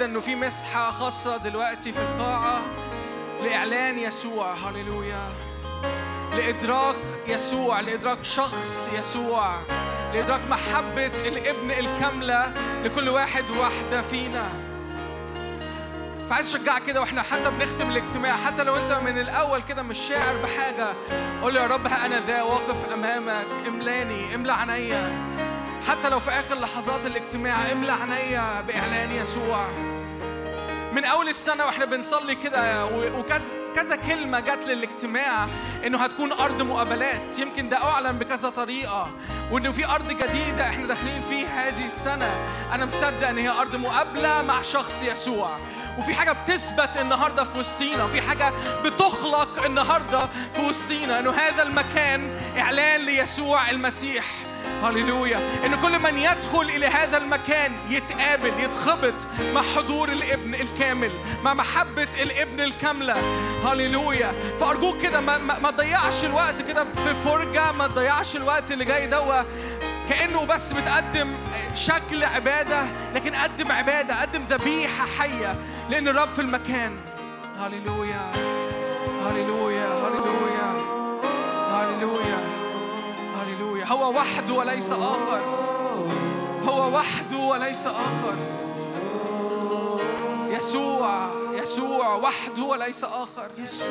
جدا إنه في مسحة خاصة دلوقتي في القاعة لإعلان يسوع. هللويا. لإدراك يسوع لإدراك شخص يسوع لإدراك محبة الإبن الكاملة لكل واحد واحدة فينا. فعايز أشجعك كده وإحنا حتى بنختم الاجتماع حتى لو أنت من الأول كده مش شاعر بحاجة قول يا رب ها أنا ذا واقف أمامك املاني املى عينيا. حتى لو في آخر لحظات الاجتماع املى عينيا بإعلان يسوع. من أول السنة وإحنا بنصلي كده وكذا كذا كلمة جت للاجتماع إنه هتكون أرض مقابلات. يمكن ده أعلن بكذا طريقة وإنه في أرض جديدة إحنا داخلين فيها هذه السنة. أنا مصدق إن هي أرض مقابلة مع شخص يسوع. وفي حاجة بتثبت النهارده في وسطينا في حاجة بتخلق النهارده في وسطينا إنه هذا المكان إعلان ليسوع المسيح. هللويا. ان كل من يدخل إلى هذا المكان يتقابل يتخبط مع حضور الابن الكامل مع محبة الابن الكاملة. هللويا. فأرجوك كده ما, ما, تضيعش الوقت كده في فرجة ما تضيعش الوقت اللي جاي دوا كأنه بس بتقدم شكل عبادة لكن قدم عبادة قدم ذبيحة حية لأن الرب في المكان. هللويا. هللويا. هللويا. هو وحده وليس آخر. هو وحده وليس آخر. يسوع يسوع وحده وليس آخر. يس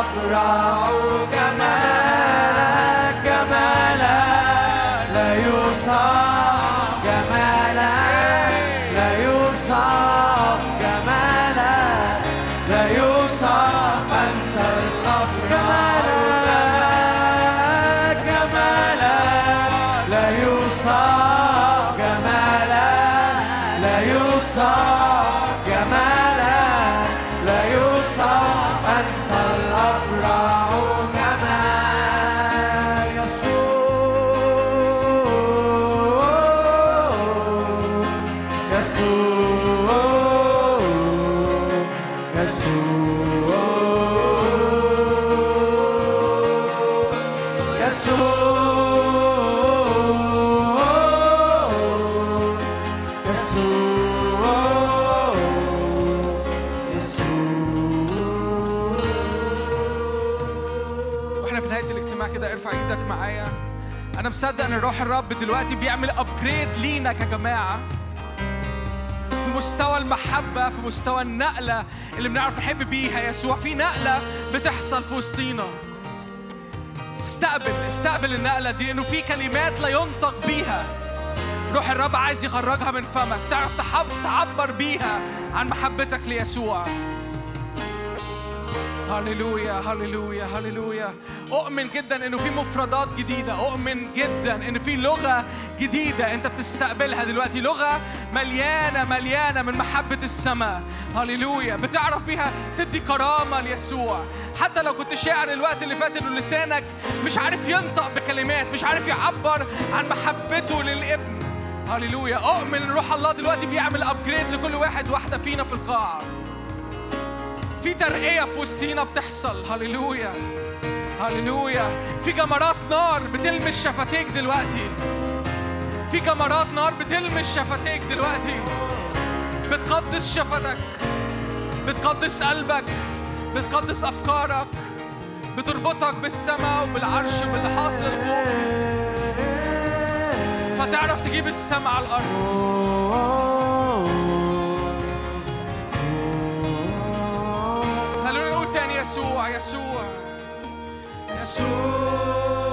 الأبرع مصدق إن الروح الرب دلوقتي بيعمل ابجريد لينا كجماعة؟ في مستوى المحبة في مستوى النقلة اللي بنعرف نحب بيها. يسوع في نقلة بتحصل في وسطينا. استقبل استقبل النقلة دي لأنه في كلمات لا ينطق بيها. روح الرب عايز يخرجها من فمك. تعرف تحب تعبر بيها عن محبتك ليسوع. هللويا هللويا هللويا. أؤمن جدا إنه في مفردات جديدة. أؤمن جدا ان في لغة جديدة أنت بتستقبلها دلوقتي. لغة مليانة مليانة من محبة السماء. هللويا. بتعرف بيها؟ تدي كرامة ليسوع. حتى لو كنت شاعر الوقت اللي فات إنه لسانك مش عارف ينطق بكلمات مش عارف يعبر عن محبته للابن. هللويا. أؤمن إن روح الله دلوقتي بيعمل ابجريد لكل واحد واحدة فينا في القاعة. في ترقية في وسطينا بتحصل. هللويا. هللويا في جمرات نار بتلمس شفتيك دلوقتي في جمرات نار بتلمس شفتيك دلوقتي بتقدس شفتك بتقدس قلبك بتقدس أفكارك بتربطك بالسماء وبالعرش وباللي حاصل فوق فتعرف تجيب السماء على الأرض تاني يسوع يسوع اعلن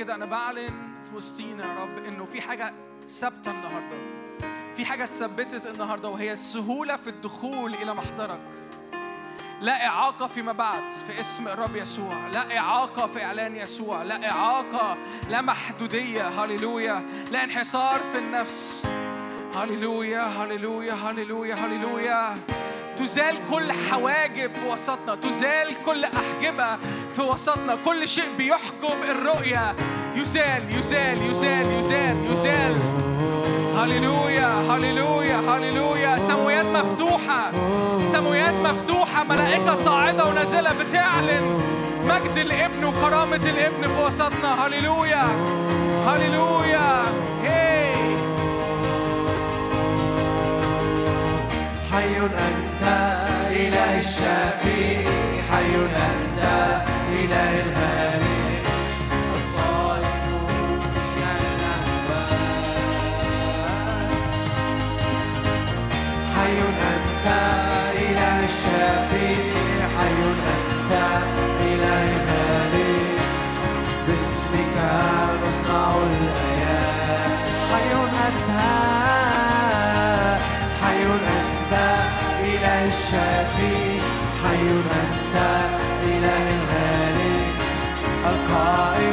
كده أنا بعلن في وسطينا يا رب إنه في حاجة ثابتة النهارده. في حاجة اتثبتت النهارده وهي السهولة في الدخول إلى محضرك. لا إعاقة فيما بعد في اسم الرب يسوع. لا إعاقة في إعلان يسوع. لا إعاقة لا محدودية. هللويا. لا انحصار في النفس. هللويا هللويا هللويا هللويا. تزال كل حواجب في وسطنا تزال كل أحجبة في وسطنا. كل شيء بيحجب الرؤية. يزال يزال يزال يزال يزال. هللويا هللويا هللويا. سمويات مفتوحة سمويات مفتوحة. ملائكة صاعدة ونازلة بتعلن مجد الابن وكرامة الابن في وسطنا. هللويا هللويا. حي أنت إله الشافي حي أنت إله الغالي الطالب من الأهواء حي أنت إله الشافي حي أنت إله الغالي باسمك نصنع الآن.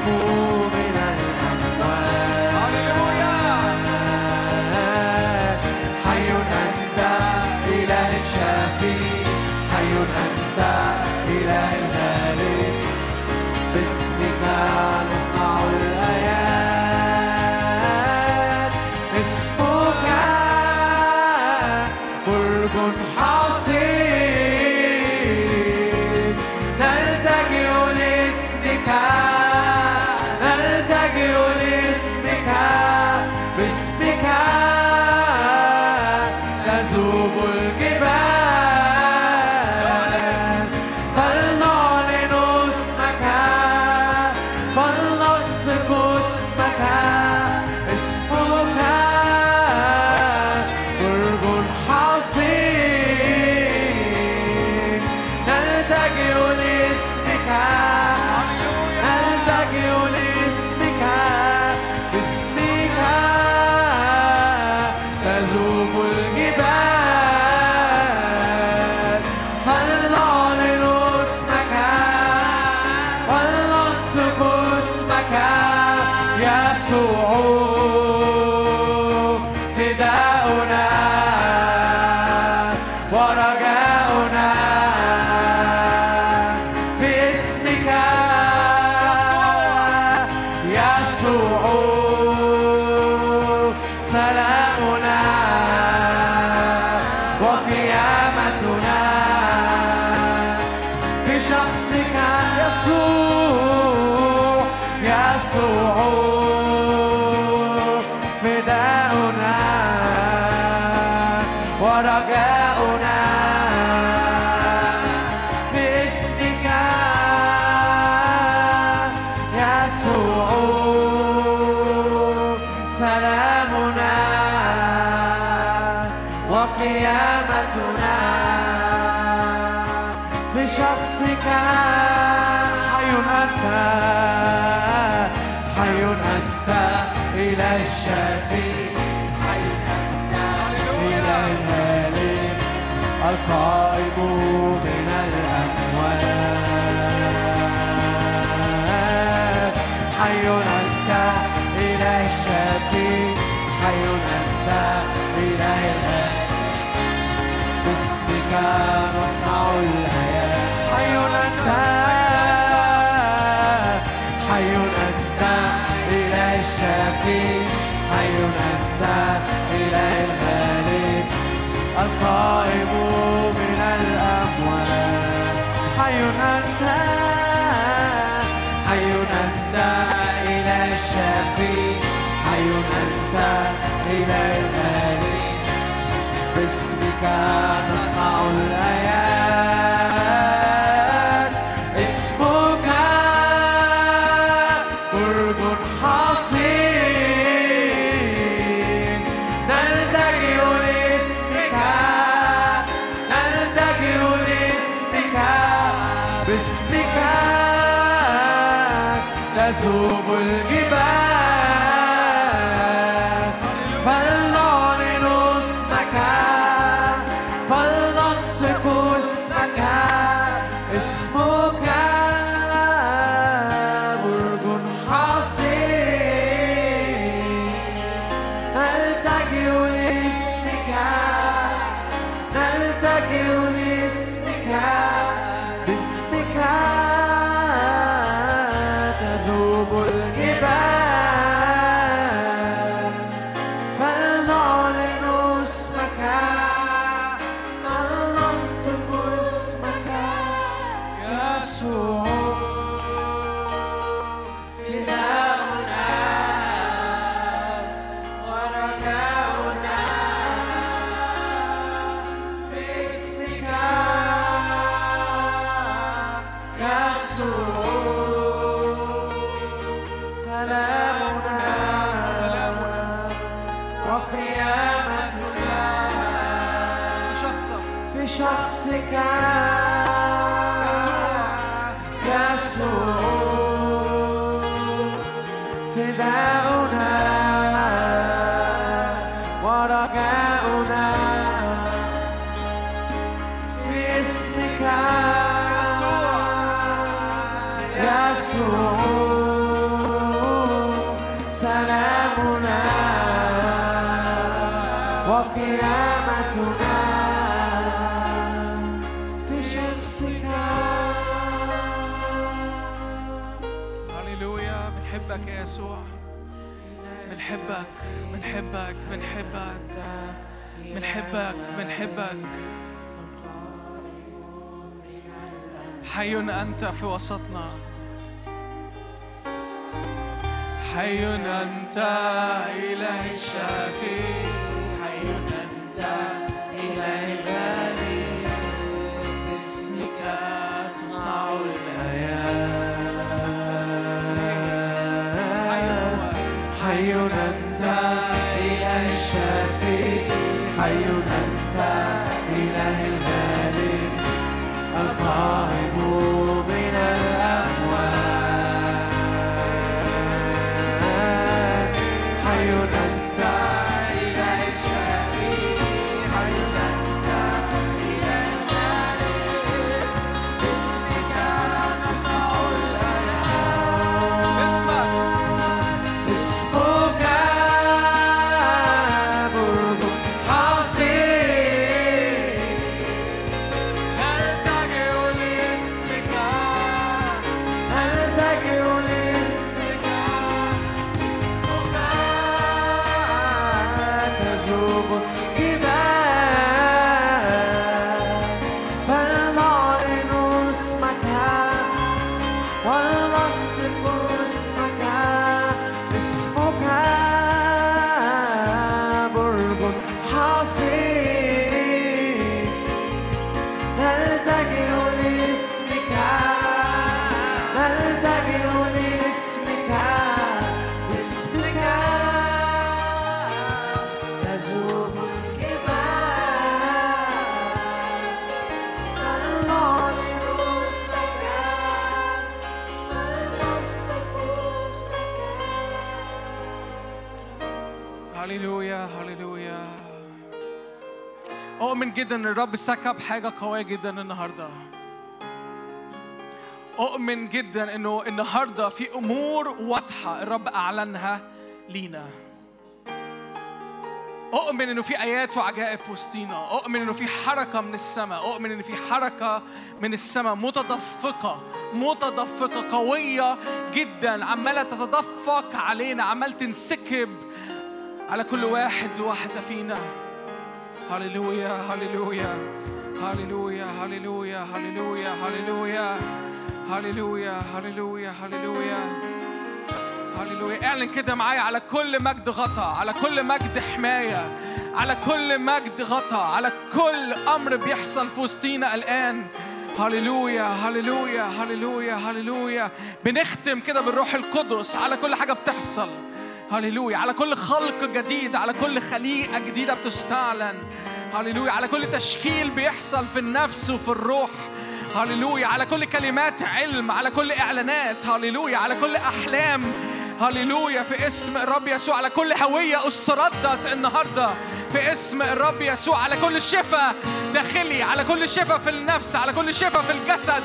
الأموات باسمك نصنع الآيات حي أنت في وسطنا. حي أنت جدا إن الرب سكب حاجة قوية جدا النهاردة. أؤمن جدا إنه النهاردة في أمور واضحة الرب أعلنها لينا. أؤمن إنه في آيات وعجائب في وسطينا، أؤمن إنه في حركة من السماء، أؤمن إن في حركة من السماء متدفقة متدفقة قوية جدا عمالة تتدفق علينا، عمال تنسكب على كل واحد وواحدة فينا. هللويا هللويا هللويا هللويا هللويا هللويا هللويا هللويا هللويا هللويا اعلن كده معايا على كل مجد غطى على كل مجد حماية على كل مجد غطى على كل أمر بيحصل في وسطينا الآن. هللويا هللويا هللويا هللويا بنختم كده بالروح القدس على كل حاجة بتحصل. هللويا. على كل خلق جديد على كل خليقة جديدة بتستعلن. هللويا. على كل تشكيل بيحصل في النفس وفي الروح. هللويا. على كل كلمات علم على كل إعلانات. هللويا. على كل أحلام. هللويا. في اسم الرب يسوع على كل هوية استردت النهارده. في اسم الرب يسوع على كل شفاء داخلي على كل شفاء في النفس على كل شفاء في الجسد.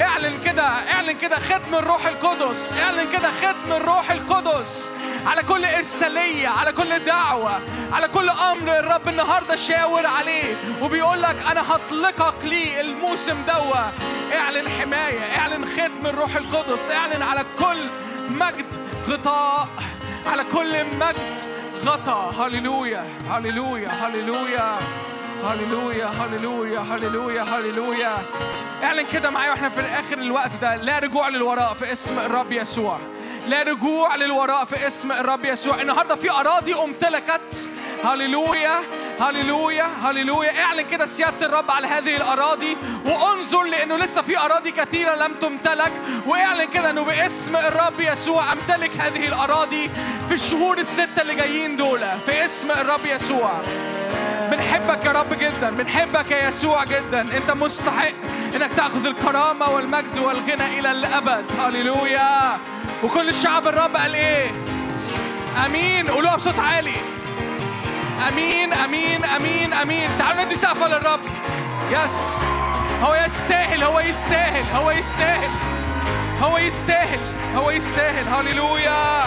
اعلن كده اعلن كده ختم الروح القدس اعلن كده ختم الروح القدس. على كل إرسالية على كل دعوة على كل أمر الرب النهاردة شاور عليه. وبيقول لك أنا هطلقك ليه الموسم دوا اعلن حماية اعلن ختم الروح القدس. اعلن على كل مجد غطاء على كل مجد غطاء. هللويا. هللويا. هللويا. هللويا. هللويا. هللويا. هللويا. اعلن كده معايا وإحنا في اخر الوقت ده. لا رجوع للوراء في اسم الرب يسوع. لا رجوع للوراء في اسم الرب يسوع. النهارده في أراضي امتلكت. هللويا هللويا هللويا. اعلن كده سيادة الرب على هذه الأراضي وانظر لأنه لسه في أراضي كثيرة لم تمتلك. واعلن كده أنه باسم الرب يسوع أمتلك هذه الأراضي في الشهور الستة اللي جايين دول. في اسم الرب يسوع. بنحبك يا رب جدا بنحبك يا يسوع جدا. أنت مستحق إنك تأخذ الكرامة والمجد والغنى إلى الأبد. هللويا. وكل الشعب الرب قال إيه؟ آمين. قولوها بصوت عالي. آمين آمين آمين آمين. تعالوا ندي سقفه للرب. يس هو يستاهل هو يستاهل هو يستاهل. هو يستاهل هو يستاهل. هللويا.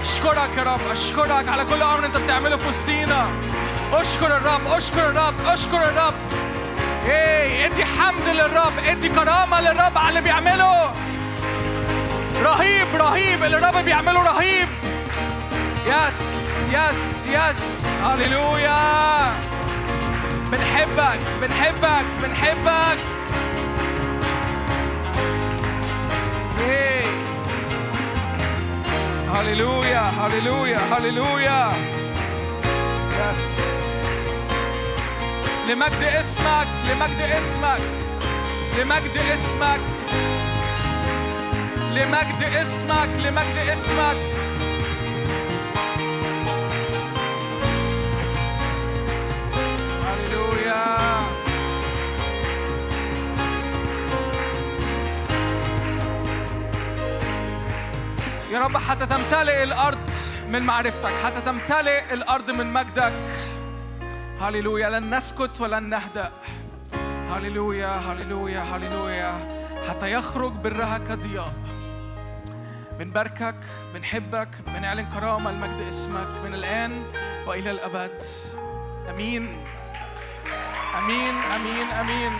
أشكرك يا رب أشكرك. على كل أمر أنت بتعمله في وسطينا. أشكر الرب أشكر الرب أشكر الرب. إيه ادي حمد للرب ادي كرامة للرب على اللي بيعمله. رهيب رهيب. اللي الرب بيعمله رهيب. yes yes yes. هللويا. بنحبك بنحبك بنحبك. إيه. هللويا هللويا هللويا. يس. لمجد اسمك لمجد اسمك لمجد اسمك. لمجد اسمك لمجد اسمك. هللويا. يا رب حتى تمتلئ الأرض من معرفتك حتى تمتلئ الأرض من مجدك. هللويا. لن نسكت ولن نهدأ. هللويا هللويا هللويا. حتى يخرج برها كضياء. بنباركك بنحبك بنعلن كرامة لمجد اسمك من الآن وإلى الأبد. أمين. أمين أمين أمين.